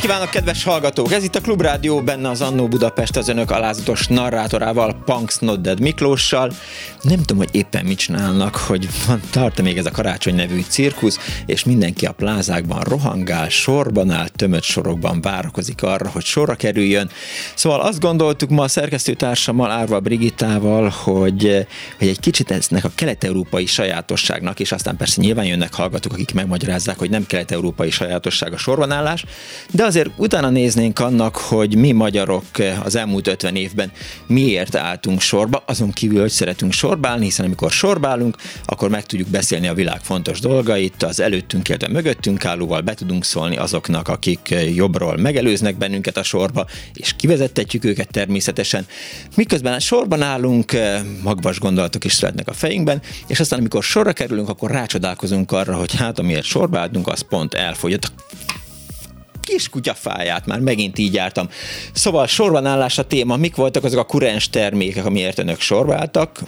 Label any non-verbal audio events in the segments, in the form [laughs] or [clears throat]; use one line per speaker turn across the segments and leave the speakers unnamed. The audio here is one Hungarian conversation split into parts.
Napot kívánok, kedves hallgatók! Ez itt a Klubrádió, benne az Annó Budapest az önök alázatos narrátorával, Punks Nodded Miklóssal. Nem tudom, hogy éppen mit csinálnak, hogy van, tart még ez a karácsony nevű cirkusz, és mindenki a plázákban rohangál, sorban áll, tömött sorokban várakozik arra, hogy sorra kerüljön. Szóval azt gondoltuk ma a szerkesztőtársammal, Árva Brigitával, hogy, hogy egy kicsit eznek a kelet-európai sajátosságnak, és aztán persze nyilván jönnek hallgatók, akik megmagyarázzák, hogy nem kelet-európai sajátosság a sorbanállás, de azért utána néznénk annak, hogy mi magyarok az elmúlt 50 évben miért álltunk sorba, azon kívül, hogy szeretünk sorbálni, hiszen amikor sorbálunk, akkor meg tudjuk beszélni a világ fontos dolgait, az előttünk, illetve mögöttünk állóval be tudunk szólni azoknak, akik jobbról megelőznek bennünket a sorba, és kivezettetjük őket természetesen. Miközben sorban állunk, magvas gondolatok is születnek a fejünkben, és aztán amikor sorra kerülünk, akkor rácsodálkozunk arra, hogy hát amiért sorba az pont elfogyott kis kutyafáját, már megint így jártam. Szóval sorban állás a téma, mik voltak azok a kurens termékek, amiért önök sorba álltak?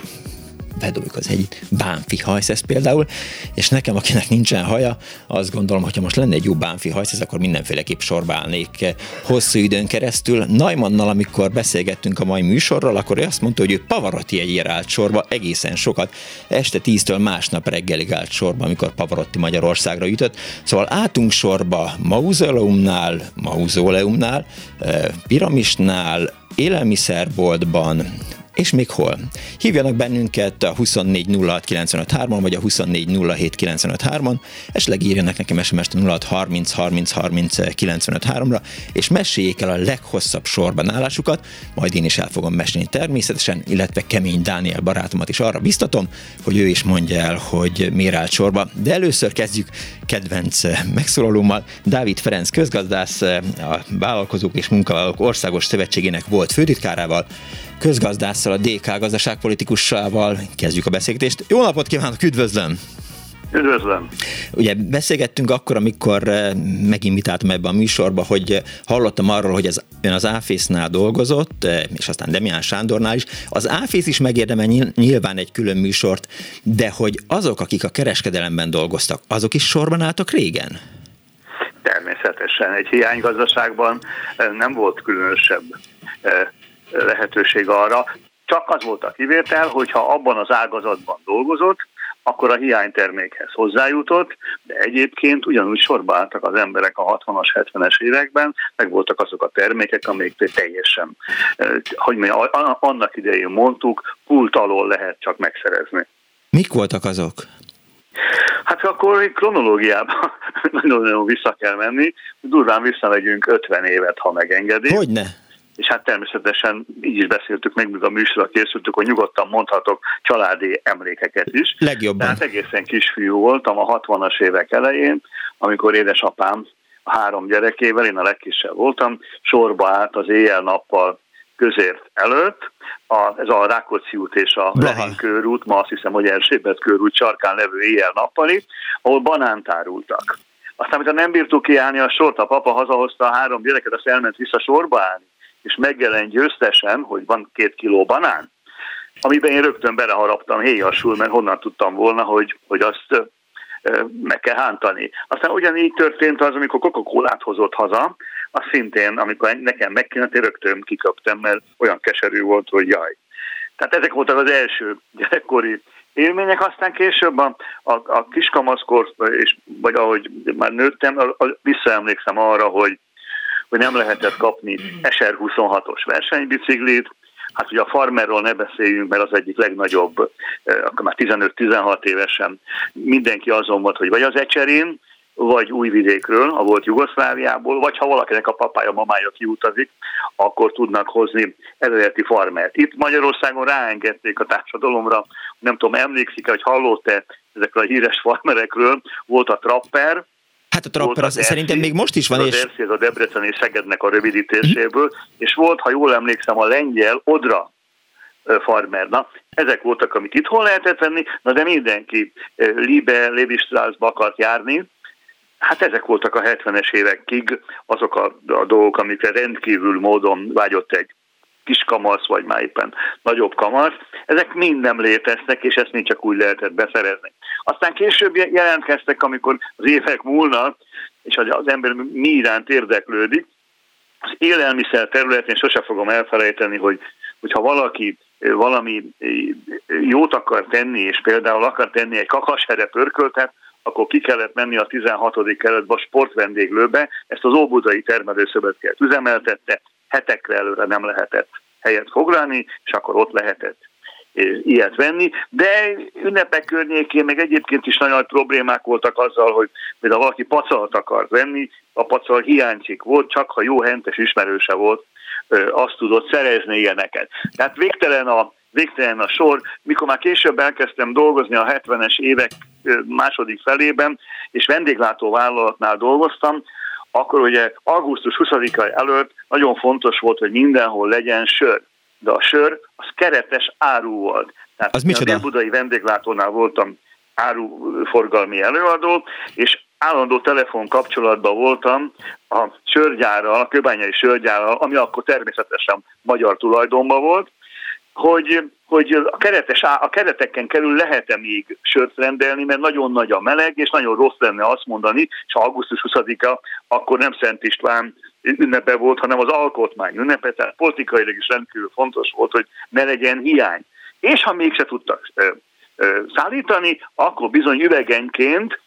Bedobjuk az egy bánfi hajszesz például, és nekem, akinek nincsen haja, azt gondolom, hogyha most lenne egy jó bánfi hajszesz, akkor mindenféleképp sorba állnék hosszú időn keresztül. Naimannal, amikor beszélgettünk a mai műsorral, akkor ő azt mondta, hogy ő Pavarotti egyért állt sorba egészen sokat. Este tíztől másnap reggelig állt sorba, amikor Pavarotti Magyarországra jutott. Szóval álltunk sorba Mauzoleumnál, Mauzoleumnál, eh, Piramisnál, élelmiszerboltban, és még hol. Hívjanak bennünket a 2406953-on, vagy a 2407953-on, esetleg írjanak nekem SMS-t 0630 30 30 953-ra, és meséljék el a leghosszabb sorban állásukat, majd én is el fogom mesélni természetesen, illetve Kemény Dániel barátomat is arra biztatom, hogy ő is mondja el, hogy miért állt sorba. De először kezdjük kedvenc megszólalómmal. Dávid Ferenc közgazdász, a Vállalkozók és Munkavállalók Országos Szövetségének volt főtitkárával, közgazdásszal, a DK gazdaságpolitikussával kezdjük a beszélgetést. Jó napot kívánok, üdvözlöm!
Üdvözlöm!
Ugye beszélgettünk akkor, amikor eh, meginvitáltam ebbe a műsorba, hogy hallottam arról, hogy az, ön az Áfésznál dolgozott, eh, és aztán Demián Sándornál is. Az Áfész is megérdemel nyilván egy külön műsort, de hogy azok, akik a kereskedelemben dolgoztak, azok is sorban álltak régen?
Természetesen. Egy hiánygazdaságban eh, nem volt különösebb lehetőség arra. Csak az volt a kivétel, hogyha abban az ágazatban dolgozott, akkor a hiánytermékhez hozzájutott, de egyébként ugyanúgy sorba álltak az emberek a 60-as, 70-es években, meg voltak azok a termékek, amik teljesen, hogy mi annak idején mondtuk, pult alól lehet csak megszerezni.
Mik voltak azok?
Hát akkor kronológiában [laughs] nagyon-nagyon vissza kell menni, durván visszamegyünk 50 évet, ha megengedi.
Hogyne?
És hát természetesen így is beszéltük meg, míg a műsorra készültük, hogy nyugodtan mondhatok családi emlékeket is.
Legjobban.
Tehát egészen kisfiú voltam a 60-as évek elején, amikor édesapám a három gyerekével, én a legkisebb voltam, sorba állt az éjjel-nappal közért előtt, a, ez a Rákóczi út és a Lehin körút, ma azt hiszem, hogy Erzsébet körút sarkán levő éjjel-nappali, ahol banánt árultak. Aztán, amikor nem bírtuk kiállni a sort, a papa hazahozta a három gyereket, azt elment vissza sorba állni és megjelen győztesen, hogy van két kiló banán, amiben én rögtön beleharaptam héjasul, mert honnan tudtam volna, hogy, hogy azt meg kell hántani. Aztán ugyanígy történt az, amikor coca hozott haza, az szintén, amikor nekem megkínált, én rögtön kiköptem, mert olyan keserű volt, hogy jaj. Tehát ezek voltak az első gyerekkori élmények, aztán később a, a, a kiskamaszkor, és, vagy ahogy már nőttem, a, a, visszaemlékszem arra, hogy hogy nem lehetett kapni SR26-os versenybiciklit, Hát ugye a farmerról ne beszéljünk, mert az egyik legnagyobb, eh, akkor már 15-16 évesen mindenki azon volt, hogy vagy az Ecserén, vagy Újvidékről, a volt Jugoszláviából, vagy ha valakinek a papája, mamája kiutazik, akkor tudnak hozni eredeti farmert. Itt Magyarországon ráengedték a társadalomra, nem tudom, emlékszik-e, hogy hallott-e ezekről a híres farmerekről, volt a Trapper,
Hát a Trapper az, az szerintem még most is van.
Az és... ez a Debrecen és Szegednek a rövidítéséből, mm. és volt, ha jól emlékszem, a lengyel Odra farmer. Na, ezek voltak, amit itthon lehetett venni, na de mindenki Libe, Levi Straussba akart járni, Hát ezek voltak a 70-es évekig azok a, a dolgok, amikre rendkívül módon vágyott egy kis kamasz, vagy már éppen nagyobb kamasz. Ezek mind nem léteztek, és ezt mind csak úgy lehetett beszerezni. Aztán később jelentkeztek, amikor az évek múlnak, és az ember mi iránt érdeklődik. Az élelmiszer területén sose fogom elfelejteni, hogy hogyha valaki valami jót akar tenni, és például akar tenni egy kakashere pörköltet, akkor ki kellett menni a 16. keretbe a sportvendéglőbe, ezt az Óbudai Termelőszövetkezet üzemeltette, hetekre előre nem lehetett helyet foglalni, és akkor ott lehetett ilyet venni, de ünnepek környékén meg egyébként is nagyon nagy problémák voltak azzal, hogy például valaki pacalt akart venni, a pacal hiányzik volt, csak ha jó hentes ismerőse volt, azt tudott szerezni ilyeneket. Tehát végtelen a, végtelen a sor. Mikor már később elkezdtem dolgozni a 70-es évek második felében, és vendéglátó vállalatnál dolgoztam, akkor ugye augusztus 20-a előtt nagyon fontos volt, hogy mindenhol legyen sör. De a sör az keretes áru volt. Tehát
az micsoda?
A budai vendéglátónál voltam áruforgalmi előadó, és állandó telefon kapcsolatban voltam a sörgyárral, a kőbányai sörgyárral, ami akkor természetesen magyar tulajdonban volt, hogy, hogy a, keretes, a kereteken kerül lehet-e még sört rendelni, mert nagyon nagy a meleg, és nagyon rossz lenne azt mondani, és augusztus 20-a akkor nem Szent István ünnepe volt, hanem az alkotmány ünnepe, tehát politikailag is rendkívül fontos volt, hogy ne legyen hiány. És ha mégse tudtak ö, ö, szállítani, akkor bizony üvegenként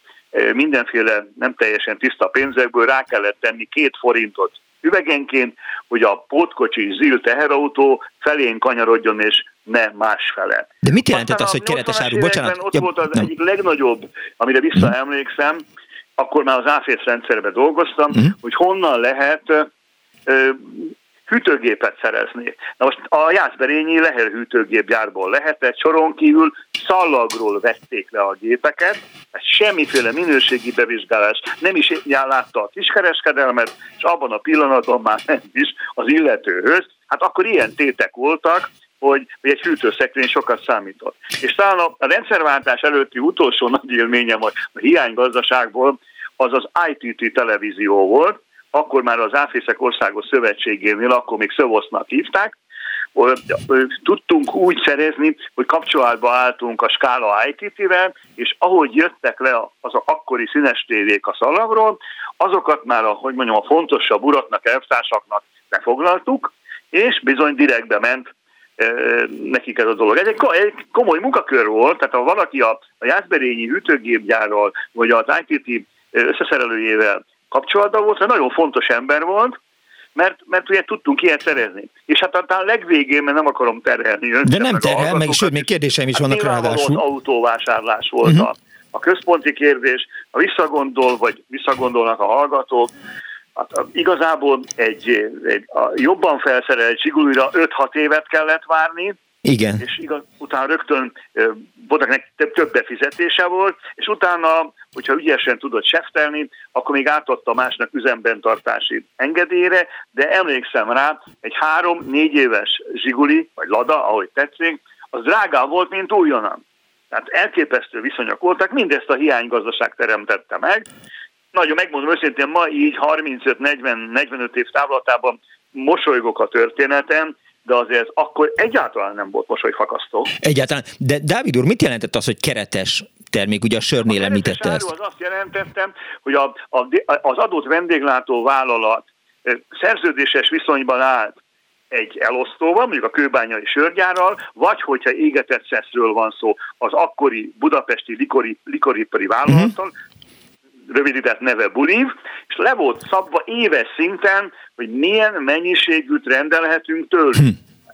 mindenféle nem teljesen tiszta pénzekből rá kellett tenni két forintot üvegenként, hogy a pótkocsi zil teherautó felén kanyarodjon, és ne másfele.
De mit jelentett az, hogy keretes áru? Bocsánat.
Ott ja, volt az nem. egyik legnagyobb, amire visszaemlékszem, akkor már az áfész rendszerben dolgoztam, uh-huh. hogy honnan lehet hűtőgépet szerezni. Na most a Jászberényi Lehel hűtőgépgyárból lehetett, soron kívül szallagról vették le a gépeket, semmiféle minőségi bevizsgálás nem is látta a kiskereskedelmet, és abban a pillanatban már nem is az illetőhöz. Hát akkor ilyen tétek voltak, hogy, hogy egy hűtőszekrény sokat számított. És talán a, a rendszerváltás előtti utolsó nagy élményem a, a hiánygazdaságból az az ITT televízió volt, akkor már az Áfészek Országos Szövetségénél, akkor még Szövosznak hívták, tudtunk úgy szerezni, hogy kapcsolatba álltunk a Skála ITT-vel, és ahogy jöttek le az a akkori színes tévék a szalagról, azokat már, a, hogy mondjam, a fontosabb uraknak, elvtársaknak befoglaltuk, és bizony direktbe ment e, nekik ez a dolog. Ez egy, egy komoly munkakör volt, tehát ha valaki a, a Jászberényi hűtőgépgyárral, vagy az ITT összeszerelőjével kapcsolatban volt, egy nagyon fontos ember volt, mert, mert ugye tudtunk ilyet szerezni. És hát aztán legvégén, mert nem akarom terhelni önt.
De nem terhel, meg sőt, még kérdéseim is hát vannak ráadásul.
autóvásárlás volt uh-huh. a, a központi kérdés, a visszagondol, vagy visszagondolnak a hallgatók, Hát, igazából egy, egy a jobban felszerelt Zsigulira 5-6 évet kellett várni,
igen.
És igaz, utána rögtön voltak több, több befizetése volt, és utána, hogyha ügyesen tudott seftelni, akkor még átadta másnak üzemben tartási engedélyre, de emlékszem rá, egy három-négy éves zsiguli, vagy lada, ahogy tetszik, az drágább volt, mint újonnan. Tehát elképesztő viszonyok voltak, mindezt a hiánygazdaság teremtette meg. Nagyon megmondom őszintén, ma így 35-40-45 év távlatában mosolygok a történetem, de azért akkor egyáltalán nem volt mosolyfakasztó.
Egyáltalán. De Dávid úr, mit jelentett az, hogy keretes termék? Ugye a sörnél a említette ezt.
Az azt jelentettem, hogy a, a, az adott vendéglátó vállalat szerződéses viszonyban állt egy elosztóval, mondjuk a kőbányai sörgyárral, vagy hogyha égetett szeszről van szó, az akkori budapesti likori, likoripari vállalattal, uh-huh rövidített neve Buliv, és le volt szabva éves szinten, hogy milyen mennyiségűt rendelhetünk tőlük. Hm.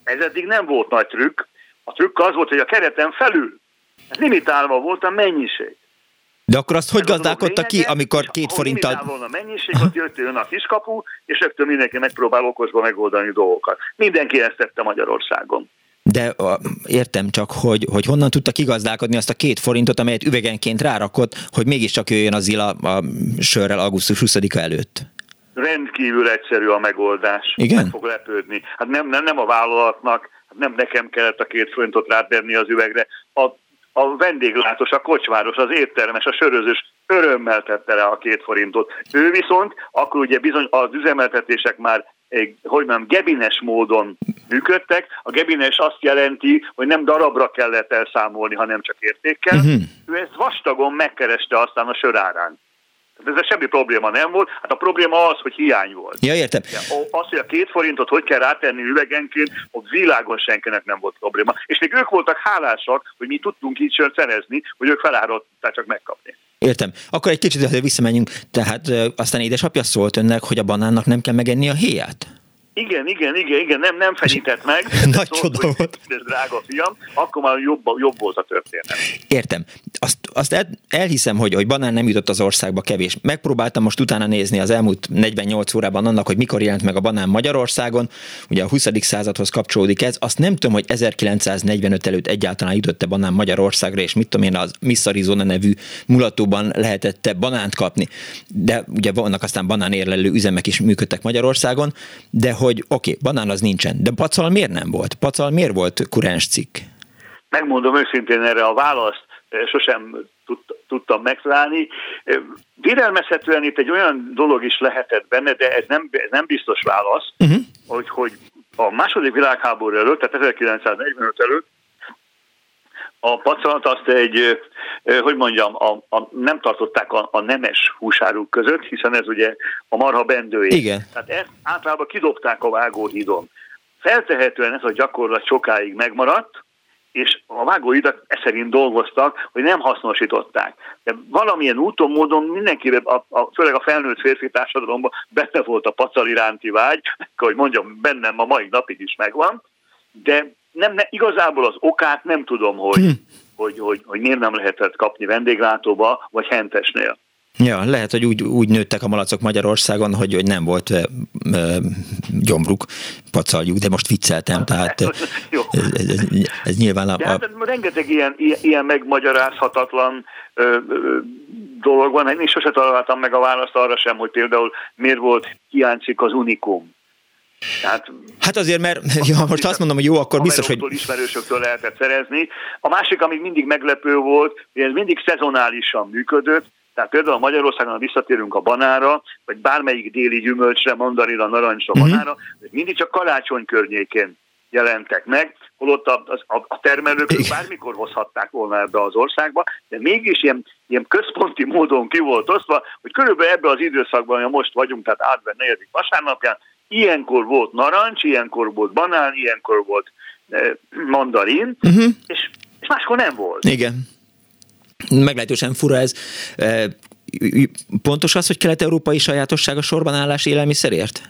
Ez eddig nem volt nagy trükk. A trükk az volt, hogy a kereten felül limitálva volt a mennyiség.
De akkor azt hogy gazdálkodta ki, amikor két forinttal...
volna a mennyiség, ott jött jön a kiskapu, és rögtön mindenki megpróbál okosba megoldani dolgokat. Mindenki ezt tette Magyarországon.
De értem csak, hogy, hogy honnan tudta kigazdálkodni azt a két forintot, amelyet üvegenként rárakott, hogy mégiscsak jöjjön az ila a sörrel augusztus 20-a előtt.
Rendkívül egyszerű a megoldás.
Igen?
Meg fog lepődni. Hát nem, nem, nem a vállalatnak, hát nem nekem kellett a két forintot rátenni az üvegre. A, a vendéglátós, a kocsmáros, az éttermes, a sörözős örömmel tette rá a két forintot. Ő viszont, akkor ugye bizony az üzemeltetések már hogy mondjam, gebines módon működtek. A gebines azt jelenti, hogy nem darabra kellett elszámolni, hanem csak értékkel. Uh-huh. Ő ezt vastagon megkereste aztán a sörárán. Tehát ezzel semmi probléma nem volt. Hát a probléma az, hogy hiány volt.
Ja, értem.
Az, hogy a két forintot hogy kell rátenni üvegenként, ott világon senkinek nem volt probléma. És még ők voltak hálásak, hogy mi tudtunk így sört szerezni, hogy ők feláradták csak megkapni.
Értem. Akkor egy kicsit visszamenjünk. Tehát aztán édesapja szólt önnek, hogy a banánnak nem kell megenni a héját?
Igen, igen, igen, igen, nem, nem fenyített meg. [laughs]
Nagy csoda volt.
Ez drága fiam, akkor már jobb, jobb volt a történet.
Értem. Azt, azt el, elhiszem, hogy, hogy banán nem jutott az országba kevés. Megpróbáltam most utána nézni az elmúlt 48 órában annak, hogy mikor jelent meg a banán Magyarországon. Ugye a 20. századhoz kapcsolódik ez. Azt nem tudom, hogy 1945 előtt egyáltalán jutott-e banán Magyarországra, és mit tudom én, az Miss Arizona nevű mulatóban lehetett banánt kapni. De ugye vannak aztán banánérlelő üzemek is működtek Magyarországon, de hogy oké, okay, banán az nincsen, de pacal miért nem volt? Pacal miért volt kurens cikk?
Megmondom őszintén erre a választ, eh, sosem tudtam megtalálni. Eh, Vérelmezhetően itt egy olyan dolog is lehetett benne, de ez nem, ez nem biztos válasz, uh-huh. hogy, hogy a második világháború előtt, tehát 1945 előtt a pacalat azt egy, hogy mondjam, a, a, nem tartották a, a nemes húsáruk között, hiszen ez ugye a marha bendője.
Igen.
Tehát ezt általában kidobták a vágóhídon. Feltehetően ez a gyakorlat sokáig megmaradt, és a vágóidak e szerint dolgoztak, hogy nem hasznosították. De valamilyen úton, módon mindenki, a, a, főleg a felnőtt férfi társadalomban benne volt a pacal iránti vágy, hogy mondjam, bennem a mai napig is megvan, de nem, ne, igazából az okát nem tudom, hogy, hm. hogy, hogy, hogy miért nem lehetett kapni vendéglátóba, vagy hentesnél.
Ja, lehet, hogy úgy, úgy nőttek a malacok Magyarországon, hogy, hogy nem volt ö, ö, gyomruk, pacaljuk, de most vicceltem, tehát [laughs] ez, ez, ez nyilván a...
a... Hát, rengeteg ilyen, ilyen, ilyen megmagyarázhatatlan ö, ö, dolog van, én sose találtam meg a választ arra sem, hogy például miért volt hiányzik az unikum.
Tehát, hát azért, mert [laughs] ja, most azt mondom, hogy jó, akkor biztos, hogy...
ismerősöktől lehetett szerezni. A másik, ami mindig meglepő volt, hogy ez mindig szezonálisan működött, tehát például Magyarországon, ha visszatérünk a banára, vagy bármelyik déli gyümölcsre, mandarina, narancsra, uh-huh. banára, mindig csak karácsony környékén jelentek meg, holott a, a, a termelők Igen. bármikor hozhatták volna ebbe az országba, de mégis ilyen, ilyen központi módon ki volt osztva, hogy körülbelül ebbe az időszakban, amely most vagyunk, tehát átven negyedik vasárnapján, Ilyenkor volt narancs, ilyenkor volt banán, ilyenkor volt eh, mandarin, uh-huh. és, és máskor nem volt.
Igen. Meglehetősen fura ez. Eh, pontos az, hogy kelet-európai sajátosság a sorban állás élelmiszerért?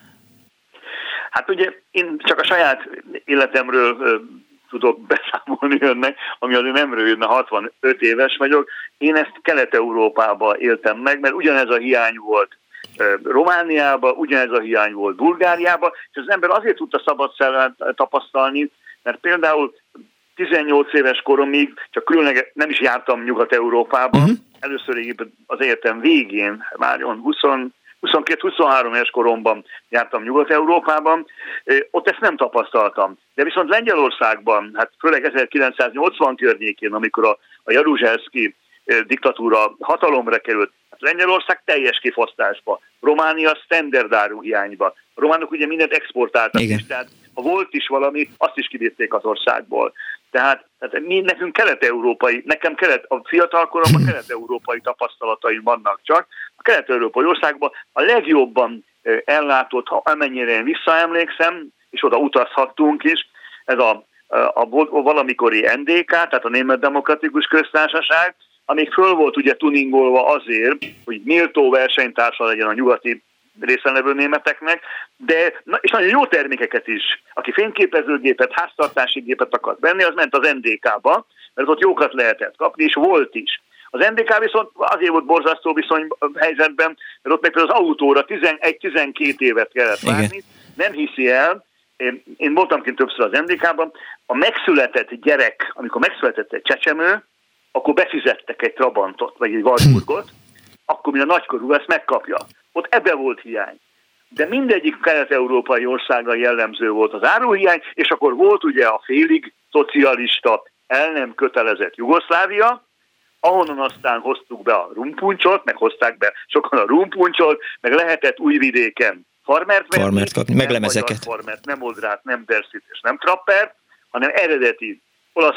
Hát ugye én csak a saját életemről eh, tudok [laughs] beszámolni önnek, ami azért nem rövid, mert 65 éves vagyok. Én ezt Kelet-Európába éltem meg, mert ugyanez a hiány volt Romániába, ugyanez a hiány volt Bulgáriába, és az ember azért tudta szabad tapasztalni, mert például 18 éves koromig csak különleg nem is jártam Nyugat-Európában, uh-huh. először az életem végén, már 20 22-23 éves koromban jártam Nyugat-Európában, ott ezt nem tapasztaltam. De viszont Lengyelországban, hát főleg 1980 környékén, amikor a, a Jaruzselszki diktatúra hatalomra került, hát Lengyelország teljes kifosztásba, Románia standardáru hiányba. A románok ugye mindent exportáltak Igen. is, tehát ha volt is valami, azt is kivitték az országból. Tehát, tehát mi nekünk kelet-európai, nekem kelet, a fiatalkoromban [clears throat] kelet-európai tapasztalataim vannak csak. A kelet-európai országban a legjobban ellátott, ha amennyire én visszaemlékszem, és oda utazhattunk is, ez a, a, a valamikori NDK, tehát a Német Demokratikus Köztársaság, amíg föl volt ugye tuningolva azért, hogy méltó versenytársa legyen a nyugati részen levő németeknek, de és nagyon jó termékeket is. Aki fényképezőgépet, háztartási gépet akart venni, az ment az NDK-ba, mert ott jókat lehetett kapni, és volt is. Az NDK viszont azért volt borzasztó viszony helyzetben, mert ott meg az autóra 11-12 évet kellett várni, nem hiszi el, én, én voltam kint többször az NDK-ban, a megszületett gyerek, amikor megszületett egy csecsemő, akkor befizettek egy Trabantot, vagy egy Walsburgot, akkor mi a nagykorú ezt megkapja. Ott ebbe volt hiány. De mindegyik kelet-európai országa jellemző volt az áruhiány, és akkor volt ugye a félig szocialista, el nem kötelezett Jugoszlávia, ahonnan aztán hoztuk be a rumpuncsot, meg hozták be sokan a rumpuncsot, meg lehetett újvidéken farmert venni.
Farmert kapni, meg lemezeket.
Farmert, nem odrát, nem derszit és nem trapper, hanem eredeti olasz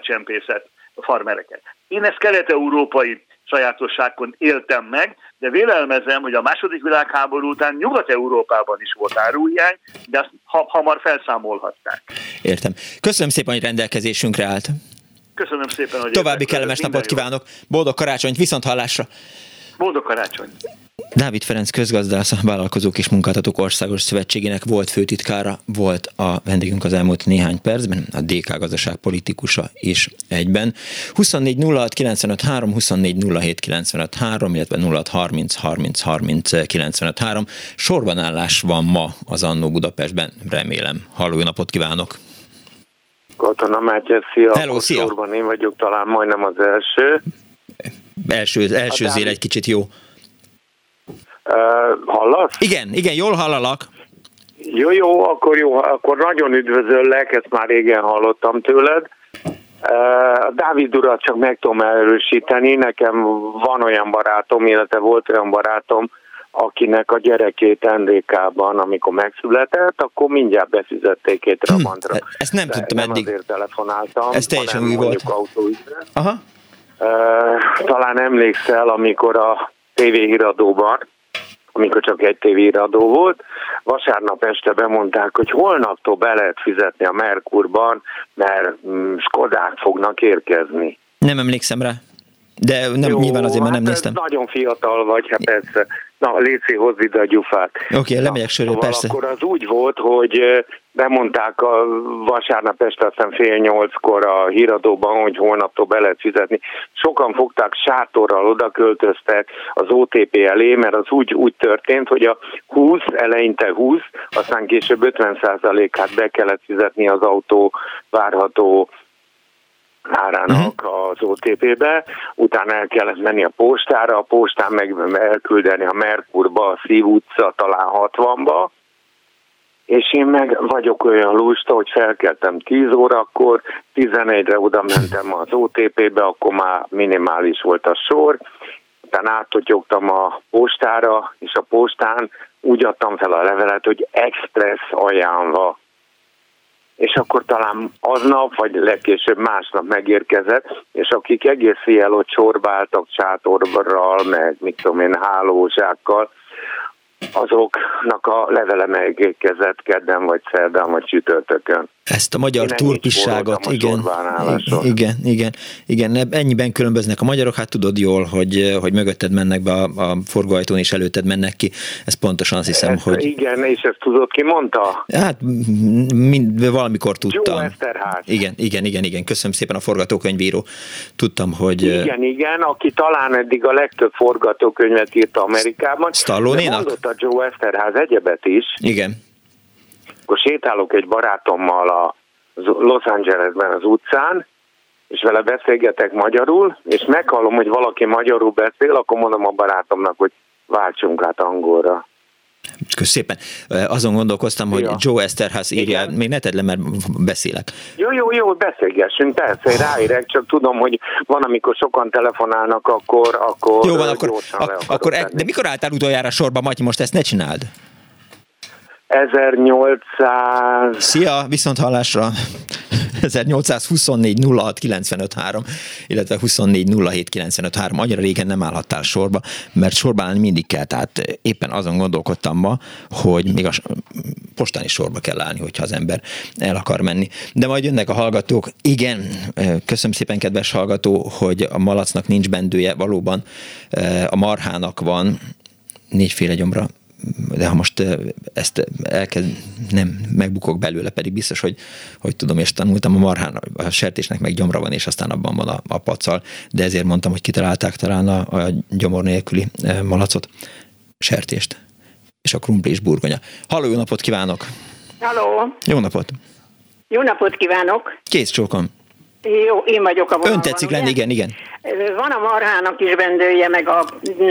csempészet farmereket. Én ezt kelet-európai sajátosságként éltem meg, de vélelmezem, hogy a második világháború után Nyugat-Európában is volt áruhiány, de azt ha, hamar felszámolhatták.
Értem. Köszönöm szépen, hogy rendelkezésünkre állt.
Köszönöm szépen, hogy
További kellemes napot kívánok. Boldog karácsonyt, viszont hallásra.
Boldog karácsony.
Dávid Ferenc közgazdász, a Vállalkozók és Munkáltatók Országos Szövetségének volt főtitkára, volt a vendégünk az elmúlt néhány percben, a DK gazdaság politikusa is egyben. 24 06 95 3, 24 07 95 3, illetve 06 30 30 30 95 3. Sorban állás van ma az Annó Budapestben, remélem. Halló, napot kívánok!
Katona Mátyás, szia!
Hello, szia!
Sorban én vagyok talán majdnem az első.
Első, első zél egy kicsit jó.
Uh, hallasz?
Igen, igen, jól hallalak.
Jó, jó, akkor jó, akkor nagyon üdvözöllek, ezt már régen hallottam tőled. Uh, Dávid urat csak meg tudom erősíteni, nekem van olyan barátom, illetve volt olyan barátom, akinek a gyerekét NDK-ban, amikor megszületett, akkor mindjárt befizették egy Trabantra. Hm,
ezt nem De tudtam
nem
eddig.
azért telefonáltam.
Ez teljesen új volt.
Aha. Talán emlékszel, amikor a tévéhíradóban amikor csak egy tévéradó volt. Vasárnap este bemondták, hogy holnaptól be lehet fizetni a Merkurban, mert mm, Skodák fognak érkezni.
Nem emlékszem rá. De nem, Jó, nyilván azért, mert nem hát néztem.
Nagyon fiatal vagy, hát persze. Na, Léci, hozz ide a gyufát.
Oké, okay, lemegyek sörről, szóval persze.
Akkor az úgy volt, hogy bemondták a vasárnap este, aztán fél nyolckor a híradóban, hogy holnaptól be lehet fizetni. Sokan fogták sátorral, oda költöztek az OTP elé, mert az úgy, úgy történt, hogy a 20, eleinte 20, aztán később 50%-át be kellett fizetni az autó várható árának uh-huh. az OTP-be, utána el kellett menni a postára, a postán meg elküldeni a Merkurba, a Szív utca talán 60-ba, és én meg vagyok olyan lusta, hogy felkeltem 10 órakor, 11-re oda mentem az OTP-be, akkor már minimális volt a sor, utána áttotyogtam a postára, és a postán úgy adtam fel a levelet, hogy express ajánlva és akkor talán aznap, vagy legkésőbb másnap megérkezett, és akik egész éjjel ott csorbáltak sátorral, meg mit tudom én, hálózsákkal, azoknak a levele megérkezett kedden, vagy szerdán, vagy csütörtökön.
Ezt a magyar turpisságot, igen, igen, igen, igen, ennyiben különböznek a magyarok, hát tudod jól, hogy, hogy mögötted mennek be a, a forgóajtón, és előtted mennek ki, ez pontosan azt hiszem,
ezt,
hogy...
Igen, és ezt tudod, ki mondta?
Hát mind, valamikor tudtam.
Eszterház.
Igen, igen, igen, igen, köszönöm szépen a forgatókönyvíró. Tudtam, hogy...
Igen, igen, aki talán eddig a legtöbb forgatókönyvet írta Amerikában.
Stallone-nak?
Mondotta Joe Eszterház egyebet is.
Igen
akkor sétálok egy barátommal a Los Angelesben az utcán, és vele beszélgetek magyarul, és meghallom, hogy valaki magyarul beszél, akkor mondom a barátomnak, hogy váltsunk át angolra.
Köszönöm szépen. Azon gondolkoztam, hogy ja. Joe Esterház írja, Igen. még ne tedd le, mert beszélek.
Jó, jó, jó, beszélgessünk, persze, ráérek, csak tudom, hogy van, amikor sokan telefonálnak, akkor, akkor
Jó van, akkor, ak- akkor e, de mikor álltál utoljára sorba, Matyi, most ezt ne csináld?
1800...
Szia, viszont hallásra! 1824 06 95 3, illetve 24 07 95 3. Annyira régen nem állhattál sorba, mert sorba állni mindig kell, tehát éppen azon gondolkodtam ma, hogy még a postán is sorba kell állni, hogyha az ember el akar menni. De majd jönnek a hallgatók. Igen, köszönöm szépen, kedves hallgató, hogy a malacnak nincs bendője, valóban a marhának van négyféle gyomra, de ha most ezt elkezd, nem, megbukok belőle, pedig biztos, hogy, hogy tudom, és tanultam a marhán, a sertésnek meg gyomra van, és aztán abban van a, a pacal, de ezért mondtam, hogy kitalálták talán a, a gyomor nélküli malacot, sertést, és a krumpli és burgonya. Halló, jó napot kívánok!
Halló!
Jó napot!
Jó napot kívánok!
Kész csókom!
Jó, én vagyok a vonalban.
Ön tetszik lenni, igen, igen.
Van a marhának is bendője, meg a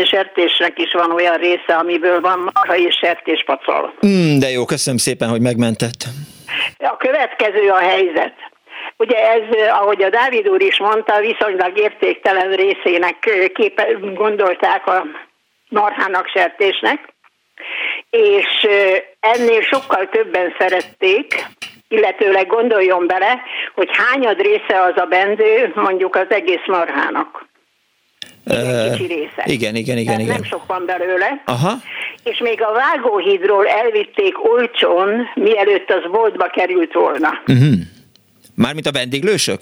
sertésnek is van olyan része, amiből van marha és sertéspacal.
Mm, de jó, köszönöm szépen, hogy megmentett.
A következő a helyzet. Ugye ez, ahogy a Dávid úr is mondta, viszonylag értéktelen részének képe, gondolták a marhának sertésnek, és ennél sokkal többen szerették, illetőleg gondoljon bele, hogy hányad része az a bendő mondjuk az egész marhának.
Uh, kicsi része. Igen, igen, igen, igen.
Nem sok van belőle.
Aha.
És még a vágóhídról elvitték olcsón, mielőtt az boltba került volna.
Uh-huh. Mármint a vendéglősök?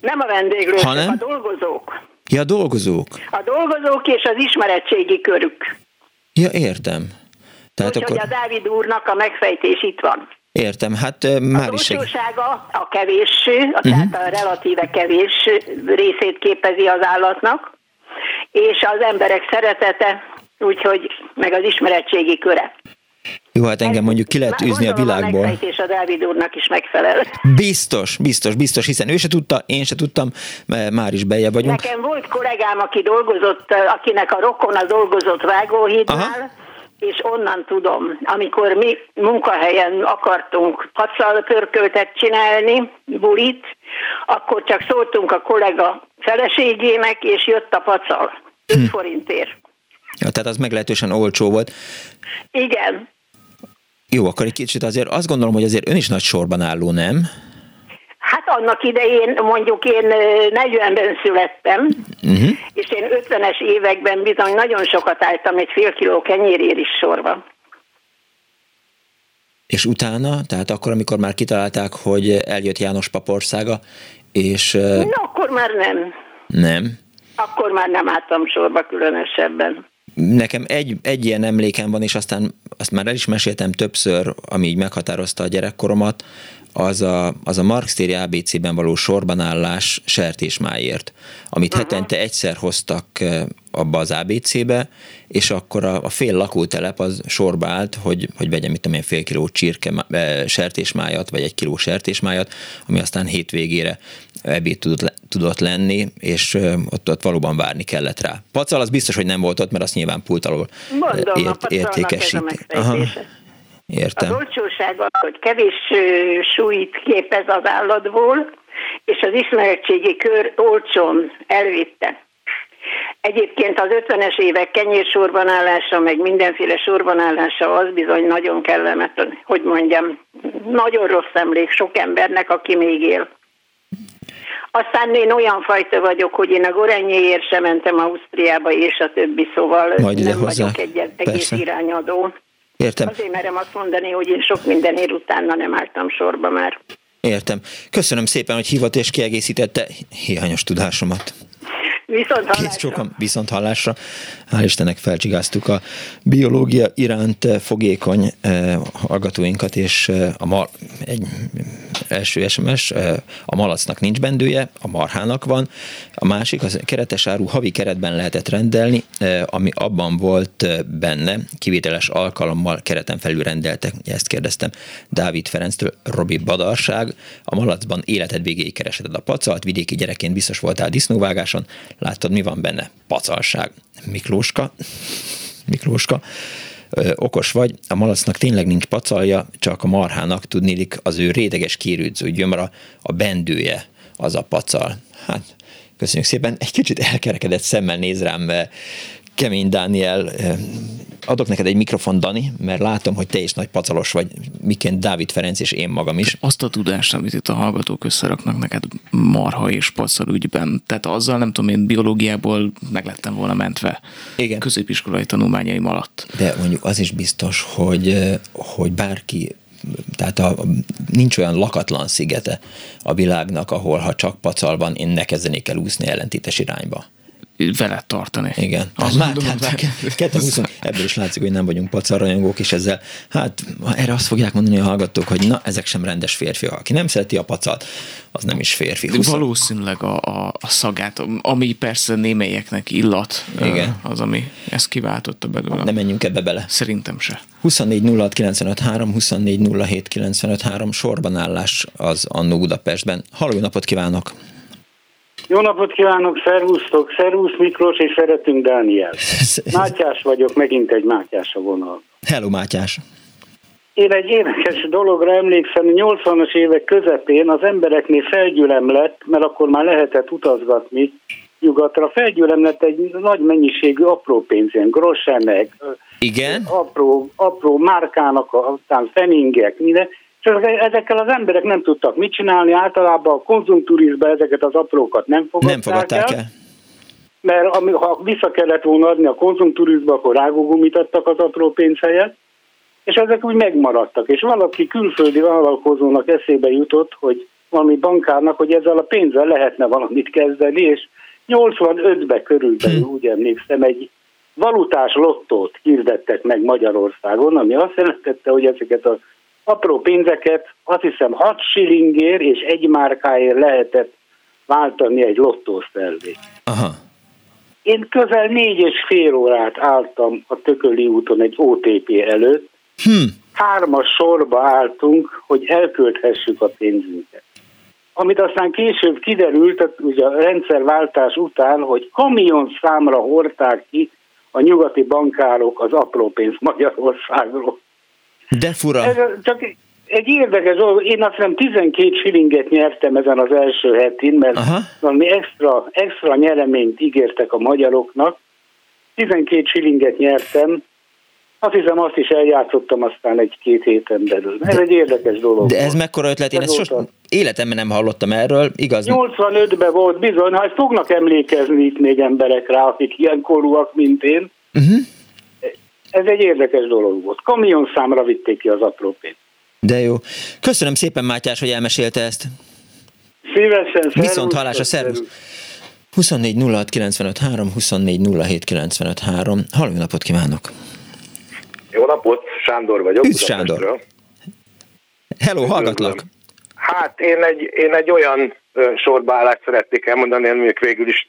Nem a vendéglősök, Hanem? a dolgozók.
Ja, a dolgozók.
A dolgozók és az ismeretségi körük.
Ja, értem.
Tehát Úgyhogy akkor... a Dávid úrnak a megfejtés itt van.
Értem, hát uh, már
is... A a kevés, a, uh-huh. tehát a relatíve kevés részét képezi az állatnak, és az emberek szeretete, úgyhogy meg az ismeretségi köre.
Jó, hát engem mondjuk ki lehet űzni a világból.
És a Dávid úrnak is megfelel.
Biztos, biztos, biztos, hiszen ő se tudta, én se tudtam, már is beje vagyunk.
Nekem volt kollégám, aki dolgozott, akinek a rokona dolgozott vágóhídnál, Aha és onnan tudom, amikor mi munkahelyen akartunk pörköltet csinálni, bulit, akkor csak szóltunk a kollega feleségének, és jött a pacal. 5 hm. forintért.
Ja, tehát az meglehetősen olcsó volt.
Igen.
Jó, akkor egy kicsit azért azt gondolom, hogy azért ön is nagy sorban álló, nem?
Hát annak idején, mondjuk én 40-ben születtem, uh-huh. és én 50-es években bizony nagyon sokat álltam egy fél kiló kenyérér is sorba.
És utána, tehát akkor, amikor már kitalálták, hogy eljött János papországa, és...
Na, akkor már nem.
Nem?
Akkor már nem álltam sorba különösebben.
Nekem egy, egy ilyen emlékem van, és aztán azt már el is meséltem többször, ami így meghatározta a gyerekkoromat, az a, az a Marx téri ABC-ben való sorbanállás sertésmáért, amit uh-huh. hetente egyszer hoztak eh, abba az ABC-be, és akkor a, a fél lakótelep az sorba állt, hogy, hogy vegyem mit tudom én, fél kiló csirke e, sertésmájat, vagy egy kiló sertésmájat, ami aztán hétvégére ebéd tudott, tudott lenni, és eh, ott, ott valóban várni kellett rá. Pacal az biztos, hogy nem volt ott, mert azt nyilván pult alól
Mondom, ért, értékesít. Aha.
Értem.
Az olcsóság az, hogy kevés súlyt képez az állatból, és az ismeretségi kör olcsón elvitte. Egyébként az 50-es évek kenyérsorban állása, meg mindenféle sorban állása az bizony nagyon kellemetlen, hogy mondjam, nagyon rossz emlék sok embernek, aki még él. Aztán én olyan fajta vagyok, hogy én a gorenyéért sem mentem Ausztriába, és a többi, szóval
Majd
nem vagyok egy egész irányadó.
Értem.
Azért merem azt mondani, hogy én sok mindenért utána nem álltam sorba már.
Értem. Köszönöm szépen, hogy hívott és kiegészítette hiányos tudásomat.
Viszont hallásra. Kész
sokan viszont hallásra. Hál' Istennek felcsigáztuk a biológia iránt fogékony eh, hallgatóinkat, és eh, a mar, egy első SMS, a malacnak nincs bendője, a marhának van. A másik, az keretes áru havi keretben lehetett rendelni, ami abban volt benne, kivételes alkalommal kereten felül rendeltek, ezt kérdeztem Dávid Ferenctől, Robi Badarság, a malacban életed végéig kereseted a pacalt, vidéki gyerekként biztos voltál disznóvágáson, Láttad, mi van benne? Pacalság. Miklóska, [laughs] Miklóska, okos vagy, a malacnak tényleg nincs pacalja, csak a marhának tudnélik az ő réteges kérődző gyomra, a bendője az a pacal. Hát, köszönjük szépen. Egy kicsit elkerekedett szemmel néz rám Kemény Dániel, adok neked egy mikrofon, Dani, mert látom, hogy te is nagy pacalos vagy, miként Dávid Ferenc és én magam is.
Azt a tudást, amit itt a hallgatók összeraknak neked marha és pacal ügyben, tehát azzal nem tudom, én biológiából meg lettem volna mentve Igen. középiskolai tanulmányaim alatt.
De mondjuk az is biztos, hogy, hogy bárki tehát a, nincs olyan lakatlan szigete a világnak, ahol ha csak pacal van, én ne kezdenék el úszni ellentétes irányba.
Veled tartani.
Igen. Az már, hát, 20, ebből is látszik, hogy nem vagyunk pacarrajongók, és ezzel, hát erre azt fogják mondani a hallgatók, hogy na, ezek sem rendes férfiak. Aki nem szereti a pacat, az nem is férfi.
20... Valószínűleg a, a, a szagát, ami persze némelyeknek illat, Igen. az, ami ezt kiváltotta belőle.
Nem menjünk ebbe bele.
Szerintem se.
24 06 953, 24 07 953 sorban állás az Annó Budapestben. Halló napot kívánok!
Jó napot kívánok, szervusztok, szervusz Miklós, és szeretünk Dániel. [laughs] Mátyás vagyok, megint egy Mátyás a vonal.
Hello Mátyás.
Én egy érdekes dologra emlékszem, 80-as évek közepén az embereknél felgyülem lett, mert akkor már lehetett utazgatni nyugatra, felgyülem lett egy nagy mennyiségű apró pénz, ilyen grossenek,
Igen?
apró, apró márkának, aztán feningek, minden, ezekkel az emberek nem tudtak mit csinálni, általában a konzumturizba ezeket az aprókat nem fogadták, nem fogadták el. el. Mert ami, ha vissza kellett volna adni a konzumturizba, akkor rágógumit adtak az apró pénz helyett, és ezek úgy megmaradtak. És valaki külföldi vállalkozónak eszébe jutott, hogy valami bankárnak, hogy ezzel a pénzzel lehetne valamit kezdeni, és 85-ben körülbelül, hm. úgy emlékszem, egy valutás lottót hirdettek meg Magyarországon, ami azt jelentette, hogy ezeket a apró pénzeket, azt hiszem 6 shillingért és egy márkáért lehetett váltani egy lottószervé. Aha. Én közel négy és fél órát álltam a Tököli úton egy OTP előtt. Hm. Hármas sorba álltunk, hogy elkölthessük a pénzünket. Amit aztán később kiderült, ugye a rendszerváltás után, hogy kamion számra hordták ki a nyugati bankárok az apró pénzt Magyarországról.
De fura.
Ez csak egy érdekes dolog, én azt hiszem 12 shillinget nyertem ezen az első hetin, mert Aha. valami extra, extra nyereményt ígértek a magyaroknak. 12 shillinget nyertem, azt hiszem azt is eljátszottam aztán egy-két héten belül. Ez de, egy érdekes dolog.
De ez volt. mekkora ötlet? Én ezt sos, életemben nem hallottam erről, igaz?
85-ben volt bizony, ha ezt fognak emlékezni itt még emberek rá, akik ilyen korúak, mint én. Uh-huh. Ez egy érdekes dolog volt. Kamion számra vitték ki az apró pénzt.
De jó. Köszönöm szépen, Mátyás, hogy elmesélte ezt.
Szívesen,
Viszont hallásra, szervusz. 24 06 95 3, 24 07 95 3. Halló napot kívánok!
Jó napot, Sándor vagyok.
Üdv Sándor! Hello, hallgatlak!
Hát én egy, én egy olyan sorbaállást szeretnék elmondani, aminek végül is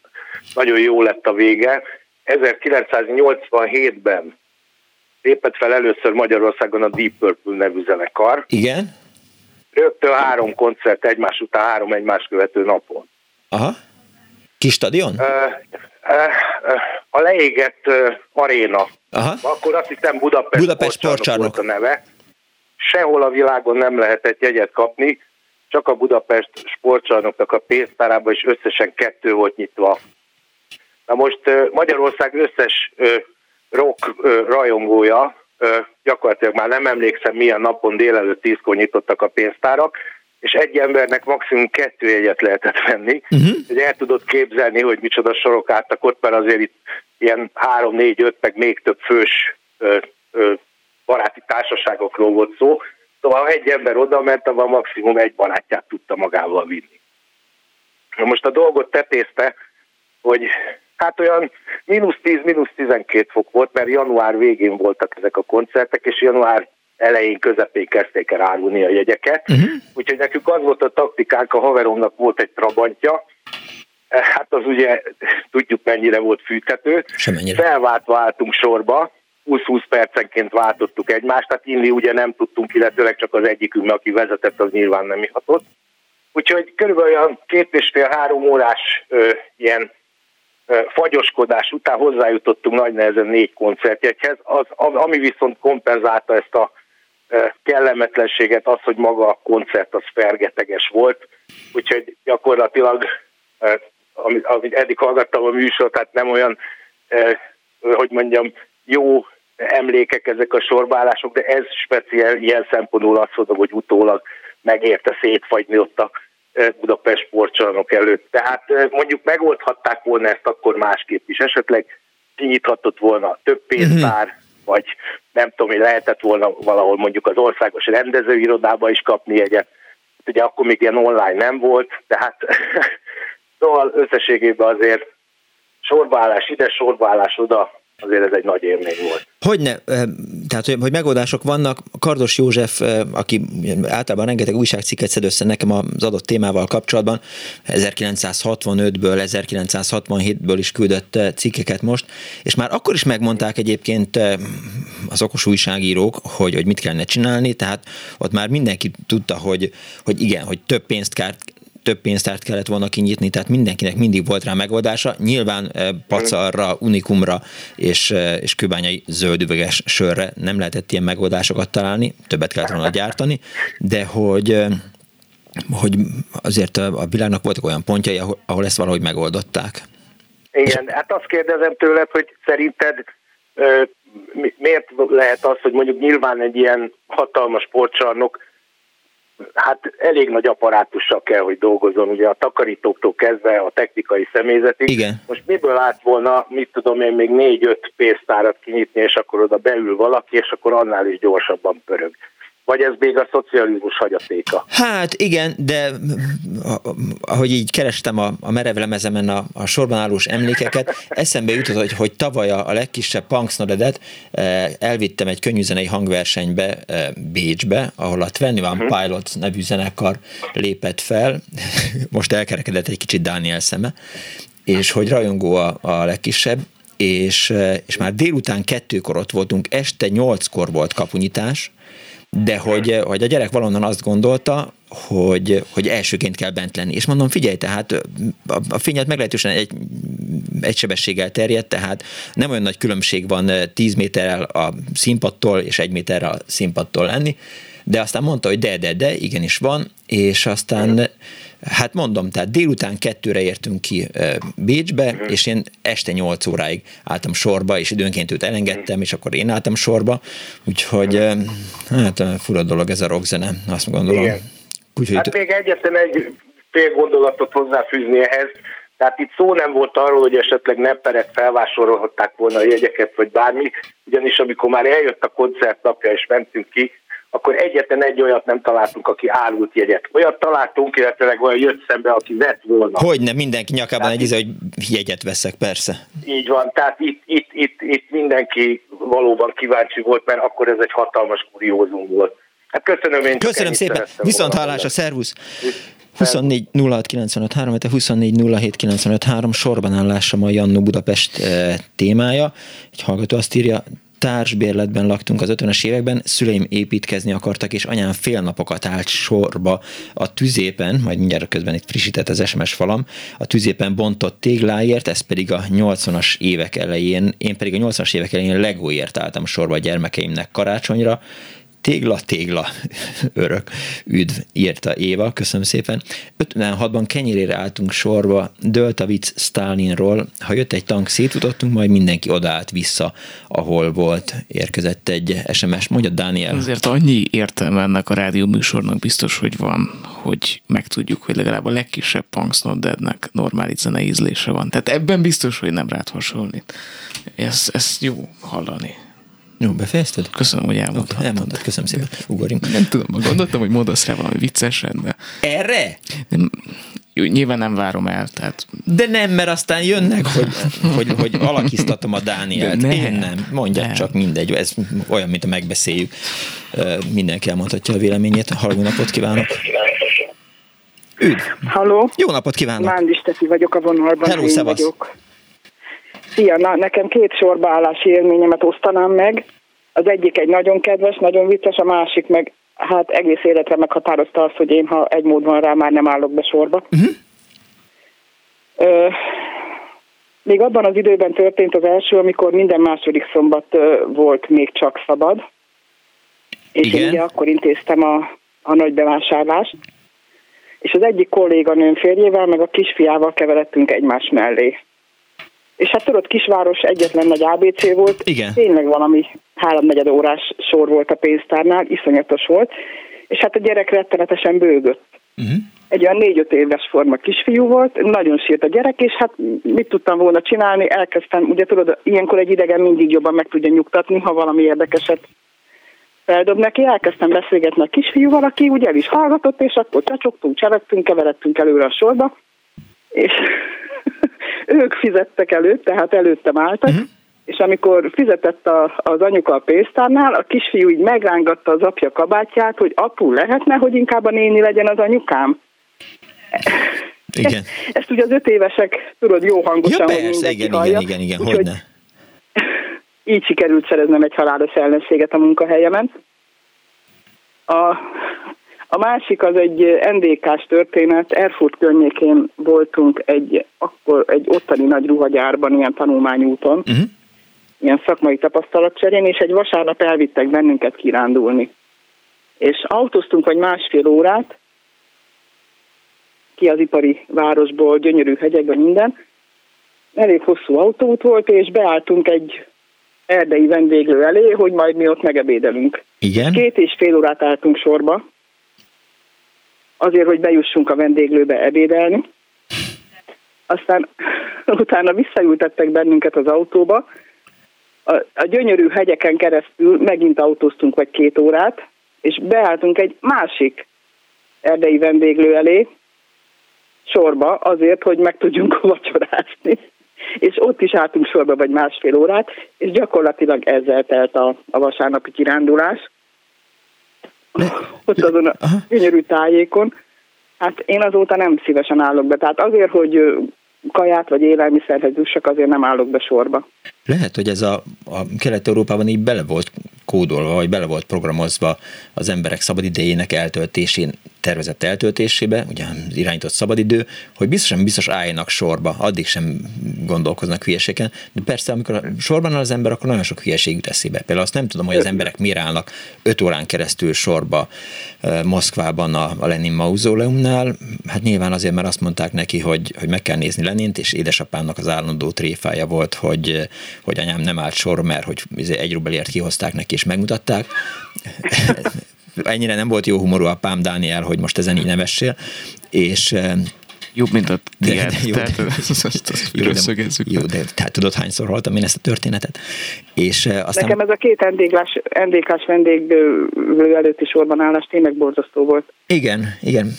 nagyon jó lett a vége. 1987-ben lépett fel először Magyarországon a Deep Purple nevű zenekar.
Igen.
Rögtön három koncert egymás után, három egymás követő napon.
Aha. Kis stadion? Uh,
a leégett aréna. Aha. Akkor azt hiszem Budapest,
Budapest sportcsarnok
volt a neve. Sehol a világon nem lehetett jegyet kapni, csak a Budapest sportcsarnoknak a pénztárában is összesen kettő volt nyitva. Na most Magyarország összes rock rajongója, gyakorlatilag már nem emlékszem milyen napon délelőtt tízkor nyitottak a pénztárak, és egy embernek maximum kettő jegyet lehetett venni. Uh-huh. Hogy el tudod képzelni, hogy micsoda sorok álltak ott, mert azért itt ilyen három, négy, öt, meg még több fős ö, ö, baráti társaságokról volt szó. Szóval ha egy ember oda ment, a maximum egy barátját tudta magával vinni. Na most a dolgot tetézte, hogy Hát olyan mínusz 10, mínusz 12 fok volt, mert január végén voltak ezek a koncertek, és január elején, közepén kezdték el árulni a jegyeket. Uh-huh. Úgyhogy nekünk az volt a taktikánk, a haveromnak volt egy trabantja, eh, hát az ugye tudjuk mennyire volt fűthető.
Semennyire.
Felváltva álltunk sorba, 20-20 percenként váltottuk egymást, tehát inni ugye nem tudtunk, illetőleg csak az egyikünk, aki vezetett, az nyilván nem ihatott. Úgyhogy körülbelül olyan két és fél-három órás ö, ilyen fagyoskodás után hozzájutottunk nagy nehezen négy koncertjegyhez, az, ami viszont kompenzálta ezt a kellemetlenséget, az, hogy maga a koncert az fergeteges volt, úgyhogy gyakorlatilag, amit, amit eddig hallgattam a műsor, tehát nem olyan, hogy mondjam, jó emlékek ezek a sorbálások, de ez speciál ilyen szempontból azt mondom, hogy utólag megérte szétfagyni ott a Budapest sportcsarnok előtt. Tehát mondjuk megoldhatták volna ezt akkor másképp is. Esetleg kinyithatott volna több pénztár, uh-huh. vagy nem tudom, hogy lehetett volna valahol mondjuk az országos rendezőirodába is kapni egyet. Ugye akkor még ilyen online nem volt, tehát [laughs] szóval összességében azért sorbaállás ide, sorbaállás oda, azért ez egy nagy élmény volt.
Hogy ne, tehát hogy, hogy megoldások vannak, Kardos József, aki általában rengeteg újságcikket szed össze nekem az adott témával kapcsolatban, 1965-ből, 1967-ből is küldött cikkeket most, és már akkor is megmondták egyébként az okos újságírók, hogy, hogy mit kellene csinálni, tehát ott már mindenki tudta, hogy, hogy igen, hogy több pénzt kell, több pénztárt kellett volna kinyitni, tehát mindenkinek mindig volt rá megoldása. Nyilván eh, pacarra, unikumra és, eh, és kőbányai zöldüveges sörre nem lehetett ilyen megoldásokat találni, többet kellett volna gyártani, de hogy eh, hogy azért a világnak voltak olyan pontjai, ahol, ahol ezt valahogy megoldották.
Igen, hát azt kérdezem tőled, hogy szerinted miért lehet az, hogy mondjuk nyilván egy ilyen hatalmas sportcsarnok hát elég nagy apparátussal kell, hogy dolgozzon, ugye a takarítóktól kezdve a technikai személyzetig.
Igen.
Most miből állt volna, mit tudom én, még négy-öt pénztárat kinyitni, és akkor oda beül valaki, és akkor annál is gyorsabban pörög vagy ez még a szocializmus hagyatéka?
Hát igen, de ahogy így kerestem a, a merevlemezemen a, a sorban állós emlékeket, eszembe jutott, hogy, hogy tavaly a, legkisebb Punksnodedet eh, elvittem egy könnyűzenei hangversenybe eh, Bécsbe, ahol a Twenty One uh-huh. Pilot nevű zenekar lépett fel, [laughs] most elkerekedett egy kicsit Dániel szeme, és hogy rajongó a, a legkisebb, és, eh, és már délután kettőkor ott voltunk, este nyolckor volt kapunyítás, de hogy, hogy a gyerek valonnan azt gondolta, hogy, hogy elsőként kell bent lenni. És mondom, figyelj, tehát a, a fényed meglehetősen egy, egy sebességgel terjed, tehát nem olyan nagy különbség van 10 méterrel a színpadtól és egy méterrel a színpadtól lenni, de aztán mondta, hogy de, de, de, igenis van, és aztán Hát mondom, tehát délután kettőre értünk ki Bécsbe, uh-huh. és én este nyolc óráig álltam sorba, és időnként őt elengedtem, és akkor én álltam sorba, úgyhogy uh-huh. hát fura dolog ez a rockzene, azt gondolom. Igen.
Úgyhogy hát még egyetlen egy fél gondolatot hozzáfűzni ehhez, tehát itt szó nem volt arról, hogy esetleg nepperek felvásárolhatták volna a jegyeket, vagy bármi, ugyanis amikor már eljött a koncert napja, és mentünk ki, akkor egyetlen egy olyat nem találtunk, aki árult jegyet. Olyat találtunk, illetve olyan jött szembe, aki vett volna.
Hogy nem, mindenki nyakában egy hogy jegyet veszek, persze.
Így van, tehát itt, itt, itt, itt mindenki valóban kíváncsi volt, mert akkor ez egy hatalmas kuriózum volt. Hát köszönöm én.
Köszönöm szépen. Viszont hallásra, szervusz. 24 06 95 3, 24 07 95 3 sorban állása a Jannó Budapest eh, témája. Egy hallgató azt írja, társbérletben laktunk az 50-es években, szüleim építkezni akartak, és anyám fél napokat állt sorba a tüzépen, majd mindjárt közben itt frissített az SMS falam, a tüzépen bontott tégláért, ez pedig a 80-as évek elején, én pedig a 80-as évek elején legóért álltam sorba a gyermekeimnek karácsonyra, Tégla, tégla, örök, üdv, írta Éva, köszönöm szépen. 56-ban kenyérére álltunk sorba, dölt a vicc Stalinról, ha jött egy tank, szétutottunk, majd mindenki odaállt vissza, ahol volt. Érkezett egy SMS, mondja Dániel.
Azért annyi értelme ennek a rádió műsornak biztos, hogy van, hogy megtudjuk, hogy legalább a legkisebb Punks Not Deadnek normális zenei ízlése van. Tehát ebben biztos, hogy nem rád hasonlít. Ez, ez jó hallani.
Jó, befejezted?
Köszönöm, hogy elmondtad.
Okay, elmondtad, köszönöm szépen. Ugorjunk.
Nem tudom, gondoltam, hogy mondasz rá valami viccesen, de...
Erre?
Nem, nyilván nem várom el, tehát...
De nem, mert aztán jönnek, hogy, hogy, hogy alakiztatom a Dánielt. Nem, Én nem. Mondja nem. csak mindegy. Ez olyan, mint a megbeszéljük. Mindenki elmondhatja a véleményét. Halló napot kívánok! Üdv!
Halló!
Jó napot kívánok!
Mándis Teszi vagyok a vonalban.
Hello, vagyok.
Szia, na, nekem két sorbaállási élményemet osztanám meg. Az egyik egy nagyon kedves, nagyon vicces, a másik meg hát egész életre meghatározta azt, hogy én, ha egy mód van rá, már nem állok be sorba. Uh-huh. Ö, még abban az időben történt az első, amikor minden második szombat ö, volt még csak szabad. És Igen. én ugye akkor intéztem a, a nagy bevásárlást. És az egyik kolléganőm férjével, meg a kisfiával keveredtünk egymás mellé. És hát tudod, kisváros egyetlen nagy ABC volt.
Igen.
Tényleg valami háromnegyed órás sor volt a pénztárnál, iszonyatos volt. És hát a gyerek rettenetesen bőgött. Uh-huh. Egy olyan négy-öt éves forma kisfiú volt, nagyon sírt a gyerek, és hát mit tudtam volna csinálni, elkezdtem, ugye tudod, ilyenkor egy idegen mindig jobban meg tudja nyugtatni, ha valami érdekeset feldob neki, elkezdtem beszélgetni a kisfiúval, aki ugye el is hallgatott, és akkor csacsogtunk, csevettünk, keveredtünk előre a sorba, és ők fizettek előtt, tehát előttem álltak, uh-huh. és amikor fizetett a, az anyuka a pénztárnál, a kisfiú így megrángatta az apja kabátját, hogy apu lehetne, hogy inkább a néni legyen az anyukám.
Igen.
Ezt ugye az öt évesek, tudod, jó hangosan,
ja, persze, igen, igen, igen, igen, hogy ne.
Így sikerült szereznem egy halálos ellenséget a munkahelyemen. A, a másik az egy NDK-s történet. Erfurt környékén voltunk egy, akkor egy ottani nagy ruhagyárban, ilyen tanulmányúton, uh-huh. ilyen szakmai tapasztalatcserén, és egy vasárnap elvittek bennünket kirándulni. És autóztunk vagy másfél órát, ki az ipari városból, gyönyörű hegyekben minden. Elég hosszú autóút volt, és beálltunk egy erdei vendéglő elé, hogy majd mi ott megebédelünk.
Igen?
Két és fél órát álltunk sorba, azért, hogy bejussunk a vendéglőbe ebédelni. Aztán [laughs] utána visszaültettek bennünket az autóba. A, a gyönyörű hegyeken keresztül megint autóztunk vagy két órát, és beálltunk egy másik erdei vendéglő elé, sorba azért, hogy meg tudjunk [laughs] vacsorázni. És ott is álltunk sorba vagy másfél órát, és gyakorlatilag ezzel telt a, a vasárnapi kirándulás. Ott azon a gyönyörű tájékon. Hát én azóta nem szívesen állok be. Tehát azért, hogy kaját vagy élelmiszerhez jussak, azért nem állok be sorba.
Lehet, hogy ez a, a Kelet-Európában így bele volt kódolva, vagy bele volt programozva az emberek szabadidejének eltöltésén, tervezett eltöltésébe, ugye irányított szabadidő, hogy biztosan biztos álljanak sorba, addig sem gondolkoznak hülyeségen, de persze, amikor sorban áll az ember, akkor nagyon sok hülyeség jut eszébe. Például azt nem tudom, hogy az emberek miért állnak öt órán keresztül sorba Moszkvában a, a Lenin mauzóleumnál. Hát nyilván azért, mert azt mondták neki, hogy, hogy meg kell nézni Lenint, és édesapámnak az állandó tréfája volt, hogy, hogy anyám nem állt sor, mert hogy izé egy rubelért kihozták neki, és megmutatták. [laughs] Ennyire nem volt jó humorú a Pám Dániel, hogy most ezen így nevessél, és
Jobb, mint a. [laughs] De, jó, tehát de, [laughs] azt, azt jó, de,
jó, de tehát tudod, hányszor hallottam én ezt a történetet? És aztán...
Nekem ez a két NDK-s, NDK-s vendéglő előtti sorban állás tényleg borzasztó volt.
Igen, igen.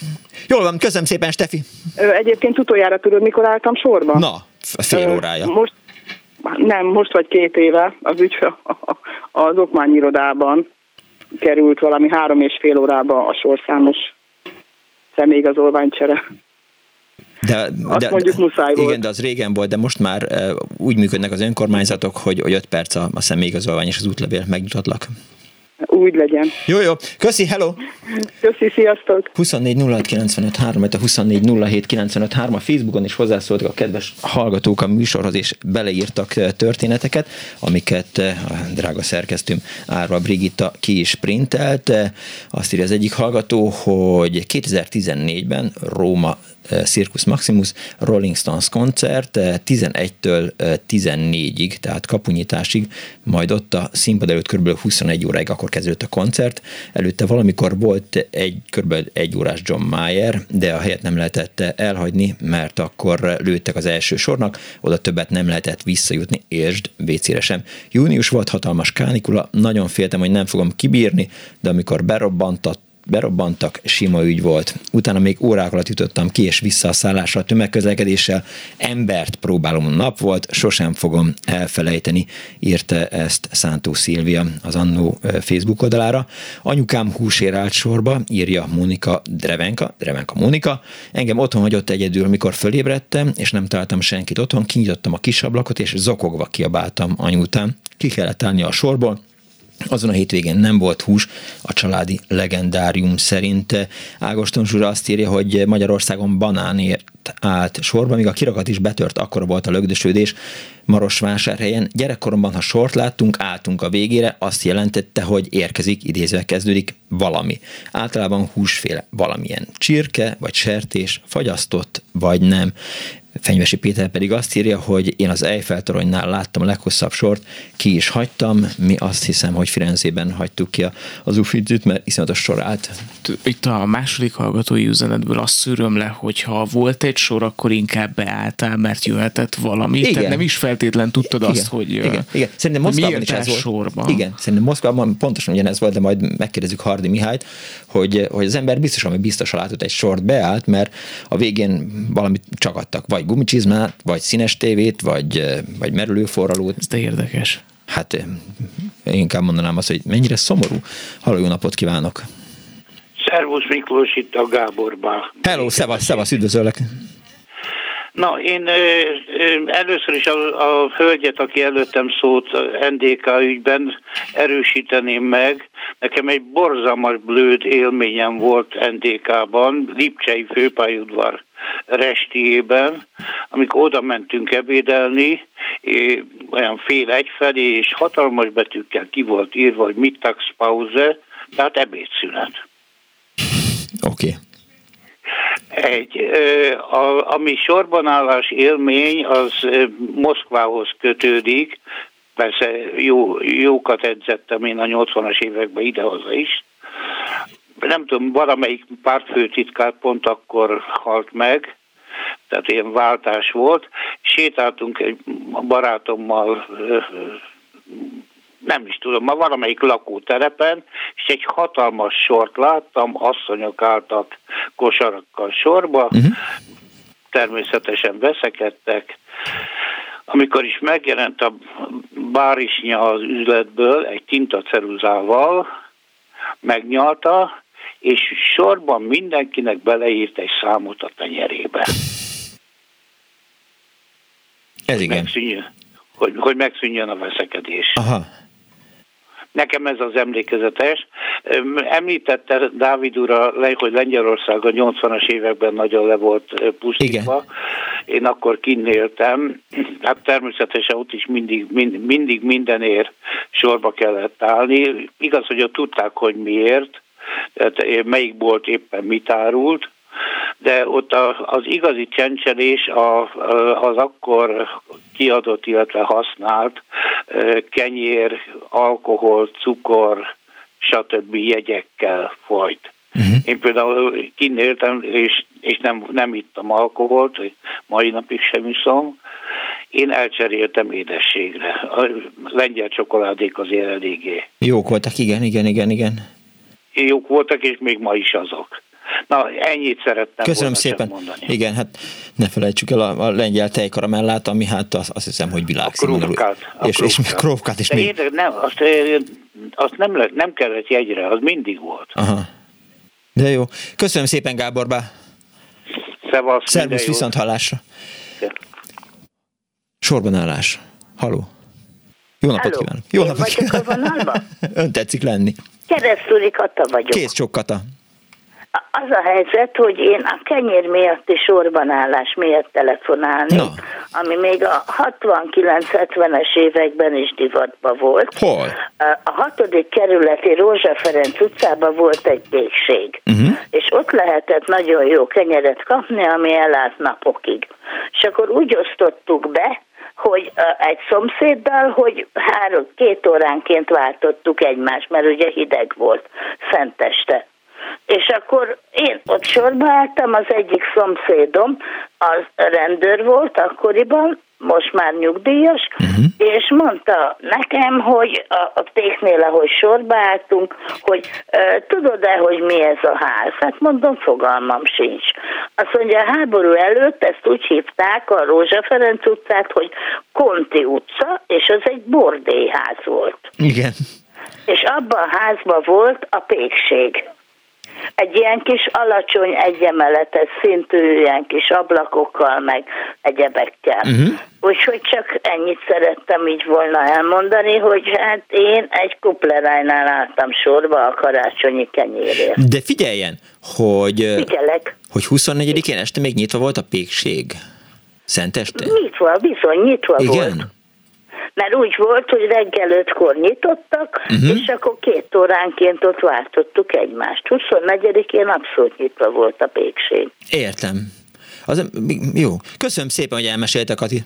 Jól van, köszönöm szépen, Stefi.
Egyébként utoljára tudod, mikor álltam sorba?
Na, fél órája.
Most, nem, most vagy két éve az ügyfe az okmányirodában került valami három és fél órába a sorszámos személyigazolványcsere.
De,
Azt
de,
mondjuk muszáj
igen,
volt.
de az régen volt, de most már uh, úgy működnek az önkormányzatok, hogy, hogy 5 perc a, a személyigazolvány és az útlevél megnyugtatlak.
Úgy legyen.
Jó, jó. Köszi, hello!
Köszi, sziasztok!
24 a 24 a Facebookon is hozzászóltak a kedves hallgatók a műsorhoz, és beleírtak történeteket, amiket a drága szerkesztőm Árva Brigitta ki is printelt. Azt írja az egyik hallgató, hogy 2014-ben Róma Circus Maximus Rolling Stones koncert 11-től 14-ig, tehát kapunyításig, majd ott a színpad előtt kb. 21 óráig akkor kezdődött a koncert. Előtte valamikor volt egy kb. egy órás John Mayer, de a helyet nem lehetett elhagyni, mert akkor lőttek az első sornak, oda többet nem lehetett visszajutni, értsd, WC-re sem. Június volt hatalmas kánikula, nagyon féltem, hogy nem fogom kibírni, de amikor berobbantott berobbantak, sima ügy volt. Utána még órák alatt jutottam ki és vissza a szállásra a tömegközlekedéssel. Embert próbálom nap volt, sosem fogom elfelejteni, írta ezt Szántó Szilvia az Annó Facebook oldalára. Anyukám húsér állt sorba, írja Mónika Drevenka, Drevenka Mónika. Engem otthon hagyott egyedül, mikor fölébredtem, és nem találtam senkit otthon, kinyitottam a kis ablakot, és zokogva kiabáltam anyu után. Ki kellett állni a sorból, azon a hétvégén nem volt hús, a családi legendárium szerint. Ágoston Zsura azt írja, hogy Magyarországon banánért állt sorba, míg a kirakat is betört, akkor volt a lögdösödés Marosvásárhelyen. Gyerekkoromban, ha sort láttunk, álltunk a végére, azt jelentette, hogy érkezik, idézve kezdődik valami. Általában húsféle valamilyen csirke, vagy sertés, fagyasztott, vagy nem. Fenyvesi Péter pedig azt írja, hogy én az Eiffel toronynál láttam a leghosszabb sort, ki is hagytam, mi azt hiszem, hogy Firenzében hagytuk ki az Uffidzit, mert iszonyatos sor állt.
Itt a második hallgatói üzenetből azt szűröm le, hogy ha volt egy sor, akkor inkább beálltál, mert jöhetett valami. Igen. Tehát nem is feltétlen tudtad igen. azt, hogy
igen. igen. Szerintem Moszkvában is ez volt.
Sorba?
Igen, szerintem Moszkvában pontosan ugyanez volt, de majd megkérdezzük Hardi Mihályt, hogy, hogy az ember biztosan, hogy biztosan látott egy sort beállt, mert a végén valamit csakadtak, vagy gumicsizmát, vagy színes tévét, vagy, vagy merülőforralót.
Ez de érdekes.
Hát én inkább mondanám azt, hogy mennyire szomorú. Halló, jó napot kívánok!
Szervusz Miklós, itt a Gáborban.
Hello, szevasz, szevasz, üdvözöllek!
Na, én ö, ö, először is a, a hölgyet, aki előttem szólt NDK ügyben erősíteném meg. Nekem egy borzalmas blőd élményem volt NDK-ban, Lipcsei főpályudvar restiében, amikor oda mentünk ebédelni, olyan fél egyfelé, és hatalmas betűkkel ki volt írva, hogy mittagspause, tehát ebédszünet.
Oké. Okay.
Egy, a, ami sorbanállás élmény, az Moszkvához kötődik, persze jó, jókat edzettem én a 80-as években idehaza is. Nem tudom, valamelyik pártfőtitkár pont akkor halt meg, tehát ilyen váltás volt. Sétáltunk egy barátommal nem is tudom, ma valamelyik lakóterepen, és egy hatalmas sort láttam, asszonyok álltak kosarakkal sorba, uh-huh. természetesen veszekedtek. Amikor is megjelent a bárisnya az üzletből egy tintaceruzával, megnyalta, és sorban mindenkinek beleírt egy számot a tenyerébe.
Ez igen. Megszűnjön,
hogy, hogy megszűnjön a veszekedés.
Aha.
Nekem ez az emlékezetes. Említette Dávid úr, hogy Lengyelország a 80-as években nagyon le volt pusztítva. Én akkor kinnéltem. Hát természetesen ott is mindig, mind, mindig mindenért sorba kellett állni. Igaz, hogy ott tudták, hogy miért, tehát melyik bolt éppen mit árult, de ott az igazi csencselés az akkor kiadott, illetve használt kenyér, alkohol, cukor, stb. jegyekkel folyt. Uh-huh. Én például kinéltem, és, és nem, nem ittam alkoholt, mai napig sem iszom. Én elcseréltem édességre. A lengyel csokoládék azért eléggé.
Jók voltak, igen, igen, igen, igen.
Jók voltak, és még ma is azok. Na, ennyit szerettem
Köszönöm szépen. mondani. Igen, hát ne felejtsük el a, a lengyel tejkaramellát, ami hát azt, azt hiszem, hogy világszínvonalú. És, és még krófkát is.
De még... nem, azt, azt nem, le, nem kellett jegyre, az mindig volt.
Aha. De jó. Köszönöm szépen, Gáborbá.
Szevasz.
Szervusz, viszont hallásra. Sorban állás. Haló. Jó napot Halló. kívánok. Jó
Én napot kívánok. [laughs]
Ön tetszik lenni.
Keresztúri Kata vagyok.
Kész csok Kata
az a helyzet, hogy én a kenyér miatt és állás miatt telefonálnék, no. ami még a 69-70-es években is divatban volt.
Hol?
A hatodik kerületi Rózsa Ferenc utcában volt egy békség, uh-huh. és ott lehetett nagyon jó kenyeret kapni, ami elállt napokig. És akkor úgy osztottuk be, hogy egy szomszéddal, hogy három, két óránként váltottuk egymást, mert ugye hideg volt szenteste. És akkor én ott sorba álltam, az egyik szomszédom, az rendőr volt akkoriban, most már nyugdíjas, uh-huh. és mondta nekem, hogy a, a péknél, ahogy sorba álltunk, hogy e, tudod-e, hogy mi ez a ház? Hát mondom, fogalmam sincs. Azt mondja, a háború előtt ezt úgy hívták a Rózsa Ferenc utcát, hogy Konti utca, és az egy bordélyház volt.
Igen.
És abban a házban volt a pékség egy ilyen kis alacsony egyemeletes szintű ilyen kis ablakokkal, meg egyebekkel. Uh-huh. Úgyhogy csak ennyit szerettem így volna elmondani, hogy hát én egy kupleránynál álltam sorba a karácsonyi kenyérért.
De figyeljen, hogy,
Figyelek.
hogy 24-én este még nyitva volt a pékség. Szenteste?
Nyitva, bizony, nyitva
Igen?
volt mert úgy volt, hogy reggel ötkor nyitottak, uh-huh. és akkor két óránként ott váltottuk egymást. 24-én abszolút nyitva volt a pékség.
Értem. Az, jó. Köszönöm szépen, hogy elmesélte, Kati.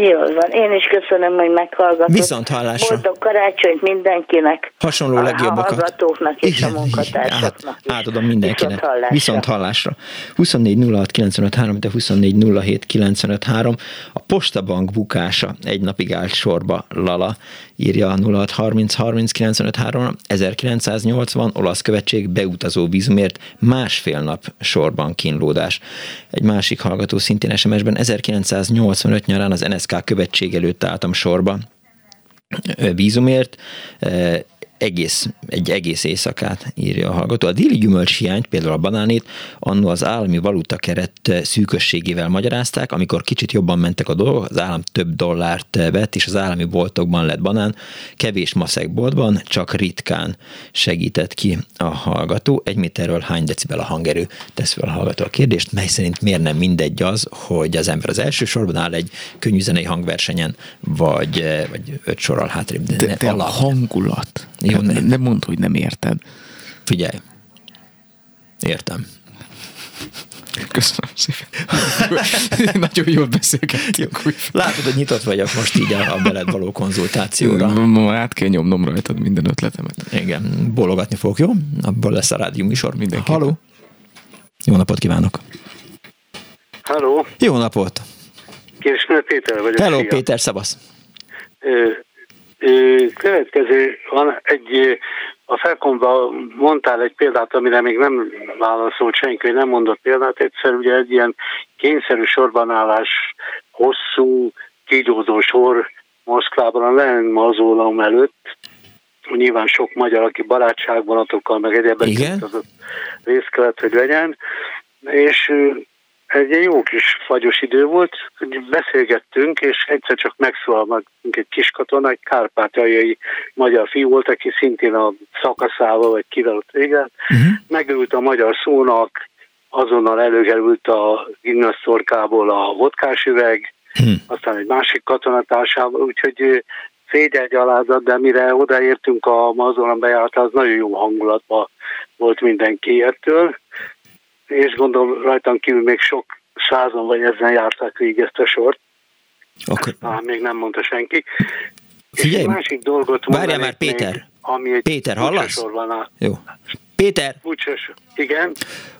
Jól van. Én is köszönöm, hogy meghallgatott.
Viszont hallásra.
Boldog karácsonyt mindenkinek.
Hasonló a legjobbakat.
A hallgatóknak és igen, a munkatársaknak
át, Átadom mindenkinek. Viszont hallásra. Viszont hallásra. 24 06 953, de 24 07 953. A postabank bukása egy napig állt sorba Lala írja 06 30 30 953 1980 olasz követség beutazó vízumért másfél nap sorban kínlódás. Egy másik hallgató szintén SMS-ben 1985 nyarán az NSK követség előtt álltam sorba vízumért, egész, egy egész éjszakát írja a hallgató. A déli gyümölcs hiányt, például a banánét, annó az állami valuta keret szűkösségével magyarázták, amikor kicsit jobban mentek a dolgok, az állam több dollárt vett, és az állami boltokban lett banán, kevés maszek boltban, csak ritkán segített ki a hallgató. Egy méterről hány decibel a hangerő? Tesz fel a hallgató a kérdést, mely szerint miért nem mindegy az, hogy az ember az első sorban áll egy könnyű zenei hangversenyen, vagy, vagy öt sorral hátrébb.
De, de, de a hangulat. Jó, ne, nem mondd, hogy nem érted.
Figyelj. Értem.
Köszönöm szépen. [laughs] Nagyon jól beszélgettünk.
Látod, hogy nyitott vagyok most így a, a veled való konzultációra.
Ma át kell nyomnom rajtad minden ötletemet.
Igen, bólogatni fogok, jó? Abból lesz a rádió műsor.
Mindenki.
Halló. Jó napot kívánok.
Halló.
Jó napot.
Kérdésnő Péter vagyok.
Hello, szia. Péter, szavasz.
Következő, van egy, a felkomban mondtál egy példát, amire még nem válaszolt senki, hogy nem mondott példát, egyszer ugye egy ilyen kényszerű sorbanállás, hosszú, kígyózó sor Moszkvában a Lenin mazólom előtt, nyilván sok magyar, aki barátságvonatokkal, meg egyébként részt kellett, hogy legyen, és egy jó kis fagyos idő volt, beszélgettünk, és egyszer csak megszólal egy kis katona, egy kárpátaljai magyar fiú volt, aki szintén a szakaszával, vagy kivel ott régen, uh-huh. megült a magyar szónak, azonnal előkerült a innaszorkából a vodkás üveg, uh-huh. aztán egy másik katonatársával, úgyhogy szégyen gyalázat, de mire odaértünk a mazolon bejárta, az nagyon jó hangulatban volt mindenki ettől és gondolom rajtam kívül még sok százan vagy ezen járták végig ezt a sort.
Akkor...
Ezt még nem mondta senki.
Figyelj,
és másik dolgot
várjál már Péter.
Még, ami egy
Péter, hallasz?
Van
Jó. Péter!
Bucsos. Igen?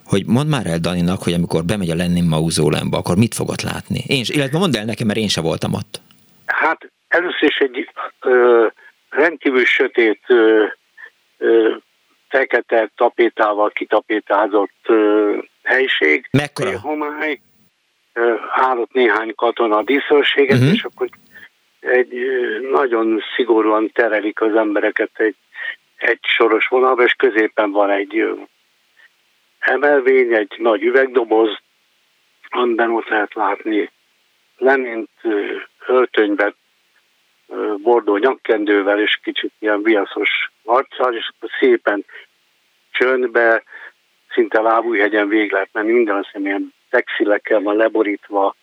Hogy mondd már el Daninak, hogy amikor bemegy a Lenin mauzólemba, akkor mit fogott látni? Én, illetve mondd el nekem, mert én sem voltam ott.
Hát először is egy ö, rendkívül sötét ö, ö, fekete tapétával kitapétázott uh, helység.
Mekkora?
Homály, uh, állott néhány katona díszőséget, uh-huh. és akkor egy uh, nagyon szigorúan terelik az embereket egy, egy soros vonalba, és középen van egy uh, emelvény, egy nagy üvegdoboz, amiben ott lehet látni Lenint öltönyben, bordó nyakkendővel és kicsit ilyen viaszos arccal, és akkor szépen csöndbe, szinte lábújhegyen végig lehet menni, minden azt ilyen textilekkel van leborítva,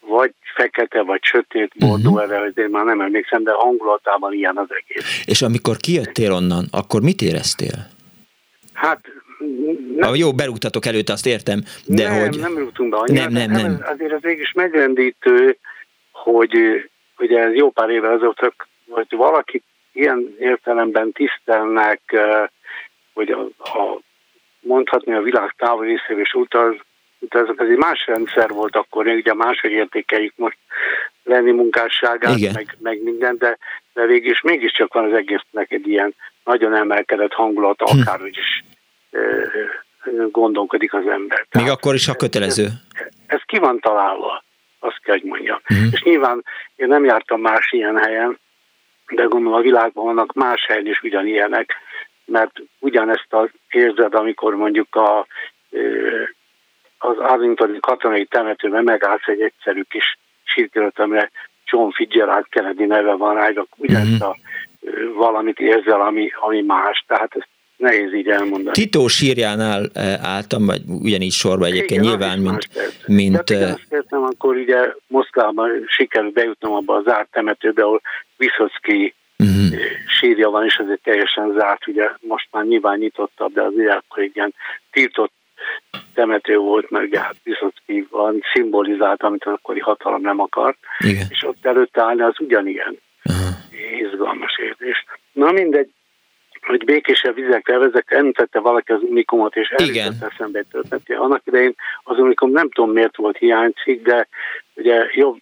vagy fekete, vagy sötét bordó, uh-huh. erre azért már nem emlékszem, de hangulatában ilyen az egész.
És amikor kijöttél onnan, akkor mit éreztél?
Hát
nem, a jó, berúgtatok előtt, azt értem, de
nem,
hogy...
Nem rúgtunk be annyira,
nem, nem, nem.
Azért az mégis megrendítő, hogy ugye ez jó pár évvel ezelőtt, hogy valaki ilyen értelemben tisztelnek, hogy a, a, mondhatni a világ távol részéről is utaz, utazok, ez egy más rendszer volt akkor, ugye máshogy értékeljük most lenni munkásságát, meg, meg minden, de, de végig is mégiscsak van az egésznek egy ilyen nagyon emelkedett hangulata, hm. akárhogy is e, gondolkodik az ember.
Még Tehát, akkor is, ha kötelező.
Ez, ez ki van találva, azt kell, hogy mondjam. Uh-huh. És nyilván én nem jártam más ilyen helyen, de gondolom a világban vannak más helyen is ugyanilyenek, mert ugyanezt az érzed, amikor mondjuk a, az Arlingtoni katonai temetőben megállsz egy egyszerű kis sírkerült, amire John Fitzgerald Kennedy neve van rá, ugyanezt mm-hmm. a valamit érzel, ami, ami más. Tehát ezt nehéz így elmondani.
Titó sírjánál álltam, vagy ugyanígy sorba egyébként Igen, nyilván, mint... mint
igen, azt értem, akkor ugye Moszkvában sikerült bejutnom abba a zárt temetőbe, ahol Viszocki uh-huh. sírja van, és ez egy teljesen zárt, ugye most már nyilván nyitottabb, de azért akkor egy ilyen tiltott temető volt, mert ugye hát Viszocki negatívan szimbolizált, amit az akkori hatalom nem akart,
Igen.
és ott előtte állni az ugyanilyen
Aha.
izgalmas érzés. Na mindegy, hogy békésebb vizekre vezek, említette valaki az unikumot, és eljutott eszembe egy történet. Annak idején az unikum nem tudom miért volt hiányzik, de ugye jobb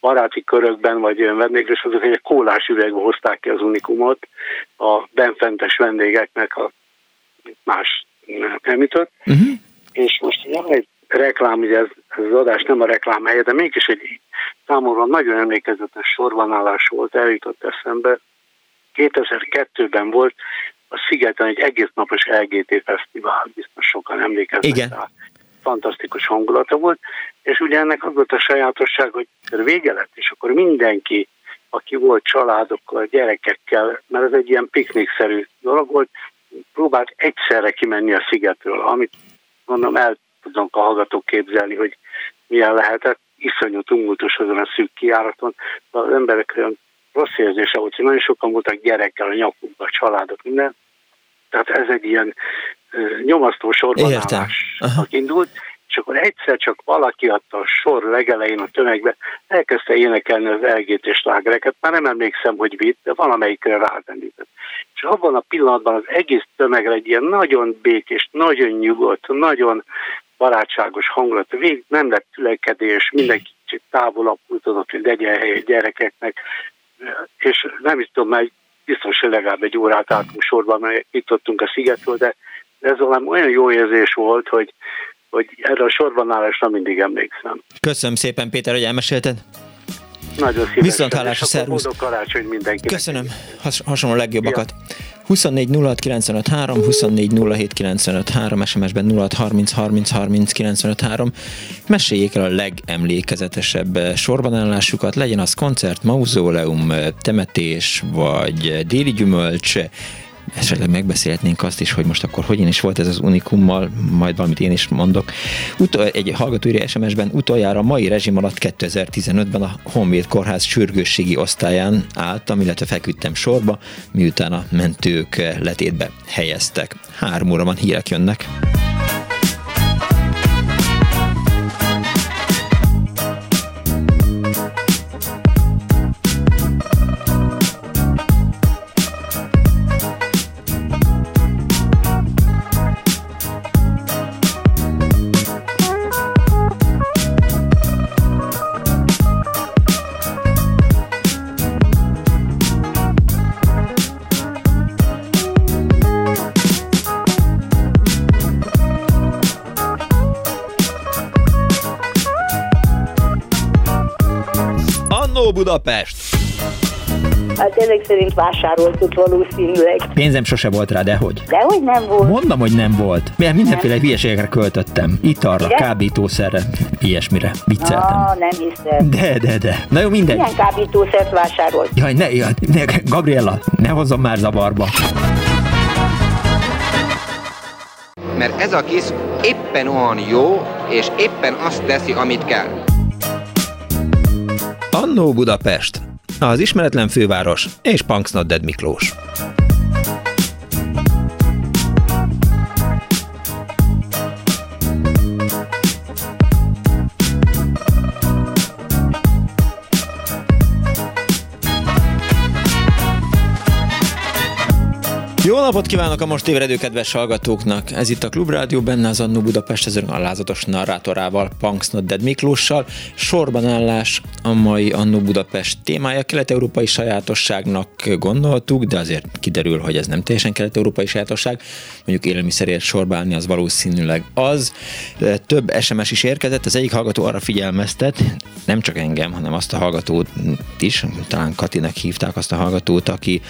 baráti körökben, vagy olyan vendégres, azok egy kólás üvegbe hozták ki az unikumot a benfentes vendégeknek, a más nem jutott. Uh-huh. És most van egy reklám, ugye ez, ez az adás nem a reklám helye, de mégis egy számomra nagyon emlékezetes sorbanállás volt, eljutott eszembe. 2002-ben volt a Szigeten egy egész napos LGT fesztivál, biztos sokan emlékeznek
Igen.
rá. Fantasztikus hangulata volt, és ugye ennek az volt a sajátosság, hogy vége lett, és akkor mindenki, aki volt családokkal, gyerekekkel, mert ez egy ilyen piknikszerű dolog volt, próbált egyszerre kimenni a szigetről, amit mondom, el tudom a hallgatók képzelni, hogy milyen lehetett, iszonyú tumultus azon a szűk kiáraton, az emberek olyan rossz érzése volt, hogy nagyon sokan voltak gyerekkel a nyakunkban, a családok, minden. Tehát ez egy ilyen nyomasztó sorban indult, és akkor egyszer csak valaki adta a sor legelején a tömegbe, elkezdte énekelni az LGT slágereket, már nem emlékszem, hogy vitt, de valamelyikre rázendített. És abban a pillanatban az egész tömegre egy ilyen nagyon békés, nagyon nyugodt, nagyon barátságos hangulat, végig nem lett tülekedés, mindenki kicsit távolabb tudott, hogy legyen hely a gyerekeknek, és nem is tudom, mert biztos, hogy legalább egy órát álltunk sorban, mert itt adtunk a szigetről, de ez valami olyan jó érzés volt, hogy, hogy erre a sorban állásra mindig emlékszem.
Köszönöm szépen, Péter, hogy elmesélted.
Nagyon szívesen.
Viszont hálás, szervusz.
karácsony mindenkinek.
Köszönöm, Has, hasonló legjobbakat. Ja. 24 06 95 3, 24 07 95 3, SMS-ben 06 30 30 30 95 3. Meséljék el a legemlékezetesebb sorbanállásukat, legyen az koncert, mauzóleum, temetés, vagy déli gyümölcs, esetleg megbeszélhetnénk azt is, hogy most akkor hogyan is volt ez az unikummal, majd valamit én is mondok. Utol, egy hallgatói SMS-ben utoljára mai rezsim alatt 2015-ben a Honvéd Kórház sürgősségi osztályán álltam, illetve feküdtem sorba, miután a mentők letétbe helyeztek. Három óra van, hírek jönnek. Budapest!
Hát ezek szerint vásároltuk valószínűleg.
Pénzem sose volt rá, de hogy?
Dehogy nem volt.
Mondom, hogy nem volt. Mert mindenféle nem. hülyeségekre költöttem. Italra, Ide? kábítószerre, ilyesmire. Vicceltem.
Ah, nem hiszem.
De, de, de. Na jó, mindegy.
Milyen kábítószert vásárolt?
Jaj, ne, jaj, ne, Gabriella, ne hozzon már zavarba.
Mert ez a kis éppen olyan jó, és éppen azt teszi, amit kell.
Annó Budapest, az ismeretlen főváros és Punksnodded Miklós. Napot kívánok a most ébredő kedves hallgatóknak! Ez itt a Klubrádió, benne az Annó Budapest, az alázatos narrátorával, Punks Not Dead Miklóssal. Sorban állás a mai Annó Budapest témája. Kelet-európai sajátosságnak gondoltuk, de azért kiderül, hogy ez nem teljesen kelet-európai sajátosság. Mondjuk élelmiszerért sorba állni az valószínűleg az. Több SMS is érkezett, az egyik hallgató arra figyelmeztet, nem csak engem, hanem azt a hallgatót is, talán Katinek hívták azt a hallgatót, aki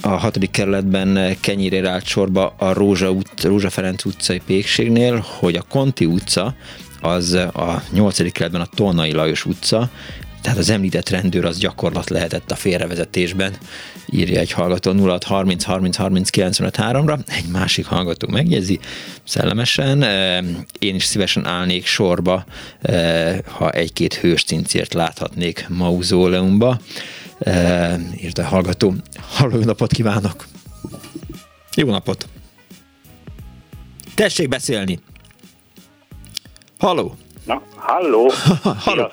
a hatodik kerületben kenyérére állt sorba a Rózsa, ut- Rózsa Ferenc utcai pékségnél, hogy a Konti utca az a nyolcadik kerületben a Tolnai Lajos utca, tehát az említett rendőr az gyakorlat lehetett a félrevezetésben, írja egy hallgató 06 30 30 30 95 3-ra, egy másik hallgató megjegyzi szellemesen, én is szívesen állnék sorba, ha egy-két hős cincért láthatnék mauzóleumba, írta a hallgató. Halló, napot kívánok! Jó napot! Tessék beszélni! Halló!
Na, Halló!
Halló!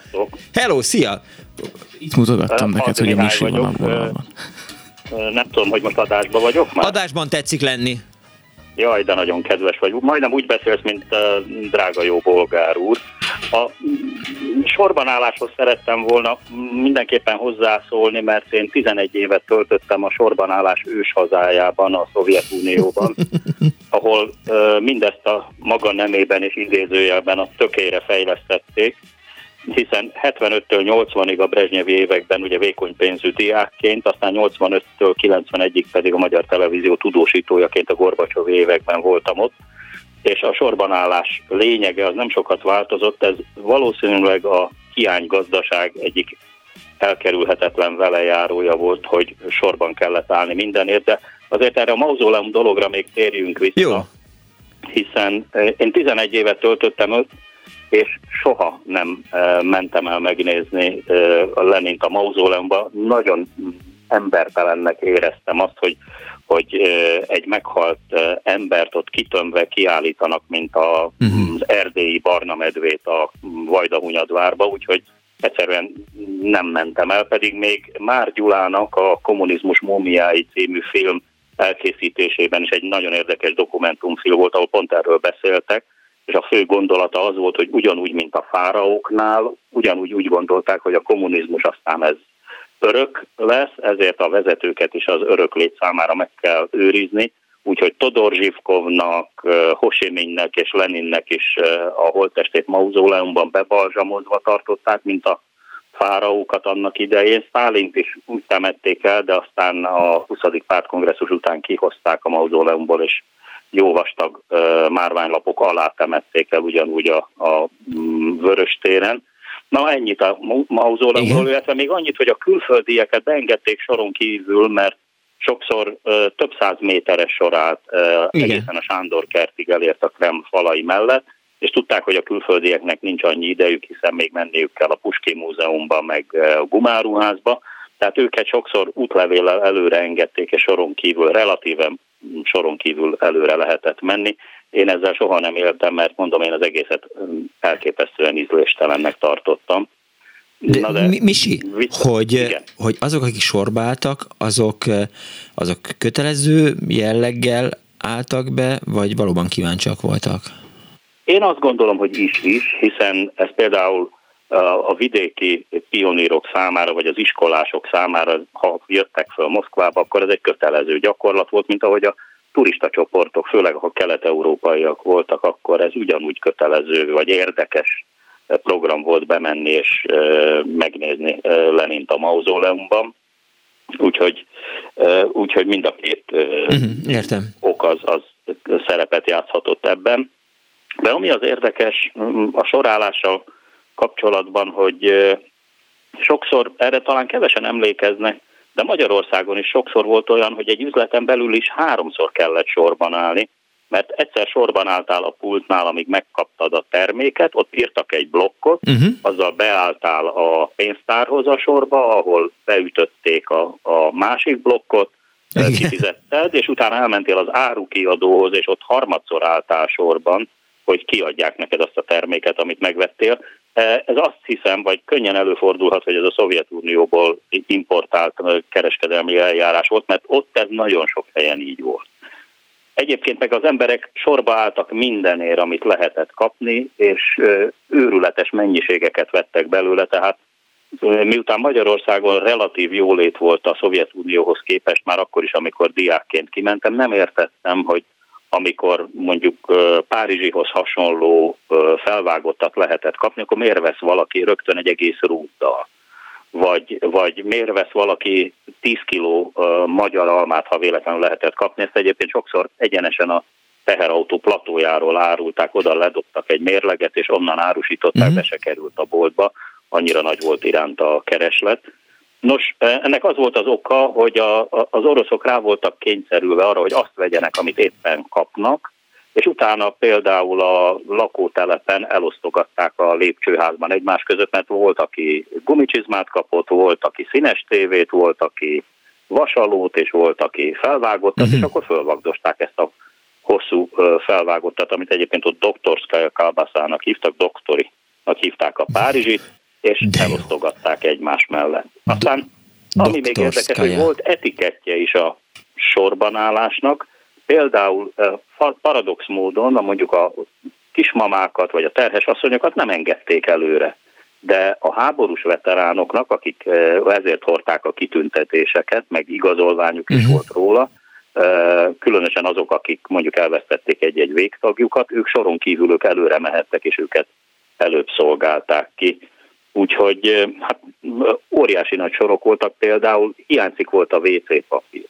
Hello, szia!
Itt mutogattam uh, neked, hogy a Misi van a
vonalban. Nem tudom, hogy most adásban vagyok már.
Adásban tetszik lenni.
Jaj, de nagyon kedves vagy. Majdnem úgy beszélsz, mint uh, drága jó bolgár úr. A sorban álláshoz szerettem volna mindenképpen hozzászólni, mert én 11 évet töltöttem a sorban állás ős hazájában, a Szovjetunióban, [laughs] ahol mindezt a maga nemében és idézőjelben a tökére fejlesztették, hiszen 75-től 80-ig a Brezsnyevi években ugye vékony pénzű diákként, aztán 85-től 91-ig pedig a Magyar Televízió tudósítójaként a Gorbacsov években voltam ott, és a sorbanállás lényege az nem sokat változott, ez valószínűleg a hiánygazdaság egyik elkerülhetetlen velejárója volt, hogy sorban kellett állni mindenért, de azért erre a mauzóleum dologra még térjünk vissza. Jó. Hiszen eh, én 11 évet töltöttem ott, és soha nem mentem el megnézni a Lenint a mauzóleumban. Nagyon embertelennek éreztem azt, hogy, hogy egy meghalt embert ott kitömve kiállítanak, mint a, uh-huh. az erdélyi barna medvét a Vajdahunyadvárba, úgyhogy egyszerűen nem mentem el, pedig még Már Gyulának a Kommunizmus Mómiái című film elkészítésében is egy nagyon érdekes dokumentumfilm volt, ahol pont erről beszéltek, és a fő gondolata az volt, hogy ugyanúgy, mint a fáraóknál, ugyanúgy úgy gondolták, hogy a kommunizmus aztán ez örök lesz, ezért a vezetőket is az öröklét számára meg kell őrizni, úgyhogy Todor Zsivkovnak, Hosiminnek és Leninnek is a holttestét mauzóleumban bebalzsamozva tartották, mint a fáraókat annak idején. Stálint is úgy temették el, de aztán a 20. pártkongresszus után kihozták a mauzóleumból, és jó vastag márványlapok alá temették el ugyanúgy a, a Vörös téren. Na ennyit a mauzóleumról, illetve még annyit, hogy a külföldieket beengedték soron kívül, mert sokszor uh, több száz méteres sor állt uh, egészen a Sándor kertig elért a Krem falai mellett, és tudták, hogy a külföldieknek nincs annyi idejük, hiszen még menniük kell a Puski Múzeumba, meg a Gumáruházba, tehát őket sokszor útlevéllel előre engedték, és soron kívül relatíven soron kívül előre lehetett menni. Én ezzel soha nem éltem, mert mondom, én az egészet elképesztően ízléstelennek tartottam.
De, Na de Misi, hogy, hogy azok, akik sorbáltak, azok, azok kötelező jelleggel álltak be, vagy valóban kíváncsiak voltak?
Én azt gondolom, hogy is is, hiszen ez például a vidéki pionírok számára, vagy az iskolások számára, ha jöttek föl Moszkvába, akkor ez egy kötelező gyakorlat volt, mint ahogy a turista csoportok, főleg ha kelet-európaiak voltak, akkor ez ugyanúgy kötelező, vagy érdekes program volt bemenni és megnézni Lenint a mauzóleumban. Úgyhogy, úgyhogy mind a két uh-huh,
értem.
ok az, az szerepet játszhatott ebben. De ami az érdekes, a sorállással kapcsolatban, hogy sokszor erre talán kevesen emlékeznek, de Magyarországon is sokszor volt olyan, hogy egy üzleten belül is háromszor kellett sorban állni, mert egyszer sorban álltál a pultnál, amíg megkaptad a terméket, ott írtak egy blokkot, uh-huh. azzal beálltál a pénztárhoz a sorba, ahol beütötték a, a másik blokkot, Igen. kifizetted, és utána elmentél az árukiadóhoz, és ott harmadszor álltál sorban, hogy kiadják neked azt a terméket, amit megvettél. E, ez azt hiszem, vagy könnyen előfordulhat, hogy ez a Szovjetunióból importált kereskedelmi eljárás volt, mert ott ez nagyon sok helyen így volt. Egyébként meg az emberek sorba álltak mindenért, amit lehetett kapni, és őrületes mennyiségeket vettek belőle, tehát miután Magyarországon relatív jólét volt a Szovjetunióhoz képest, már akkor is, amikor diákként kimentem, nem értettem, hogy amikor mondjuk Párizsihoz hasonló felvágottat lehetett kapni, akkor miért vesz valaki rögtön egy egész rúddal? Vagy, vagy miért vesz valaki 10 kiló magyar almát, ha véletlenül lehetett kapni? Ezt egyébként sokszor egyenesen a teherautó platójáról árulták, oda ledobtak egy mérleget, és onnan árusították, uh-huh. be se került a boltba, annyira nagy volt iránt a kereslet. Nos, e, ennek az volt az oka, hogy a, a, az oroszok rá voltak kényszerülve arra, hogy azt vegyenek, amit éppen kapnak, és utána például a lakótelepen elosztogatták a lépcsőházban egymás között, mert volt, aki gumicsizmát kapott, volt, aki színes tévét, volt, aki vasalót, és volt, aki felvágottat, uh-huh. és akkor fölvagdosták ezt a hosszú felvágottat, amit egyébként ott doktorszkaja kalbaszának hívtak, doktori hívták a Párizsit, és elosztogatták egymás mellett. Aztán, ami még érdekes, hogy volt etikettje is a sorbanállásnak, például paradox módon, mondjuk a kismamákat vagy a terhes asszonyokat nem engedték előre. De a háborús veteránoknak, akik ezért hordták a kitüntetéseket, meg igazolványuk is uh-huh. volt róla, különösen azok, akik mondjuk elvesztették egy-egy végtagjukat, ők soron kívül ők előre mehettek, és őket előbb szolgálták ki. Úgyhogy hát, óriási nagy sorok voltak például, hiányzik volt a WC papír.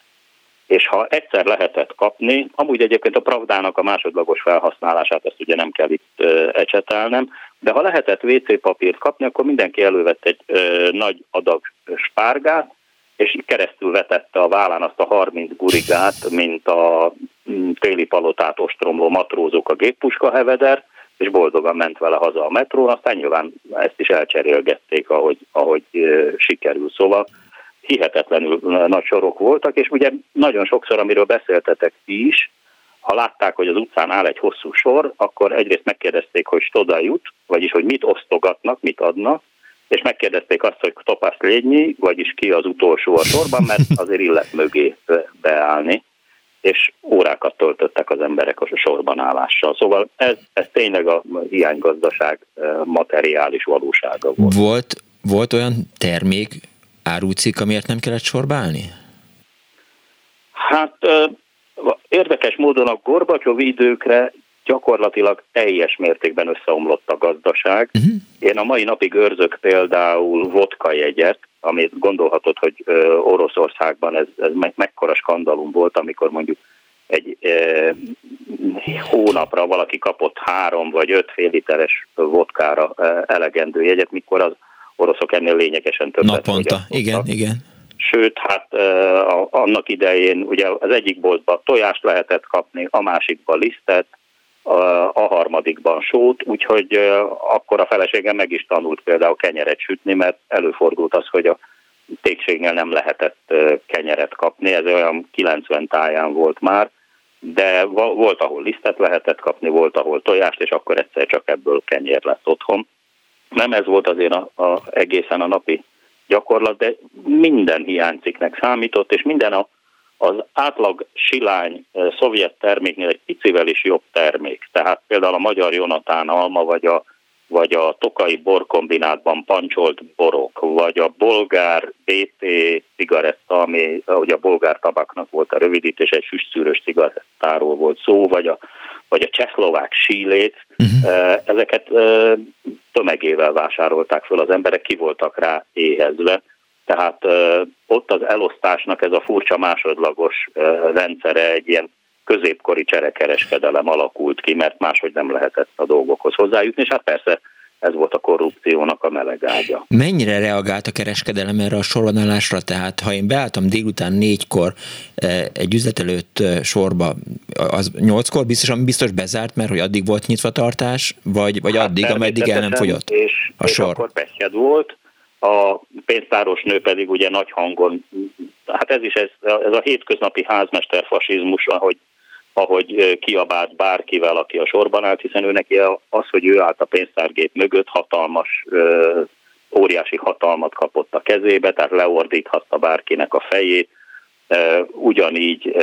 És ha egyszer lehetett kapni, amúgy egyébként a Pravdának a másodlagos felhasználását, ezt ugye nem kell itt ecsetelnem, de ha lehetett WC papírt kapni, akkor mindenki elővett egy ö, nagy adag spárgát, és keresztül vetette a vállán azt a 30 gurigát, mint a mm, téli palotát ostromló matrózok a géppuska heveder, és boldogan ment vele haza a metrón, aztán nyilván ezt is elcserélgették, ahogy, ahogy sikerül. Szóval hihetetlenül nagy sorok voltak, és ugye nagyon sokszor, amiről beszéltetek ti is, ha látták, hogy az utcán áll egy hosszú sor, akkor egyrészt megkérdezték, hogy stoda jut, vagyis hogy mit osztogatnak, mit adnak, és megkérdezték azt, hogy topasz lényi, vagyis ki az utolsó a sorban, mert azért illet mögé beállni, és órákat töltöttek az emberek a sorban állással. Szóval ez, ez tényleg a hiánygazdaság materiális valósága volt.
Volt, volt olyan termék, árucik, amiért nem kellett sorba állni?
Hát érdekes módon a Gorbacsov időkre gyakorlatilag teljes mértékben összeomlott a gazdaság. Uh-huh. Én a mai napig őrzök például vodka jegyet, amit gondolhatod, hogy Oroszországban ez, ez me- mekkora skandalum volt, amikor mondjuk egy e, hónapra valaki kapott három vagy öt fél literes vodkára e, elegendő jegyet, mikor az oroszok ennél lényegesen többet
Naponta, igen, igen.
Sőt, hát a, annak idején ugye az egyik boltban tojást lehetett kapni, a másikban lisztet, a, harmadikban sót, úgyhogy akkor a feleségem meg is tanult például kenyeret sütni, mert előfordult az, hogy a tégségnél nem lehetett kenyeret kapni, ez olyan 90 táján volt már, de volt, ahol lisztet lehetett kapni, volt, ahol tojást, és akkor egyszer csak ebből kenyér lett otthon. Nem ez volt azért a, a, egészen a napi gyakorlat, de minden hiányciknek számított, és minden a, az átlag silány szovjet terméknél egy picivel is jobb termék. Tehát például a magyar Jonatán alma, vagy a, vagy a tokai borkombinátban pancsolt borok, vagy a bolgár BT cigaretta, ami ugye a bolgár tabaknak volt a rövidítés, egy füstszűrös cigarettáról volt szó, vagy a vagy a csehszlovák sílét, uh-huh. ezeket tömegével vásárolták föl az emberek, ki voltak rá éhezve. Tehát ott az elosztásnak ez a furcsa másodlagos rendszere egy ilyen középkori cserekereskedelem alakult ki, mert máshogy nem lehetett a dolgokhoz hozzájutni, és hát persze ez volt a korrupciónak a melegágya.
Mennyire reagált a kereskedelem erre a sorvonalásra? Tehát ha én beálltam délután négykor egy üzlet előtt sorba, az nyolckor biztosan biztos bezárt, mert hogy addig volt nyitva tartás, vagy, vagy hát addig, ameddig el nem fogyott
és, a és sor? akkor pekjed volt, a pénztáros nő pedig ugye nagy hangon, hát ez is ez, ez a hétköznapi házmester fasizmus, ahogy ahogy kiabált bárkivel, aki a sorban állt, hiszen ő neki az, hogy ő állt a pénztárgép mögött, hatalmas, óriási hatalmat kapott a kezébe, tehát leordíthatta bárkinek a fejét, ugyanígy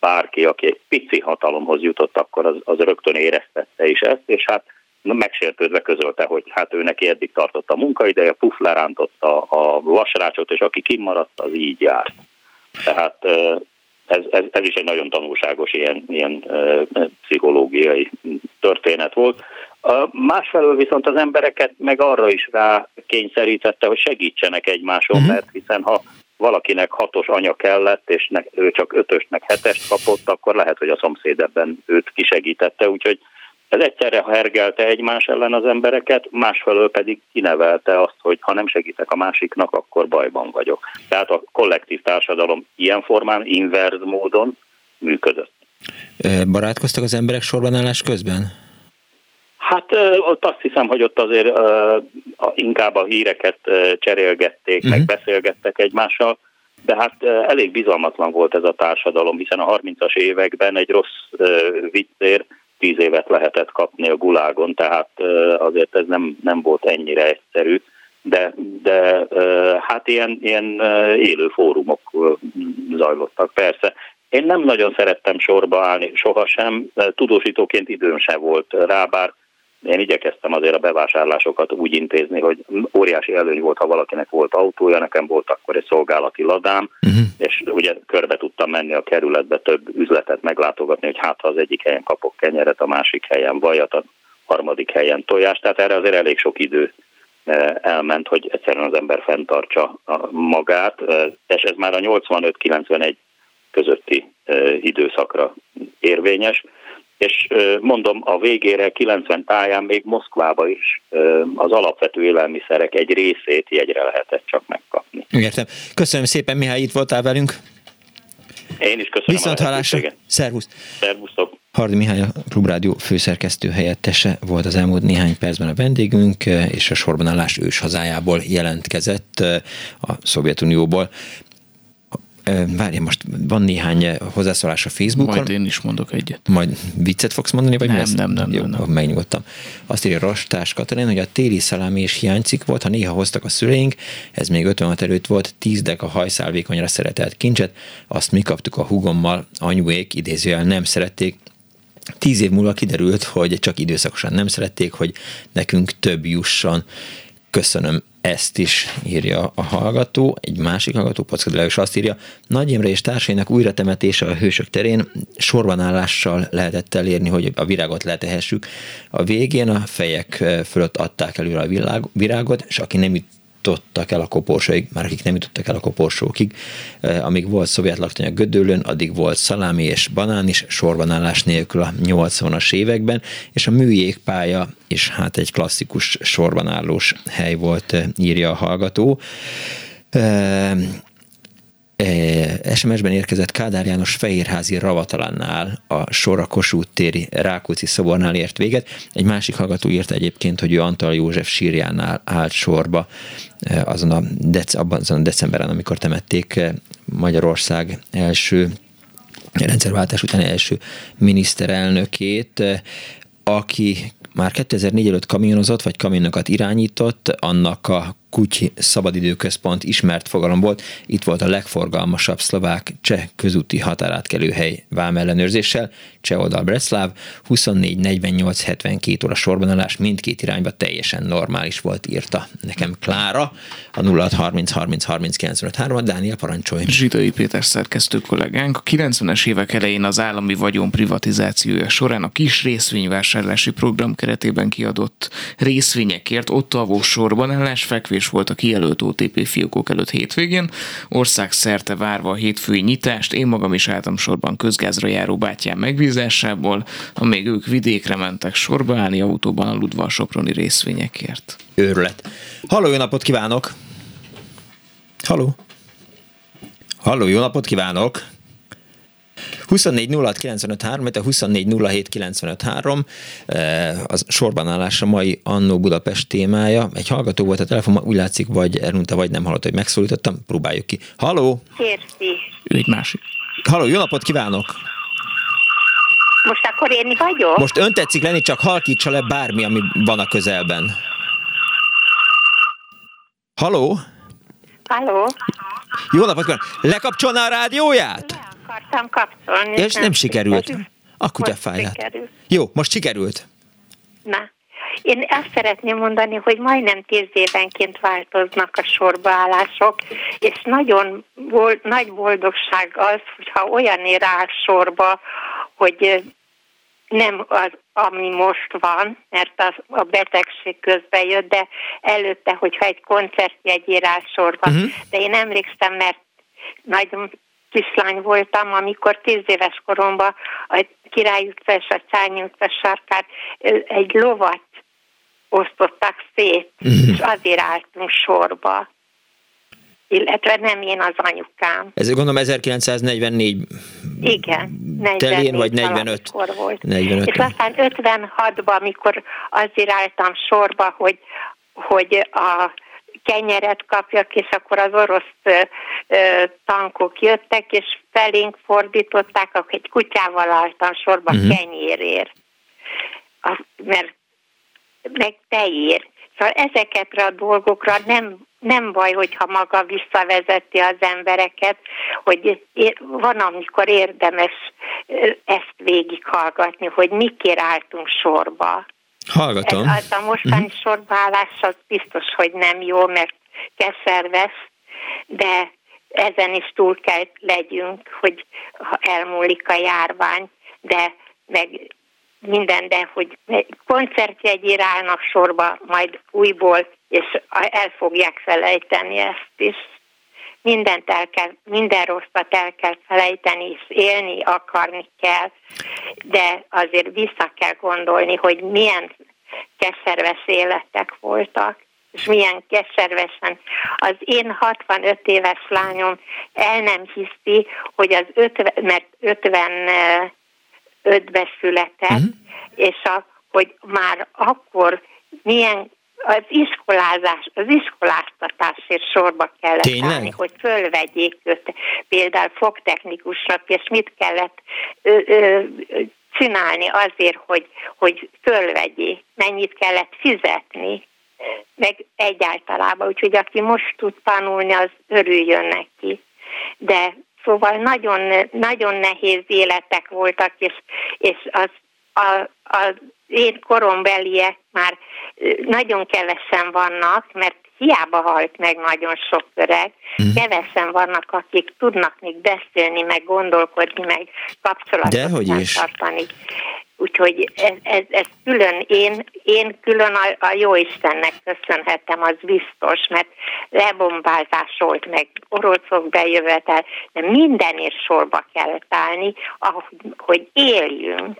bárki, aki egy pici hatalomhoz jutott, akkor az, az rögtön éreztette is ezt, és hát megsértődve közölte, hogy hát ő neki eddig tartott a munkaideje, puf lerántotta a vasrácsot, és aki kimaradt, az így járt. Tehát ez, ez, ez is egy nagyon tanulságos ilyen, ilyen pszichológiai történet volt. Másfelől viszont az embereket meg arra is rá kényszerítette, hogy segítsenek egymáson, uh-huh. mert hiszen ha valakinek hatos anya kellett, és ne, ő csak ötöst meg hetest kapott, akkor lehet, hogy a szomszéd ebben őt kisegítette, úgyhogy ez egyszerre hergelte egymás ellen az embereket, másfelől pedig kinevelte azt, hogy ha nem segítek a másiknak, akkor bajban vagyok. Tehát a kollektív társadalom ilyen formán, inverz módon működött.
Barátkoztak az emberek sorban állás közben?
Hát ott azt hiszem, hogy ott azért inkább a híreket cserélgették, uh-huh. meg beszélgettek egymással, de hát elég bizalmatlan volt ez a társadalom, hiszen a 30-as években egy rossz viccér tíz évet lehetett kapni a gulágon, tehát azért ez nem, nem volt ennyire egyszerű, de, de hát ilyen, ilyen élő fórumok zajlottak persze. Én nem nagyon szerettem sorba állni, sohasem, tudósítóként időm se volt rá, bár én igyekeztem azért a bevásárlásokat úgy intézni, hogy óriási előny volt, ha valakinek volt autója, nekem volt akkor egy szolgálati ladám, uh-huh. és ugye körbe tudtam menni a kerületbe több üzletet meglátogatni, hogy hát ha az egyik helyen kapok kenyeret, a másik helyen vajat, a harmadik helyen tojást, tehát erre azért elég sok idő e, elment, hogy egyszerűen az ember fenntartsa magát, e, és ez már a 85-91 közötti e, időszakra érvényes és mondom, a végére 90 táján még Moszkvába is az alapvető élelmiszerek egy részét jegyre lehetett csak megkapni.
Értem. Köszönöm szépen, Mihály, itt voltál velünk.
Én is köszönöm
Viszont hallásra. Szervusz.
Szervusztok.
Hardi Mihály, a Klubrádió főszerkesztő helyettese volt az elmúlt néhány percben a vendégünk, és a sorbanállás ős hazájából jelentkezett a Szovjetunióból. Várj, most van néhány hozzászólás a Facebookon.
Majd én is mondok egyet.
Majd viccet fogsz mondani, vagy
nem,
mi?
Nem, nem,
Jó,
nem, nem.
megnyugodtam. Azt írja Rastás Katalin, hogy a téli szalámi és hiánycik volt, ha néha hoztak a szüleink, ez még 56 előtt volt, 10 dek a hajszálvékonyra szeretelt kincset, azt mi kaptuk a hugommal, anyuék idézőjel nem szerették, Tíz év múlva kiderült, hogy csak időszakosan nem szerették, hogy nekünk több jusson. Köszönöm ezt is írja a hallgató, egy másik hallgató, Packad is azt írja, Nagy Imre és társainak újratemetése a hősök terén sorbanállással lehetett elérni, hogy a virágot letehessük. A végén a fejek fölött adták előre a virágot, és aki nem jutottak el a koporsóig, már akik nem jutottak el a koporsókig, amíg volt szovjet laktanya Gödöllön, addig volt szalámi és banán is sorbanállás nélkül a 80-as években, és a műjégpálya is hát egy klasszikus sorbanállós hely volt, írja a hallgató. Eh, SMS-ben érkezett Kádár János Fehérházi Ravatalannál a Sora Kossuth téri Rákóczi szobornál ért véget. Egy másik hallgató írta egyébként, hogy ő Antal József sírjánál állt sorba azon a, dec- abban azon a decemberen, amikor temették Magyarország első rendszerváltás után első miniszterelnökét, aki már 2004 előtt kamionozott, vagy kamionokat irányított, annak a Kuty Szabadidőközpont ismert fogalom volt. Itt volt a legforgalmasabb szlovák cseh közúti határátkelőhely vámellenőrzéssel, cseh oldal Bresláv, 24, 48, 72 óra sorbanálás mindkét irányba teljesen normális volt, írta nekem Klára, a 06 30 30 30 95 Dániel parancsolj.
Zsidai Péter szerkesztő kollégánk a 90-es évek elején az állami vagyon privatizációja során a kis részvényvásárlási program keretében kiadott részvényekért ott alvó sorbanállás fekvés tüntetés volt a kijelölt OTP fiókok előtt hétvégén. Ország szerte várva a hétfői nyitást, én magam is álltam sorban közgázra járó bátyám megbízásából, amíg ők vidékre mentek sorba állni autóban aludva a soproni részvényekért.
Őrület. Halló, jó napot kívánok! Halló! Halló, jó napot kívánok! 24 06 95 3, a 24 07 95 3, az sorbanállás a mai Annó Budapest témája. Egy hallgató volt a telefonban, úgy látszik, vagy elmondta, vagy nem hallott, hogy megszólítottam. Próbáljuk ki. Halló!
Érti.
Ő egy másik.
Halló, jó napot kívánok!
Most akkor én vagyok?
Most ön tetszik lenni, csak halkítsa le bármi, ami van a közelben. Halló?
Halló?
Jó napot kívánok! Lekapcsolná a rádióját?
Le akartam kapcsolni.
És nem, nem sikerült. A kutyafáját. Jó, most sikerült.
Na, én azt szeretném mondani, hogy majdnem tíz évenként változnak a sorbaállások, és nagyon bold, nagy boldogság az, hogyha olyan ér áll sorba, hogy nem az, ami most van, mert az, a betegség közben jött, de előtte, hogyha egy sorba. Uh-huh. De én emlékszem, mert nagyon kislány voltam, amikor tíz éves koromban a Király utca és a Csányi utca sarkát egy lovat osztottak szét, uh-huh. és azért álltunk sorba. Illetve nem én az anyukám.
Ez gondolom 1944
Igen, 44
telén, vagy 45?
volt.
45.
És aztán 56-ban, amikor azért álltam sorba, hogy, hogy a kenyeret kapjak, és akkor az orosz tankok jöttek, és felénk fordították, akkor egy kutyával álltam sorba uh-huh. kenyérért. mert meg teér. Szóval ezekre a dolgokra nem, nem baj, hogyha maga visszavezeti az embereket, hogy van, amikor érdemes ezt végighallgatni, hogy mikért álltunk sorba.
Hallgatom.
Ez, az a mostani uh-huh. sorbaállás az biztos, hogy nem jó, mert keservesz, de ezen is túl kell legyünk, hogy elmúlik a járvány, de meg minden, de hogy koncertjegyére állnak sorba majd újból, és el fogják felejteni ezt is. Mindent el kell, minden rosszat el kell felejteni, és élni akarni kell, de azért vissza kell gondolni, hogy milyen keserves életek voltak, és milyen keservesen. Az én 65 éves lányom el nem hiszi, hogy az 50, mert 50 ötbe született, uh-huh. és a, hogy már akkor milyen az iskolázás, az iskoláztatásért sorba kellett Tényleg? állni, hogy fölvegyék őt, például fogtechnikusnak, és mit kellett ö, ö, csinálni azért, hogy, hogy fölvegyék, mennyit kellett fizetni, meg egyáltalában, úgyhogy aki most tud tanulni, az örüljön neki. De Szóval nagyon, nagyon nehéz életek voltak, és, és az, a, a én korombeliek már nagyon kevesen vannak, mert hiába halt meg nagyon sok öreg, mm. kevesen vannak, akik tudnak még beszélni, meg gondolkodni, meg kapcsolatot tartani. Úgyhogy ez, ez, ez külön, én, én külön a, a jó Istennek köszönhetem, az biztos, mert lebombázás volt, meg oroszok bejövetel, de mindenért sorba kell állni, ahogy, hogy éljünk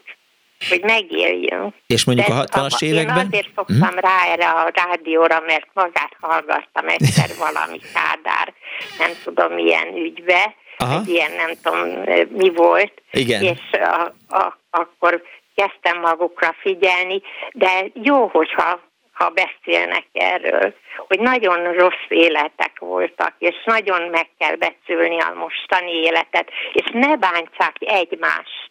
hogy megéljünk.
És mondjuk De a 60-as években? Én
azért fogtam hmm. rá erre a rádióra, mert magát hallgattam egyszer [laughs] valami kádár, nem tudom milyen ügybe, Aha. ilyen nem tudom mi volt,
Igen.
és a, a, akkor kezdtem magukra figyelni, de jó, hogyha ha beszélnek erről, hogy nagyon rossz életek voltak, és nagyon meg kell becsülni a mostani életet, és ne bántsák egymást.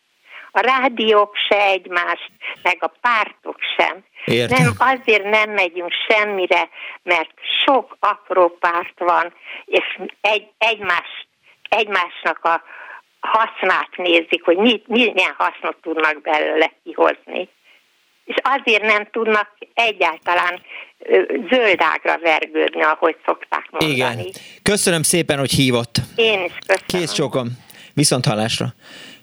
A rádiók se egymást, meg a pártok sem.
Értem.
Nem, azért nem megyünk semmire, mert sok apró párt van, és egy, egymás, egymásnak a, hasznát nézik, hogy mi, milyen hasznot tudnak belőle kihozni. És azért nem tudnak egyáltalán zöldágra vergődni, ahogy szokták mondani. Igen.
Köszönöm szépen, hogy hívott.
Én is köszönöm.
Kész csókom. Viszont hallásra.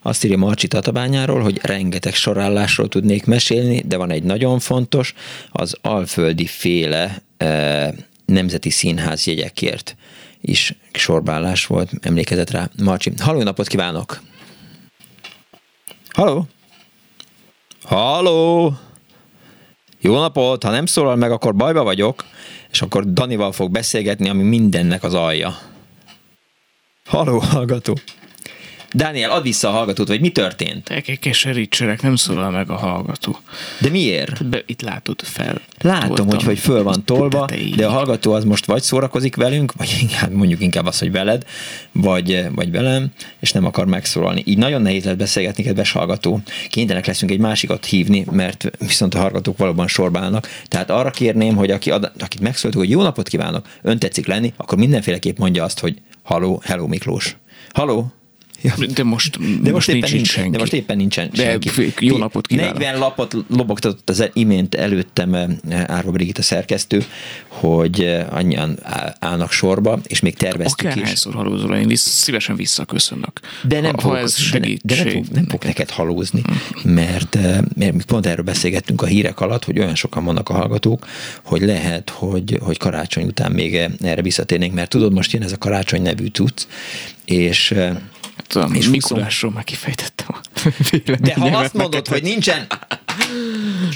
Azt írja Marcsi Tatabányáról, hogy rengeteg sorállásról tudnék mesélni, de van egy nagyon fontos, az alföldi féle e, nemzeti színház jegyekért is sorbálás volt, emlékezett rá Marcsi. Halló, napot kívánok! Halló! Halló! Jó napot! Ha nem szólal meg, akkor bajba vagyok, és akkor Danival fog beszélgetni, ami mindennek az alja. Halló, hallgató! Dániel, add vissza a hallgatót, vagy mi történt?
Keserítsenek, nem szólal meg a hallgató.
De miért?
Be, itt látod fel.
Látom, hogy, hogy föl van tolva, de a hallgató az most vagy szórakozik velünk, vagy [laughs] inkább mondjuk inkább az, hogy veled, vagy, vagy velem, és nem akar megszólalni. Így nagyon nehéz lesz beszélgetni, kedves hallgató. Kénytelenek leszünk egy másikat hívni, mert viszont a hallgatók valóban sorbálnak. Tehát arra kérném, hogy aki, akit megszóltuk, hogy jó napot kívánok, ön tetszik lenni, akkor mindenféleképp mondja azt, hogy haló, hello Miklós. Haló?
Ja. De most, de most, most éppen nincs, nincs senki.
De most éppen nincsen
de senki. Jó napot kívánok.
40 lapot lobogtatott az imént előttem eh, Árva Brigitta szerkesztő, hogy eh, annyian állnak sorba, és még terveztük
Akár is. Akárhányszor halózol, én vissz, szívesen visszaköszönök.
De nem, ha, fog, ez de, de nem, fog, nem fog neked halózni, mert, eh, mert pont erről beszélgettünk a hírek alatt, hogy olyan sokan vannak a hallgatók, hogy lehet, hogy, hogy karácsony után még erre visszatérnénk, mert tudod, most jön ez a karácsony nevű tudsz, és
tudom, és Mikulásról már kifejtettem a [laughs]
De ha azt mondod, hogy nincsen,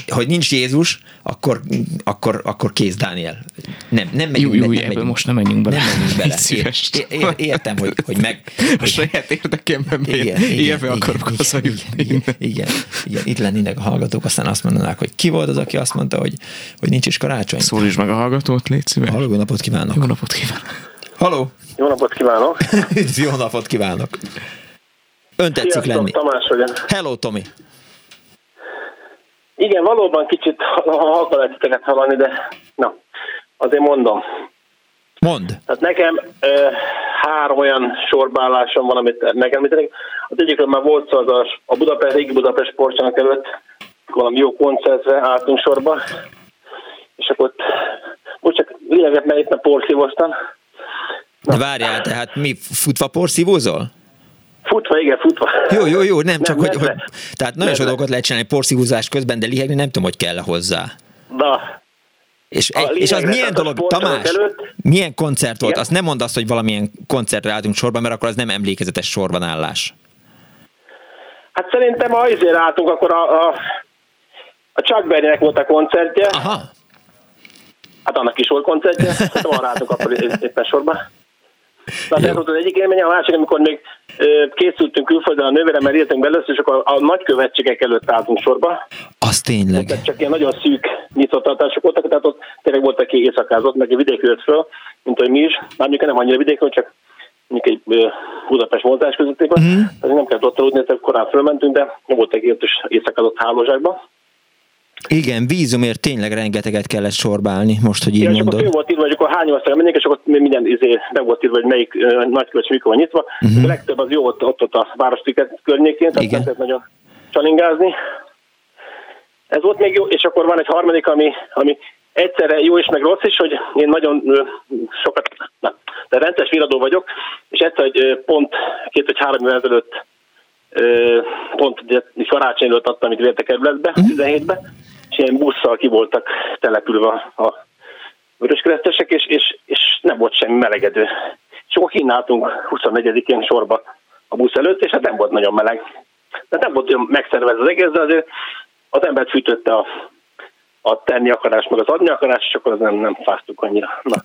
hogy nincs Jézus, akkor, akkor, akkor kész Dániel. Nem, nem megyünk,
jó, jó, nem megyünk, most nem menjünk bele.
Nem menjünk bele. [laughs] Ér, ér, értem, hogy, hogy meg...
A saját érdekemben igen, élve akarok
hazajutni. Igen, igen, igen, itt lennének a hallgatók, aztán azt mondanák, hogy ki volt az, aki azt mondta, hogy, hogy nincs is karácsony.
Szólíts meg a hallgatót, légy szíves.
Halló, napot kívánok.
Jó napot kívánok.
Haló!
Jó napot kívánok! [laughs]
Jó napot kívánok! Ön tetszik
Sziasztok,
lenni.
Tamás vagyok.
Hello, Tomi!
Igen, valóban kicsit halka lehet titeket hallani, de na, azért mondom.
Mond.
Tehát nekem ö, három olyan sorbállásom van, amit megemlítenek. Az egyikről már volt szó, az a, a Budapest, régi Budapest sportcsanak előtt, valami jó koncertre álltunk sorba, és akkor ott, most csak lényeget, mert itt a porszívoztam.
De várjál, tehát mi futva porszívózol?
Futva, igen, futva.
Jó, jó, jó, nem, nem csak, hogy, hogy, tehát nagyon sok dolgot lehet csinálni porszívózás közben, de lihegni nem tudom, hogy kell hozzá.
Na,
és, és az milyen dolog, Tamás, előtt, milyen koncert volt? Igen? Azt nem mondd azt, hogy valamilyen koncertre álltunk sorban, mert akkor az nem emlékezetes sorban állás.
Hát szerintem, ha azért álltunk, akkor a, a, a Chuck Berry-nek volt a koncertje.
Aha.
Hát annak is volt koncertje, hát arra álltunk akkor [laughs] éppen sorban. Na, ez volt az egyik élmény, a másik, amikor még készültünk külföldön a nővéremmel éltünk belőle, és akkor a, nagykövetségek előtt álltunk sorba.
Az tényleg.
Tehát csak ilyen nagyon szűk nyitottatások voltak, tehát ott tényleg volt, aki éjszakázott, meg vidék jött föl, mint hogy mi is. Már nem annyira vidékon, csak mondjuk egy Budapest mozgás közöttében. Uh-huh. Azért nem kellett ott aludni, korán fölmentünk, de volt egy is éjszakázott hálózsákba.
Igen, vízumért tényleg rengeteget kellett sorbálni, most, hogy így Igen, mondod.
És akkor volt írva, hogy akkor hány ország mennék, és akkor minden izé be volt írva, hogy melyik uh, nagykövet mikor van nyitva. Uh-huh. A legtöbb az jó ott, ott, ott a Városliget környékén, tehát Igen. nem nagyon csalingázni. Ez volt még jó, és akkor van egy harmadik, ami, ami egyszerre jó is, meg rossz is, hogy én nagyon sokat, na, de rendes viradó vagyok, és egyszer, hogy pont két vagy három évvel ezelőtt pont ugye karácsony előtt adtam itt vértekerületbe, uh-huh. 17-be, és ilyen busszal ki voltak települve a vöröskeresztesek, és, és, és nem volt semmi melegedő. És akkor kínáltunk 24-én sorba a busz előtt, és hát nem volt nagyon meleg. De nem volt olyan megszervezve az egész, de azért az embert fűtötte a, a tenni akarás, meg az adni akarás, és akkor az nem, nem fáztuk annyira. Na,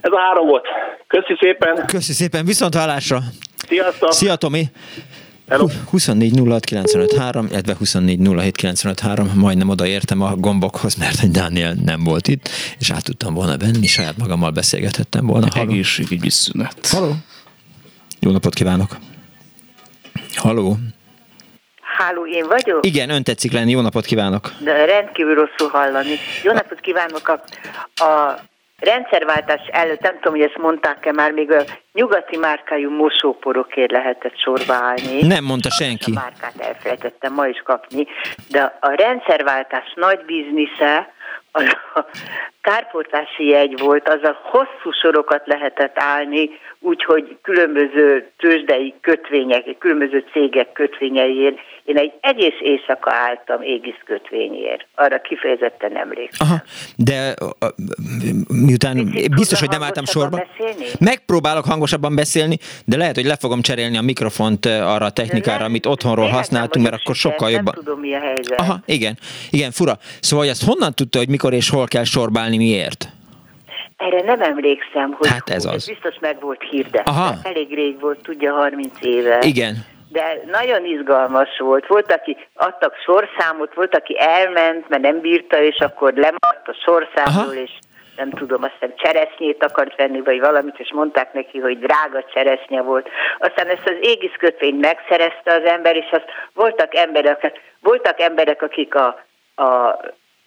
ez a három volt. Köszi szépen!
Köszi szépen, viszont hallásra!
Sziasztok!
Szia Tomi! 24 06 illetve 24 majdnem odaértem a gombokhoz, mert hogy Dániel nem volt itt, és át tudtam volna venni, saját magammal beszélgethettem volna.
Halló. Egészségügyi szünet.
Halló. Jó napot kívánok. Halló.
Háló, én vagyok?
Igen, ön tetszik lenni, jó napot kívánok.
De rendkívül rosszul hallani. Jó napot kívánok a, a rendszerváltás előtt, nem tudom, hogy ezt mondták-e már, még a nyugati márkájú mosóporokért lehetett sorba állni.
Nem mondta senki.
A márkát elfelejtettem ma is kapni, de a rendszerváltás nagy biznisze, az a kárpótlási jegy volt, az a hosszú sorokat lehetett állni, úgyhogy különböző tőzsdei kötvények, különböző cégek kötvényeiért én egy egész éjszaka álltam égisz kötvényért. Arra kifejezetten emlékszem.
Aha, de miután Picit biztos, hogy nem álltam sorba. Beszélni? Megpróbálok hangosabban beszélni, de lehet, hogy le fogom cserélni a mikrofont arra a technikára, nem, amit otthonról használtunk, mert akkor sokkal jobban.
Nem tudom, mi a helyzet.
Aha, igen. Igen, fura. Szóval, hogy azt honnan tudta, hogy mikor és hol kell sorbálni, miért?
Erre nem emlékszem, hogy
hát ez, az. ez
biztos meg volt hirdetve. Aha. Elég rég volt, tudja, 30 éve.
Igen
de nagyon izgalmas volt. Volt, aki adtak sorszámot, volt, aki elment, mert nem bírta, és akkor lemaradt a sorszámról, és nem tudom, azt hiszem cseresznyét akart venni, vagy valamit, és mondták neki, hogy drága cseresznye volt. Aztán ezt az égisz kötvényt megszerezte az ember, és azt voltak emberek, voltak emberek, akik a, a,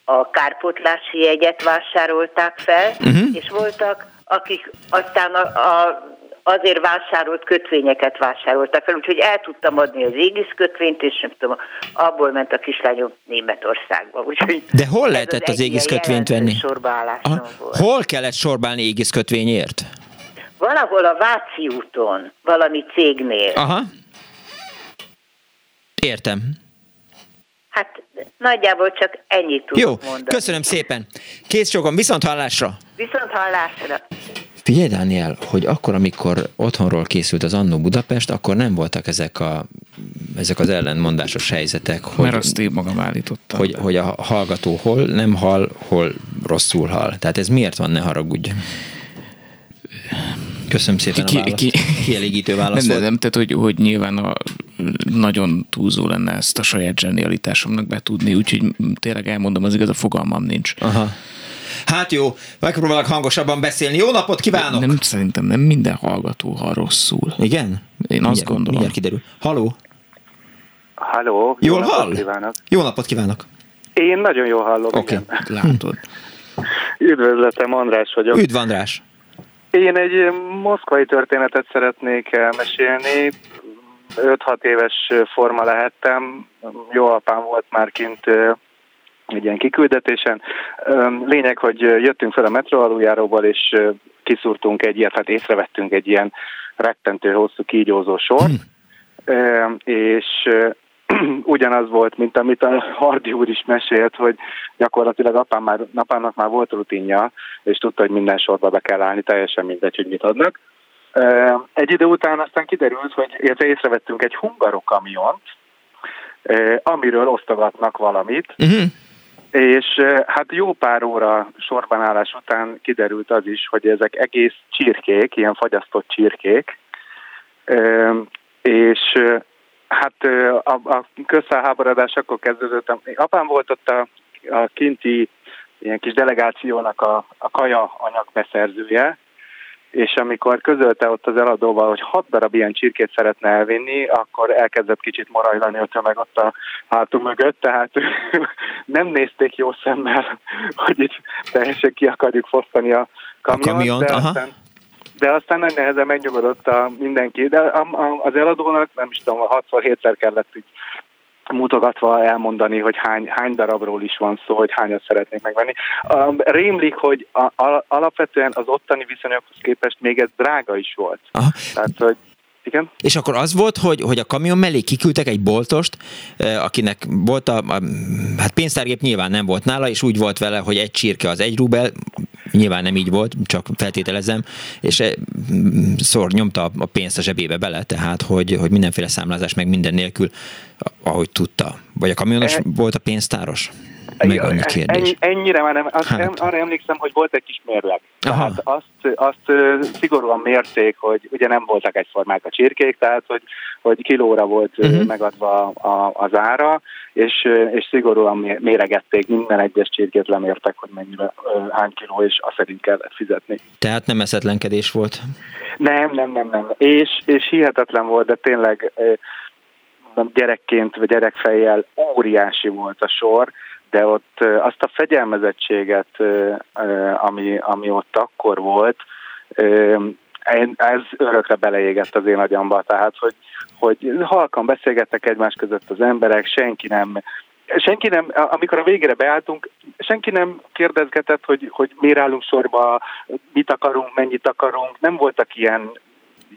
a kárpótlási jegyet vásárolták fel, uh-huh. és voltak, akik aztán a, a azért vásárolt kötvényeket vásároltak fel, úgyhogy el tudtam adni az égisz kötvényt, és nem tudom, abból ment a kislányom Németországba. Úgyhogy
De hol lehetett az, az égisz kötvényt venni? Hol kellett sorbálni égisz kötvényért?
Valahol a Váci úton, valami cégnél.
Aha. Értem.
Hát nagyjából csak ennyit tudok
Jó,
mondani.
köszönöm szépen. Kész sokan, viszont hallásra.
Viszont hallásra.
Figyelj, Dániel, hogy akkor, amikor otthonról készült az Annó Budapest, akkor nem voltak ezek, a, ezek az ellenmondásos helyzetek.
Hogy, Mert azt én magam állítottam.
Hogy, hogy a hallgató hol nem hall, hol rosszul hall. Tehát ez miért van, ne haragudj? Köszönöm szépen ki, a választ. Ki, Kielégítő választ
nem, nem, tehát hogy, hogy nyilván a, nagyon túlzó lenne ezt a saját zsenialitásomnak betudni, úgyhogy tényleg elmondom, az igaz, a fogalmam nincs.
Aha. Hát jó, megpróbálok hangosabban beszélni. Jó napot kívánok!
Nem, szerintem nem minden hallgató hall rosszul.
Igen?
Én mindjárt, azt gondolom.
Mindjárt kiderül. Haló?
Halló,
Jól hall? Kívánok. Jó napot kívánok!
Én nagyon jól hallom.
Oké, okay. látod. [laughs]
Üdvözletem, András vagyok.
Üdv, András.
Én egy moszkvai történetet szeretnék elmesélni. 5-6 éves forma lehettem. Jó apám volt már kint egy ilyen kiküldetésen. Lényeg, hogy jöttünk fel a metro aluljáróból, és kiszúrtunk egy ilyet, hát észrevettünk egy ilyen rettentő hosszú kígyózó sor, hmm. és [clears throat] ugyanaz volt, mint amit a Hardi úr is mesélt, hogy gyakorlatilag apám már, apámnak már volt rutinja, és tudta, hogy minden sorba be kell állni, teljesen mindegy, hogy mit adnak. Egy idő után aztán kiderült, hogy illetve észrevettünk egy hungarokamiont, amiről osztogatnak valamit, uh-huh. És hát jó pár óra sorbanállás után kiderült az is, hogy ezek egész csirkék, ilyen fagyasztott csirkék, és Hát a, a közfelháborodás akkor kezdődött. Apám volt ott a, a kinti ilyen kis delegációnak a, a kaja anyagbeszerzője, és amikor közölte ott az eladóval, hogy hat darab ilyen csirkét szeretne elvinni, akkor elkezdett kicsit morajlani a tömeg ott a hátunk mögött, tehát [laughs] nem nézték jó szemmel, [laughs] hogy itt teljesen ki akarjuk fosztani a kamiont, a kamiont de aha. aztán de aztán nagy nehezen megnyugodott a mindenki, de az eladónak nem is tudom, 6-7-szer kellett így mutogatva elmondani, hogy hány, hány darabról is van szó, hogy hányat szeretnék megvenni. Rémlik, hogy a, a, alapvetően az ottani viszonyokhoz képest még ez drága is volt. Aha. Tehát, hogy igen.
És akkor az volt, hogy, hogy a kamion mellé kiküldtek egy boltost, akinek volt a, a hát pénztárgép nyilván nem volt nála, és úgy volt vele, hogy egy csirke az egy rubel, nyilván nem így volt, csak feltételezem, és szor nyomta a pénzt a zsebébe bele, tehát hogy, hogy mindenféle számlázás meg minden nélkül, ahogy tudta. Vagy a kamionos e... volt a pénztáros? Meg annyi kérdés.
Ennyi, ennyire már nem. Azt, hát. Arra emlékszem, hogy volt egy kis mérleg. Tehát azt, azt szigorúan mérték, hogy ugye nem voltak egyformák a csirkék, tehát hogy, hogy kilóra volt uh-huh. megadva a, az ára, és, és szigorúan méregették, minden egyes csirkét lemértek, hogy mennyire hány kiló, és azt szerint kellett fizetni.
Tehát nem eszetlenkedés volt?
Nem, nem, nem, nem. És, és hihetetlen volt, de tényleg gyerekként vagy gyerekfejjel óriási volt a sor, de ott azt a fegyelmezettséget, ami, ami ott akkor volt, ez örökre beleégett az én agyamba, tehát hogy, hogy halkan beszélgettek egymás között az emberek, senki nem senki nem, amikor a végére beálltunk, senki nem kérdezgetett, hogy, hogy miért állunk sorba, mit akarunk, mennyit akarunk, nem voltak ilyen,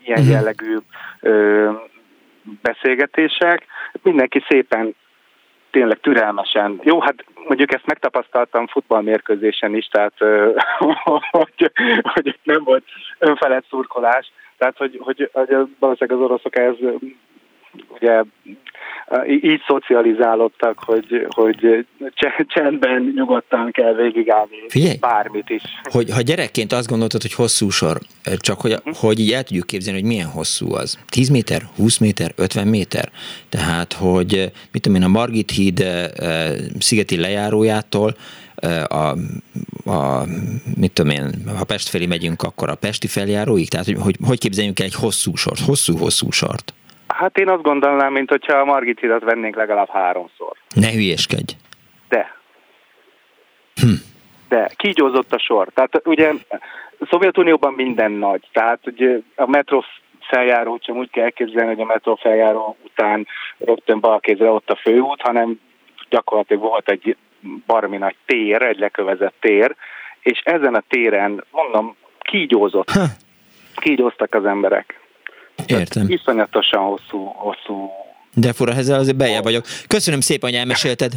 ilyen mhm. jellegű ö, beszélgetések, mindenki szépen tényleg türelmesen. Jó, hát mondjuk ezt megtapasztaltam futballmérkőzésen is, tehát [laughs] hogy, hogy nem volt önfelett szurkolás, tehát hogy, hogy, hogy valószínűleg az oroszok ez ugye így szocializálódtak, hogy, hogy csendben, nyugodtan kell végigállni Figyelj, bármit is.
Hogy, ha gyerekként azt gondoltad, hogy hosszú sor, csak hogy, hm? hogy így el tudjuk képzelni, hogy milyen hosszú az. 10 méter, 20 méter, 50 méter. Tehát, hogy mit tudom én, a Margit híd szigeti lejárójától a, a, mit tudom én, ha Pest felé megyünk, akkor a Pesti feljáróig? Tehát, hogy, hogy, hogy képzeljünk el egy hosszú sort, hosszú-hosszú sort?
Hát én azt gondolnám, mint hogyha a Margit hidat vennénk legalább háromszor.
Ne hülyeskedj.
De. Hm. De kígyózott a sor. Tehát ugye Szovjetunióban minden nagy. Tehát ugye a metró feljáró sem úgy kell elképzelni, hogy a metró feljáró után rögtön balkézre ott a főút, hanem gyakorlatilag volt egy barmi nagy tér, egy lekövezett tér, és ezen a téren, mondom, kígyózott. Kígyóztak az emberek.
Értem.
Tehát iszonyatosan hosszú, hosszú
de fura, ezzel azért bejebb vagyok. Köszönöm szépen, hogy elmesélted.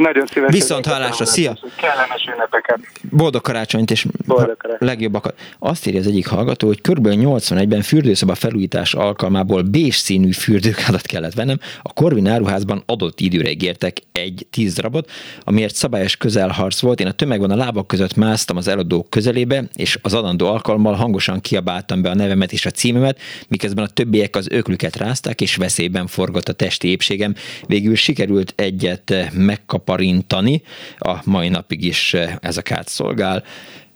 Nagyon szívesen.
Viszont hallásra, szia!
Kellemes ünnepeket!
Boldog karácsonyt és Boldog karácsonyt. legjobbakat. Azt írja az egyik hallgató, hogy kb. 81-ben fürdőszoba felújítás alkalmából bés színű fürdőkádat kellett vennem. A Corvin áruházban adott időre ígértek egy tíz darabot, amiért szabályos közelharc volt. Én a tömegben a lábak között másztam az eladók közelébe, és az adandó alkalommal hangosan kiabáltam be a nevemet és a címemet, miközben a többiek az öklüket rázták, és veszélyben forgott a testi épségem. Végül sikerült egyet megkap kaparintani, a mai napig is eh, ez a kárt szolgál.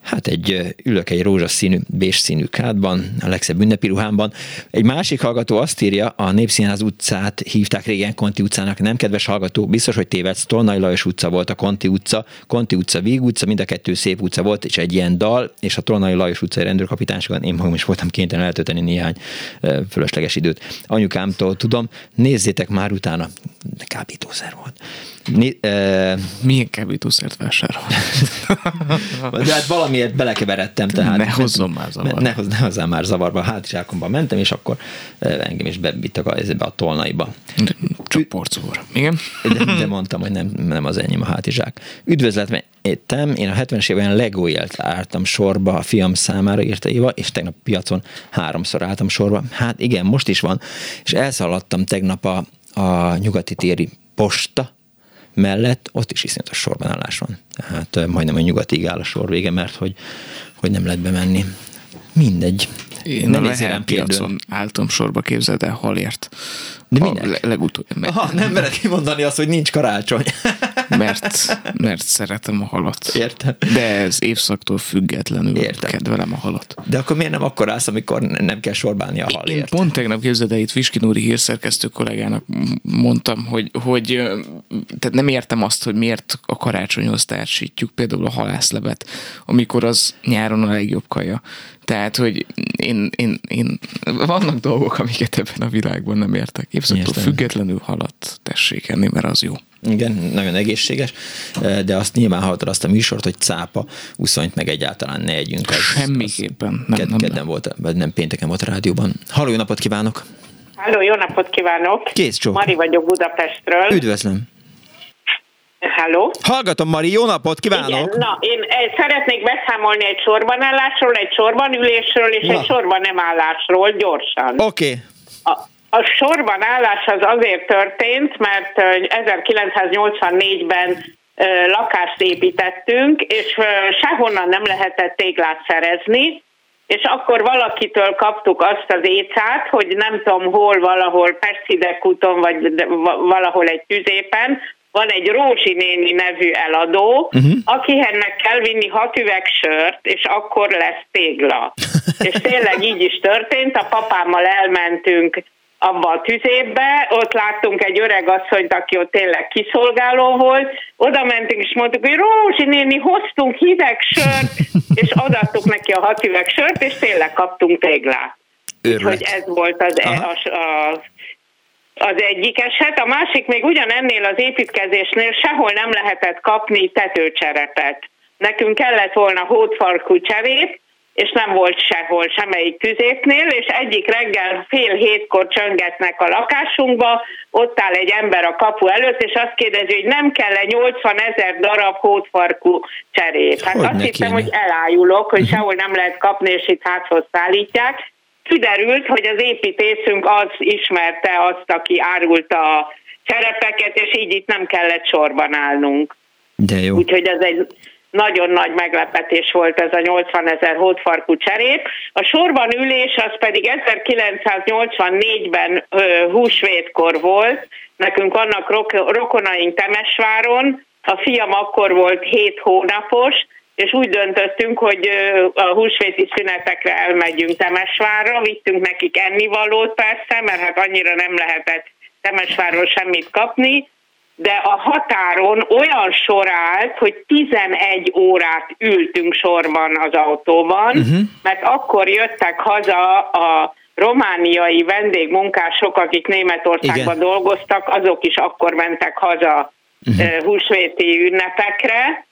Hát egy, ülök egy rózsaszínű, bés színű kádban, a legszebb ünnepi ruhámban. Egy másik hallgató azt írja, a Népszínház utcát hívták régen Konti utcának, nem kedves hallgató, biztos, hogy tévedsz, Tolnai Lajos utca volt a Konti utca, Konti utca, Víg utca, mind a kettő szép utca volt, és egy ilyen dal, és a Tolnai Lajos utcai rendőrkapitányságon én magam is voltam kénytelen eltölteni néhány fölösleges időt. Anyukámtól tudom, nézzétek már utána, kábítószer volt.
Ni, e... Milyen kábítószert vásárol? [laughs]
De hát valamiért belekeveredtem. Tehát
ne hozzon már zavarba.
Ne, ne, ne hozzám már zavarba. Hátizsákomban mentem, és akkor engem is bebittak a, a tolnaiba.
Csak porcúr. Igen?
De, de, mondtam, hogy nem, nem az enyém a hátizsák. Üdvözlet, Éttem, én a 70-es években Legójelt álltam sorba a fiam számára, írta Éva, és tegnap piacon háromszor álltam sorba. Hát igen, most is van. És elszaladtam tegnap a, a nyugati téri posta, mellett ott is iszonyatos sorbanállás van. Tehát majdnem a nyugatig áll a sor vége, mert hogy, hogy nem lehet bemenni. Mindegy.
Én nem a piacon álltam sorba, képzeld el, halért.
De minek?
Le, legutóbb.
Aha, nem mered kimondani azt, hogy nincs karácsony.
Mert, mert szeretem a halat.
Értem.
De ez évszaktól függetlenül Értem. kedvelem a halat.
De akkor miért nem akkor állsz, amikor nem kell sorbálni a halért? Én
pont tegnap képzeld el, itt Viskinúri hírszerkesztő kollégának mondtam, hogy, hogy tehát nem értem azt, hogy miért a karácsonyhoz társítjuk például a halászlevet, amikor az nyáron a legjobb kaja. Tehát, hogy én, én, én, vannak dolgok, amiket ebben a világban nem értek. Évszaktól függetlenül halat tessék enni, mert az jó.
Igen, nagyon egészséges, de azt nyilván hallottad azt a műsort, hogy cápa, uszonyt meg egyáltalán ne együnk. Az,
Semmiképpen.
Az nem, ked, nem, nem, volt, vagy nem pénteken volt a rádióban. Halló, jó napot kívánok!
Halló, jó napot kívánok!
Kész csók.
Mari vagyok Budapestről.
Üdvözlöm!
Halló?
Hallgatom, Mari, jó napot kívánok! Igen,
na, én szeretnék beszámolni egy sorbanállásról, egy sorbanülésről és na. egy sorban nem állásról gyorsan.
Oké. Okay.
A, sorban állás az azért történt, mert 1984-ben lakást építettünk, és sehonnan nem lehetett téglát szerezni, és akkor valakitől kaptuk azt az écát, hogy nem tudom hol, valahol Pescidek úton, vagy valahol egy tüzépen, van egy Rózsi néni nevű eladó, uh-huh. akihennek kell vinni hat üveg sört, és akkor lesz tégla. [laughs] és tényleg így is történt, a papámmal elmentünk abba a tüzébe, ott láttunk egy öreg asszonyt, aki ott tényleg kiszolgáló volt, oda mentünk és mondtuk, hogy Rózsi néni, hoztunk hideg sört, [laughs] és adattuk neki a hat üveg sört, és tényleg kaptunk téglát. Úgyhogy ez volt az, e, a, a, az egyik eset. A másik még ugyanennél az építkezésnél sehol nem lehetett kapni tetőcserepet. Nekünk kellett volna hódfarkú cserép, és nem volt sehol, semmelyik tüzépnél, és egyik reggel fél hétkor csöngetnek a lakásunkba, ott áll egy ember a kapu előtt, és azt kérdezi, hogy nem kell-e 80 ezer darab hótfarkú cserép. Hát hogy azt hittem, hogy elájulok, hogy uh-huh. sehol nem lehet kapni, és itt háthoz szállítják. Kiderült, hogy az építészünk az ismerte azt, aki árulta a cserepeket, és így itt nem kellett sorban állnunk.
De jó.
Úgyhogy ez egy nagyon nagy meglepetés volt ez a 80 ezer hódfarkú cserép. A sorban ülés az pedig 1984-ben húsvétkor volt, nekünk vannak rokonaink Temesváron, a fiam akkor volt 7 hónapos, és úgy döntöttünk, hogy a húsvéti szünetekre elmegyünk Temesvárra, vittünk nekik ennivalót persze, mert hát annyira nem lehetett Temesvárról semmit kapni, de a határon olyan sor állt, hogy 11 órát ültünk sorban az autóban, uh-huh. mert akkor jöttek haza a romániai vendégmunkások, akik Németországban Igen. dolgoztak, azok is akkor mentek haza uh-huh. húsvéti ünnepekre,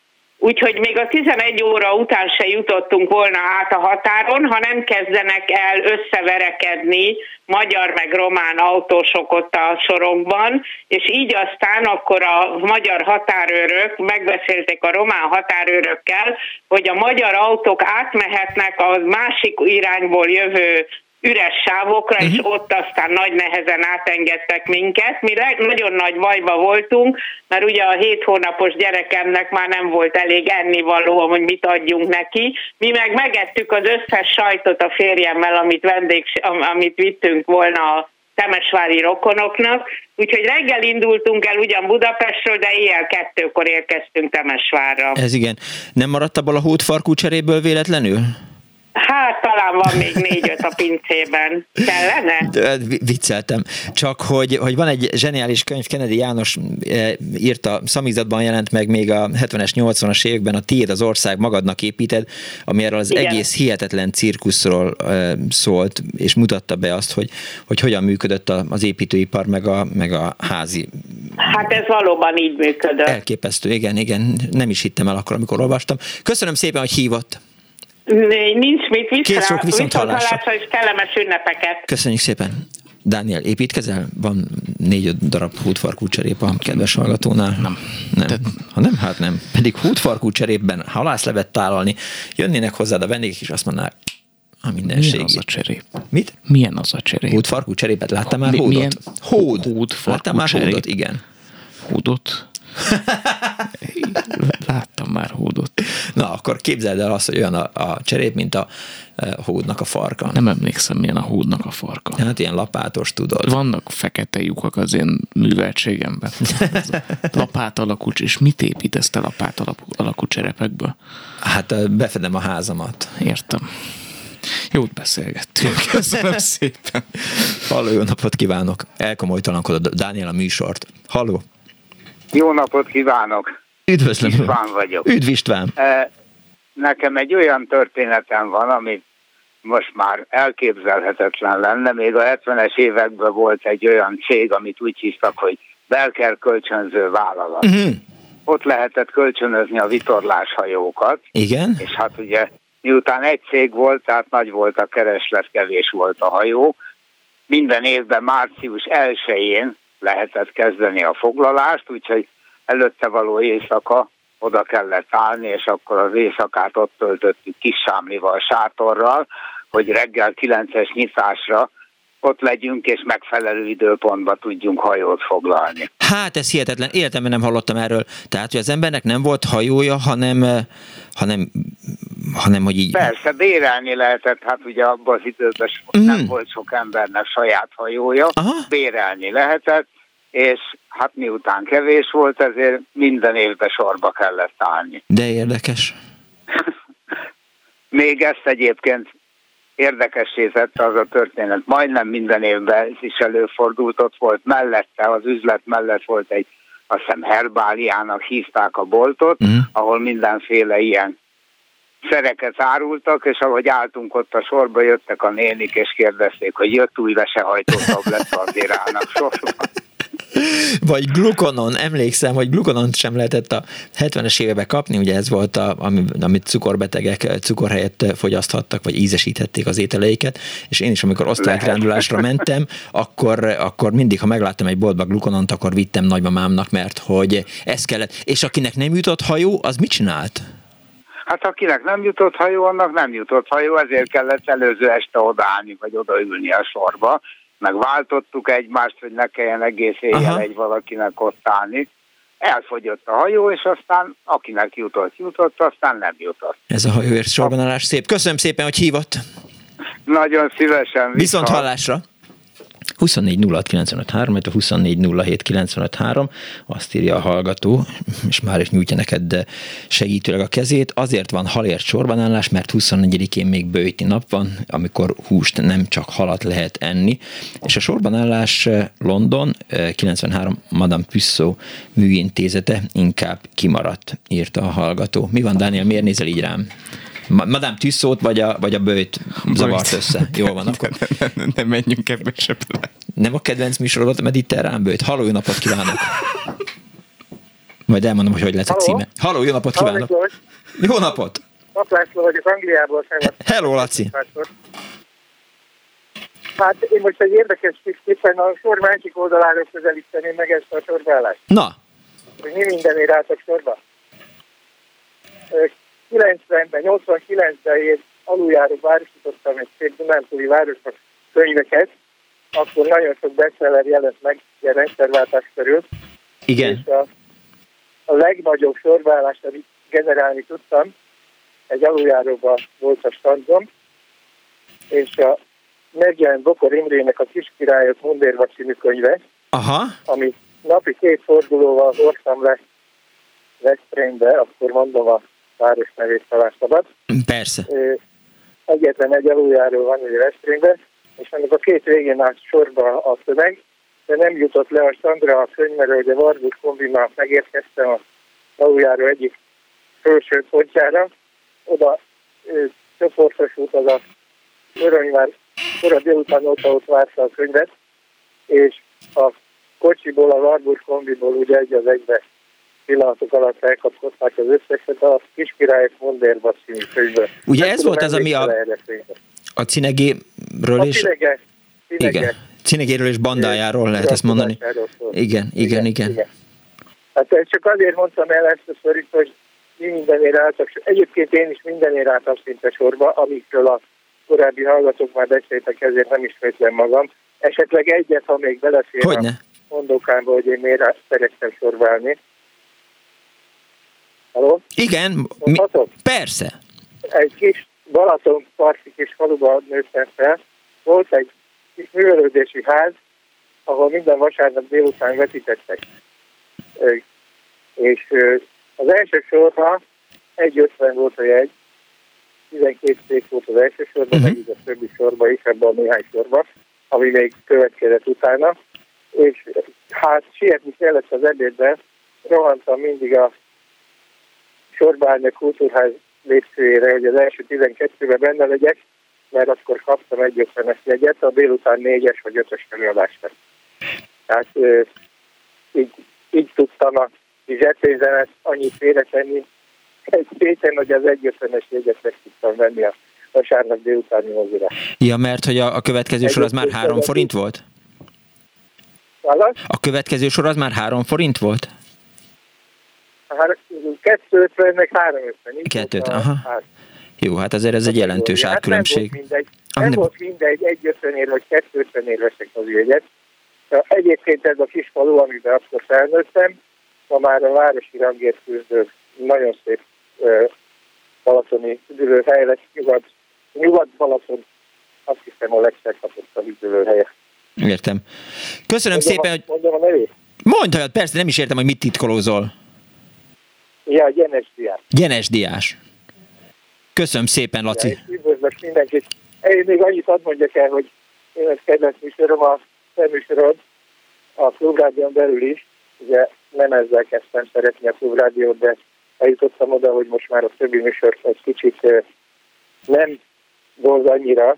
Úgyhogy még a 11 óra után se jutottunk volna át a határon, ha nem kezdenek el összeverekedni magyar meg román autósok ott a sorokban, és így aztán akkor a magyar határőrök megbeszélték a román határőrökkel, hogy a magyar autók átmehetnek a másik irányból jövő üres sávokra, uh-huh. és mhm. ott aztán nagy nehezen átengedtek minket. Mi nagyon nagy bajba voltunk, mert ugye a hét hónapos gyerekemnek már nem volt elég ennivaló, hogy mit adjunk neki. Mi meg megettük az összes sajtot a férjemmel, amit, vendég, amit vittünk volna a temesvári rokonoknak, úgyhogy reggel indultunk el ugyan Budapestről, de éjjel kettőkor érkeztünk Temesvárra.
Ez igen. Nem maradt abból a hótfarkú cseréből véletlenül?
Hát talán van még négy-öt a pincében. Kellene? De,
vicceltem. Csak, hogy, hogy van egy zseniális könyv, Kennedy János e, írta, szamizatban jelent meg még a 70-es, 80-as években a Tiéd az ország magadnak építed, ami erről az Igen. egész hihetetlen cirkuszról e, szólt, és mutatta be azt, hogy, hogy hogyan működött az építőipar, meg a, meg a házi.
Hát ez valóban így működött.
Elképesztő, igen, igen. Nem is hittem el akkor, amikor olvastam. Köszönöm szépen, hogy hívott.
Nincs mit viszont,
Kész sok viszont hallásra.
és kellemes ünnepeket.
Köszönjük szépen. Dániel, építkezel? Van négy-öt darab hútfarkú cserép a kedves hallgatónál?
Nem.
nem. Te... Ha nem, hát nem. Pedig hútfarkú cserépben halászlevet tálalni, jönnének hozzád a vendégek, és azt mondanák, a mindenség.
Milyen az a cserép?
Mit?
Milyen az a cserép?
Hútfarkú cserépet láttál már hódot? Milyen? Hód. Hód Láttál már cserép? hódot? Igen.
Hódot? [laughs] Láttam már hódot.
Na, akkor képzeld el azt, hogy olyan a, a cserép, mint a e, hódnak a farka.
Nem emlékszem, milyen a hódnak a farka.
Hát ilyen lapátos, tudod.
Vannak fekete lyukak az én műveltségemben. lapát alakú, és mit építesz te lapát alakú, alakú cserepekből?
Hát e, befedem a házamat.
Értem. Jót beszélgettünk. [laughs] Köszönöm szépen.
Halló, jó napot kívánok. Elkomolytalankodott Dániel a műsort. Halló.
Jó napot kívánok!
Üdvözlöm!
István vagyok.
Üdv István!
E, nekem egy olyan történetem van, ami most már elképzelhetetlen lenne. Még a 70-es években volt egy olyan cég, amit úgy hívtak, hogy Belker kölcsönző vállalat. Uh-huh. Ott lehetett kölcsönözni a vitorláshajókat.
Igen.
És hát ugye miután egy cég volt, tehát nagy volt a kereslet, kevés volt a hajó. Minden évben március 1-én lehetett kezdeni a foglalást, úgyhogy előtte való éjszaka oda kellett állni, és akkor az éjszakát ott töltöttük kis sámlival, sátorral, hogy reggel 9-es nyitásra ott legyünk, és megfelelő időpontban tudjunk hajót foglalni.
Hát ez hihetetlen, életemben nem hallottam erről. Tehát, hogy az embernek nem volt hajója, hanem, eh, hanem, hanem hogy így...
Persze, bérelni lehetett, hát ugye abban az időben mm. nem volt sok embernek saját hajója, Aha. bérelni lehetett, és hát miután kevés volt, ezért minden évben sorba kellett állni.
De érdekes. [laughs]
Még ezt egyébként érdekessé tette az a történet. Majdnem minden évben ez is előfordult, ott volt mellette, az üzlet mellett volt egy, azt hiszem Herbáliának hívták a boltot, mm. ahol mindenféle ilyen szereket árultak, és ahogy álltunk ott a sorba, jöttek a nénik, és kérdezték, hogy jött új vesehajtó tablet, azért állnak sorba. [laughs]
Vagy glukonon, emlékszem, hogy glukonon sem lehetett a 70-es években kapni, ugye ez volt, a, amit cukorbetegek cukor helyett fogyaszthattak, vagy ízesíthették az ételeiket, és én is, amikor osztálykirándulásra mentem, akkor, akkor mindig, ha megláttam egy boltba glukonont, akkor vittem nagymamámnak, mert hogy ez kellett. És akinek nem jutott hajó, az mit csinált?
Hát akinek nem jutott hajó, annak nem jutott hajó, ezért kellett előző este odaállni, vagy odaülni a sorba, meg váltottuk egymást, hogy ne kelljen egész éjjel Aha. egy valakinek ott állni. Elfogyott a hajó, és aztán akinek jutott, jutott, aztán nem jutott.
Ez a hajóért sorbanálás szép. Köszönöm szépen, hogy hívott.
Nagyon szívesen.
Viszont hallásra. 24 06 95 3, azt írja a hallgató, és már is nyújtja neked segítőleg a kezét. Azért van halért sorbanállás, mert 24-én még bőti nap van, amikor húst nem csak halat lehet enni. És a sorbanállás eh, London 93 eh, Madame Pusso műintézete inkább kimaradt, írta a hallgató. Mi van, Dániel, miért nézel így rám? Madame Tüsszót vagy a, vagy a bőjt zavart össze. Jól van, akkor.
Nem, nem, nem menjünk ebbe se bele.
Nem a kedvenc műsorod a mediterrán bőjt. Halló, jó napot kívánok! Majd elmondom, hogy hogy lett a címe. Halló, jó napot kívánok! Halló, jó napot!
László vagyok Angliából.
Hello, Laci!
Hát én most egy érdekes képen a sor másik oldaláról közelíteném meg ezt a sorbállást.
Na!
Hogy mi mindenért álltak sorba. 90-ben, 89-ben én aluljáró városítottam egy szép Dunántúli városnak könyveket, akkor nagyon sok bestseller jelent meg ilyen rendszerváltás körül.
Igen.
És a, a legnagyobb sorválást, amit generálni tudtam, egy aluljáróban volt a standom, és a megjelent Bokor Imrének a Kiskirályok Mundérva című könyve,
Aha.
ami napi két fordulóval hoztam le Veszprémbe, akkor mondom a nevét talán szabad.
Persze.
Egyetlen egy aluljáró van ugye Veszprémben, és ennek a két végén állt sorba a szöveg, de nem jutott le a Sandra a könyvről, hogy a Vargus kombinál megérkeztem a aluljáró egyik felső pontjára, oda csoportos út az a Öröny kora délután óta ott várta a könyvet, és a kocsiból, a Vargus kombiból ugye egy az egybe pillanatok alatt elkapkodták az összeset a Kiskirályok Mondérba című könyvből.
Ugye ez volt az, ami a, a Cinegéről is... A Cinege, Cinege. Igen. Cinegéről és bandájáról lehet ezt mondani. Igen, igen, igen, igen.
Hát csak azért mondtam el ezt a szorít, hogy mi mindenért álltak. Egyébként én is mindenért álltam szinte sorba, amikről a korábbi hallgatók már beszéltek, ezért nem ismétlem magam. Esetleg egyet, ha még belefér
Hogyne?
a mondókámba, hogy én miért szerettem sorválni. Halló?
Igen, mi, persze.
Egy kis Balaton parti kis faluban nőttem fel. Volt egy kis művelődési ház, ahol minden vasárnap délután vetítettek. És az első sorban 1,50 volt a jegy, 12 szék volt az első sorban, uh-huh. meg a többi sorban is, ebben a néhány sorban, ami még következett utána. És hát sietni kellett az ebédben, rohantam mindig a sorba állni a kultúrház lépcsőjére, hogy az első 12-ben benne legyek, mert akkor kaptam egy ötvenes jegyet, a délután négyes vagy ötös előadást. Tehát így, így tudtam a zsebpénzemet annyit félretenni, egy pénzen, hogy az egyötvenes jegyet meg tudtam venni a vasárnap délutáni mozira.
Ja, mert hogy a, a következő sor az már három forint volt? A következő sor az már három forint volt?
Kettő ötven, meg három ötven.
Kettőt, aha. Hát. Jó, hát azért ez egy jelentős hát árkülönbség.
Nem volt mindegy, nem nem volt mindegy egy ötvenér vagy kettő ötvenér veszek az jegyet. Egyébként ez a kis falu, amiben akkor felnőttem, ma már a városi rangért küzdő nagyon szép uh, balatoni üdülőhely lesz, nyugat, nyugat-Balaton azt hiszem a legszeghatóbb üdülőhelye.
Értem. Köszönöm
mondom
szépen, a, hogy...
Mondjam a nevét?
Mondj, persze, nem is értem, hogy mit titkolózol.
Ja, Gyenes Diás.
Gyenes Diás. Köszönöm szépen, Laci. Ja,
üdvözlök mindenkit. Én még annyit hadd mondjak el, hogy én ezt kedvenc műsorom a műsorod a klubrádión belül is. Ugye nem ezzel kezdtem szeretni a klubrádiót, de eljutottam oda, hogy most már a többi műsor egy kicsit nem volt annyira,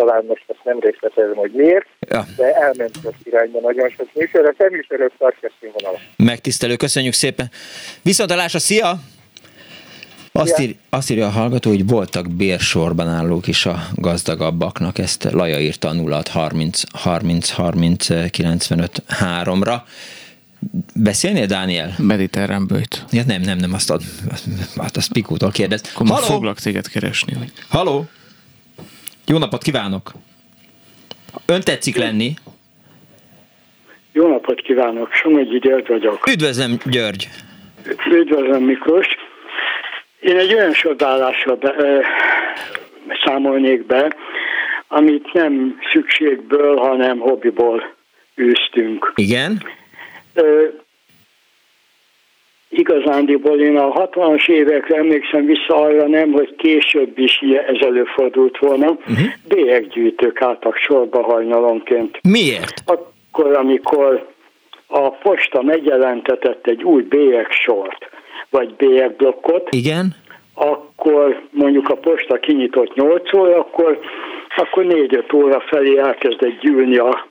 talán most ezt nem részletezem, hogy miért, ja. de elment az irányba nagyon sok műsor, a műsorok tartja színvonalat.
Megtisztelő, köszönjük szépen. Viszontalásra, szia! Azt, ír, azt írja a hallgató, hogy voltak bérsorban állók is a gazdagabbaknak, ezt Laja írta a 0 30 30 30 95 3-ra. Beszélnél, Dániel?
Mediterrán bőjt.
Ja, nem, nem, nem, azt, ad, azt, azt Pikótól kérdez.
Akkor Haló? foglak téged keresni. Hogy...
Haló? Jó napot kívánok! Ön tetszik lenni?
Jó napot kívánok, Somogyi György vagyok.
Üdvözlöm, György!
Üdvözlöm, Miklós! Én egy olyan be, ö, számolnék be, amit nem szükségből, hanem hobbiból űztünk.
Igen?
Ö, igazándiból én a 60-as évekre emlékszem vissza arra nem, hogy később is ez előfordult volna. Uh-huh. Bélyeggyűjtők álltak sorba hajnalonként.
Miért?
Akkor, amikor a posta megjelentetett egy új sort vagy bélyegblokkot.
Igen.
Akkor mondjuk a posta kinyitott 8 óra, akkor, akkor 4-5 óra felé elkezdett gyűlni a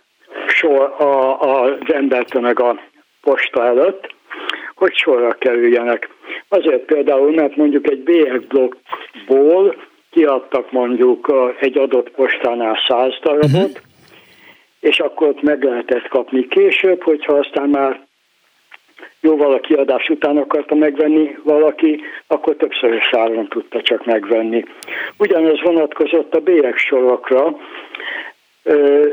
sor, a, a, az embertömeg a posta előtt, hogy sorra kerüljenek. Azért például, mert mondjuk egy bélyegblokkból kiadtak mondjuk egy adott postánál 100 darabot, uh-huh. és akkor ott meg lehetett kapni később, hogyha aztán már jóval a kiadás után akarta megvenni valaki, akkor többször áron tudta csak megvenni. Ugyanez vonatkozott a sorokra.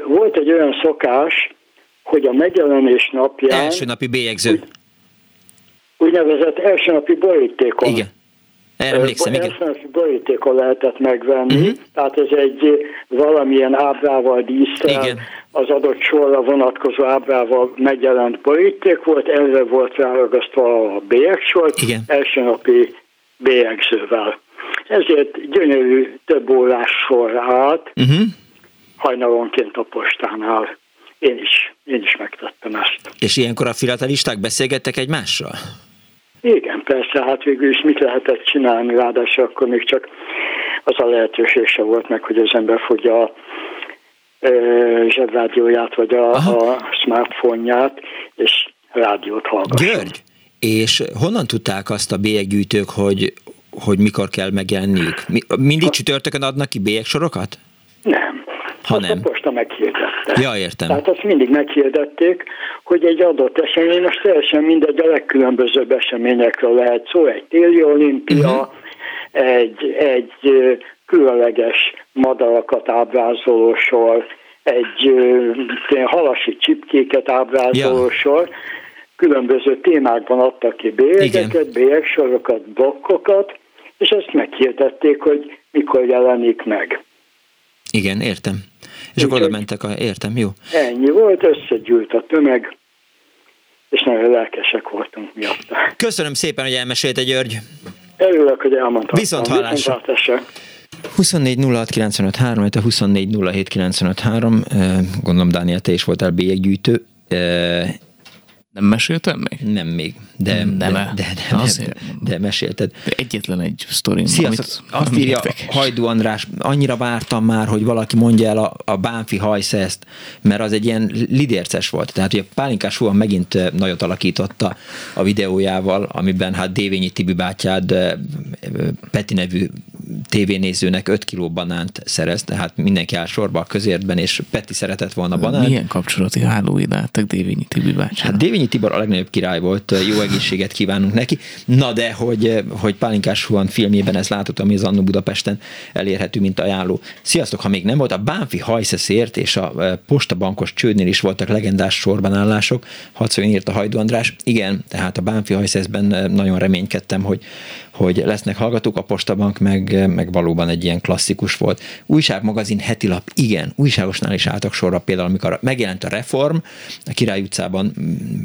Volt egy olyan szokás, hogy a megjelenés napján...
Első napi bélyegző.
Úgynevezett első napi borítékon.
Igen. Erre emlékszem, igen.
borítékon lehetett megvenni, uh-huh. tehát ez egy valamilyen ábrával dísztel, igen. az adott sorra vonatkozó ábrával megjelent boríték volt, erre volt ráragasztva a sor, igen. első napi bélyegzővel. Ezért gyönyörű több órás sor állt, uh-huh. hajnalonként a postánál. Én is, én is megtettem ezt.
És ilyenkor a filatelisták beszélgettek egymással?
Igen, persze, hát végül is mit lehetett csinálni, ráadásul akkor még csak az a lehetőség se volt meg, hogy az ember fogja a zsebrádióját, vagy a, a smartphone-ját, és rádiót hallgasson.
György, és honnan tudták azt a bélyeggyűjtők, hogy, hogy mikor kell megjelenniük? Mindig csütörtökön adnak ki bélyegsorokat?
Nem.
Ha nem.
A posta meghirdette.
Ja, értem.
Tehát azt mindig meghirdették, hogy egy adott esemény, most teljesen mindegy, a legkülönbözőbb eseményekről lehet szó, egy téli olimpia, uh-huh. egy, egy különleges madarakat ábrázoló sor, egy halasi csipkéket ábrázoló ja. sor, különböző témákban adtak ki bélyegeket, bélyegsorokat, blokkokat, és ezt meghirdették, hogy mikor jelenik meg.
Igen, értem. És akkor oda mentek, a, értem, jó.
Ennyi volt, összegyűlt a tömeg, és nagyon lelkesek voltunk miatt.
Köszönöm szépen, hogy elmesélte György.
Örülök, hogy elmondtam.
Viszont hallásra. 24 06 95 3, 24 07 95 3, gondolom Dániel, te is voltál bélyeggyűjtő.
Nem meséltem még?
Nem még, de, nem, de, de, de, de, azért. de, mesélted. De
egyetlen egy sztorim,
Sziasztok, amit, azt írja érdekes. Hajdu András, annyira vártam már, hogy valaki mondja el a, a Bánfi hajszeszt, mert az egy ilyen lidérces volt. Tehát ugye Pálinkás Huan megint nagyot alakította a videójával, amiben hát Dévényi Tibi bátyád Peti nevű tévénézőnek 5 kiló banánt szerez, tehát mindenki áll sorba a közértben, és Peti szeretett volna banánt.
Milyen kapcsolati hálóid álltak Dévényi Tibi bácsának?
Hát Dévényi Tibor a legnagyobb király volt, jó egészséget kívánunk neki. Na de, hogy, hogy Pálinkás Huan filmjében ez látható, ami az Annó Budapesten elérhető, mint ajánló. Sziasztok, ha még nem volt, a Bánfi hajszeszért és a e, postabankos csődnél is voltak legendás sorbanállások. Hadszoljon írt a Hajdu András. Igen, tehát a Bánfi hajszeszben e, nagyon reménykedtem, hogy, hogy lesznek hallgatók, a postabank meg, meg valóban egy ilyen klasszikus volt. Újságmagazin, heti lap, igen, újságosnál is álltak sorra, például amikor megjelent a Reform, a Király utcában,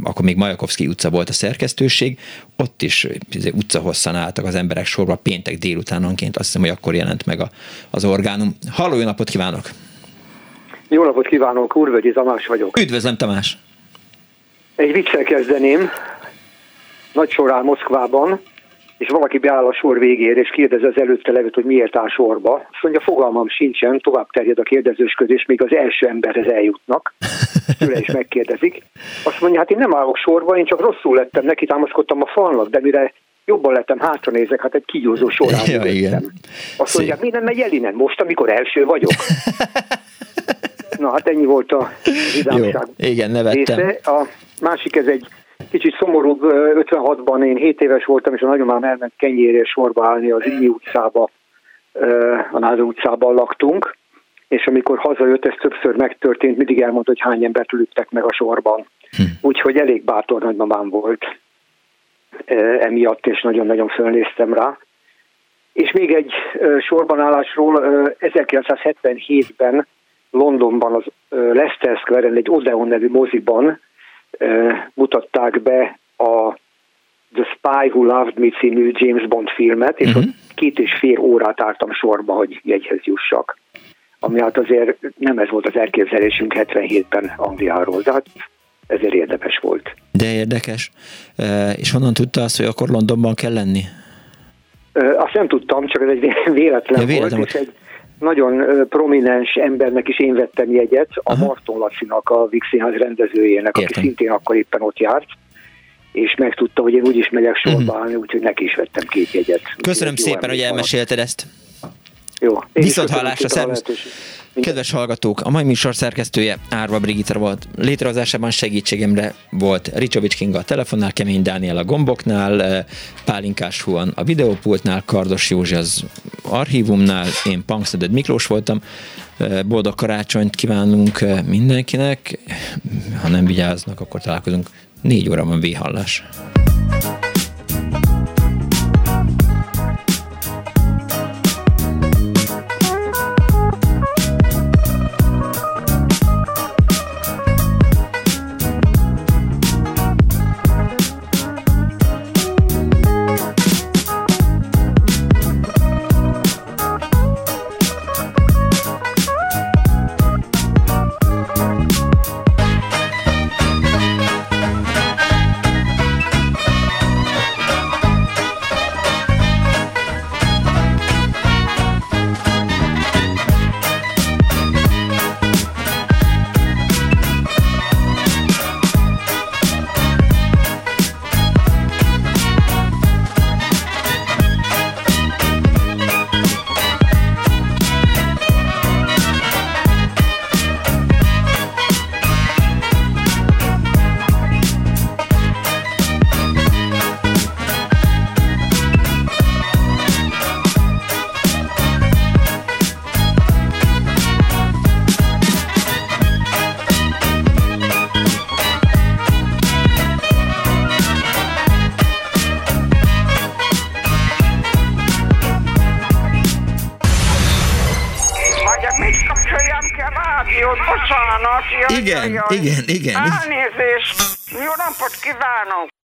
akkor még Majakovszki utca volt a szerkesztőség, ott is izé, utca hosszan álltak az emberek sorba péntek délutánonként, azt hiszem, hogy akkor jelent meg a, az orgánum. Halló, jó napot kívánok!
Jó napot kívánok, Úrvögyi Tamás vagyok.
Üdvözlöm, Tamás!
Egy viccel kezdeném. Nagy sor áll Moszkvában, és valaki beáll a sor végére, és kérdezi az előtte levőt, hogy miért áll sorba. Azt mondja, fogalmam sincsen, tovább terjed a kérdezősködés, még az első emberhez eljutnak. Tőle is megkérdezik. Azt mondja, hát én nem állok sorba, én csak rosszul lettem, neki támaszkodtam a falnak, de mire jobban lettem, hátra nézek, hát egy kígyózó során ja, igen. Azt mondja, mi nem megy el innen most, amikor első vagyok? [laughs] Na hát ennyi volt a vidámság.
Igen, nevettem. Része.
A másik, ez egy Kicsit szomorúbb, 56-ban én 7 éves voltam, és a nagyomám elment kenyérért sorba állni az Imi utcába, a Názó utcában laktunk, és amikor hazajött, ez többször megtörtént, mindig elmondta, hogy hány embert ülöttek meg a sorban. Hm. Úgyhogy elég bátor nagymamám volt emiatt, és nagyon-nagyon fölnéztem rá. És még egy sorbanállásról, 1977-ben Londonban az Leicester Square-en egy Odeon nevű moziban mutatták be a The Spy Who Loved Me című James Bond filmet, és uh-huh. ott két és fél órát álltam sorba, hogy jegyhez jussak. Ami hát azért nem ez volt az elképzelésünk 77-ben Angliáról, de hát ezért érdemes volt.
De érdekes. És honnan tudta azt, hogy akkor Londonban kell lenni?
Azt nem tudtam, csak ez egy véletlen, ja, véletlen volt, és egy nagyon prominens embernek is én vettem jegyet, a Aha. Marton Lacinak, a Vix Színház rendezőjének, Értem. aki szintén akkor éppen ott járt, és megtudta, hogy én úgyis megyek sorba uh-huh. állni, úgyhogy neki is vettem két jegyet.
Köszönöm szépen, hogy elmesélted ezt.
Jó.
Viszont hallásra, szervusz. Kedves hallgatók, a mai műsor szerkesztője Árva Brigitta volt. Létrehozásában segítségemre volt Ricsovics Kinga a telefonnál, Kemény Dániel a gomboknál, eh, Pálinkás Huan a videópultnál, Kardos Józsi az archívumnál, én Punksneded Miklós voltam. Eh, boldog karácsonyt kívánunk eh, mindenkinek. Ha nem vigyáznak, akkor találkozunk. Négy óra van V-hallás. Igen, igen.
Elnézést. Jó napot kívánok.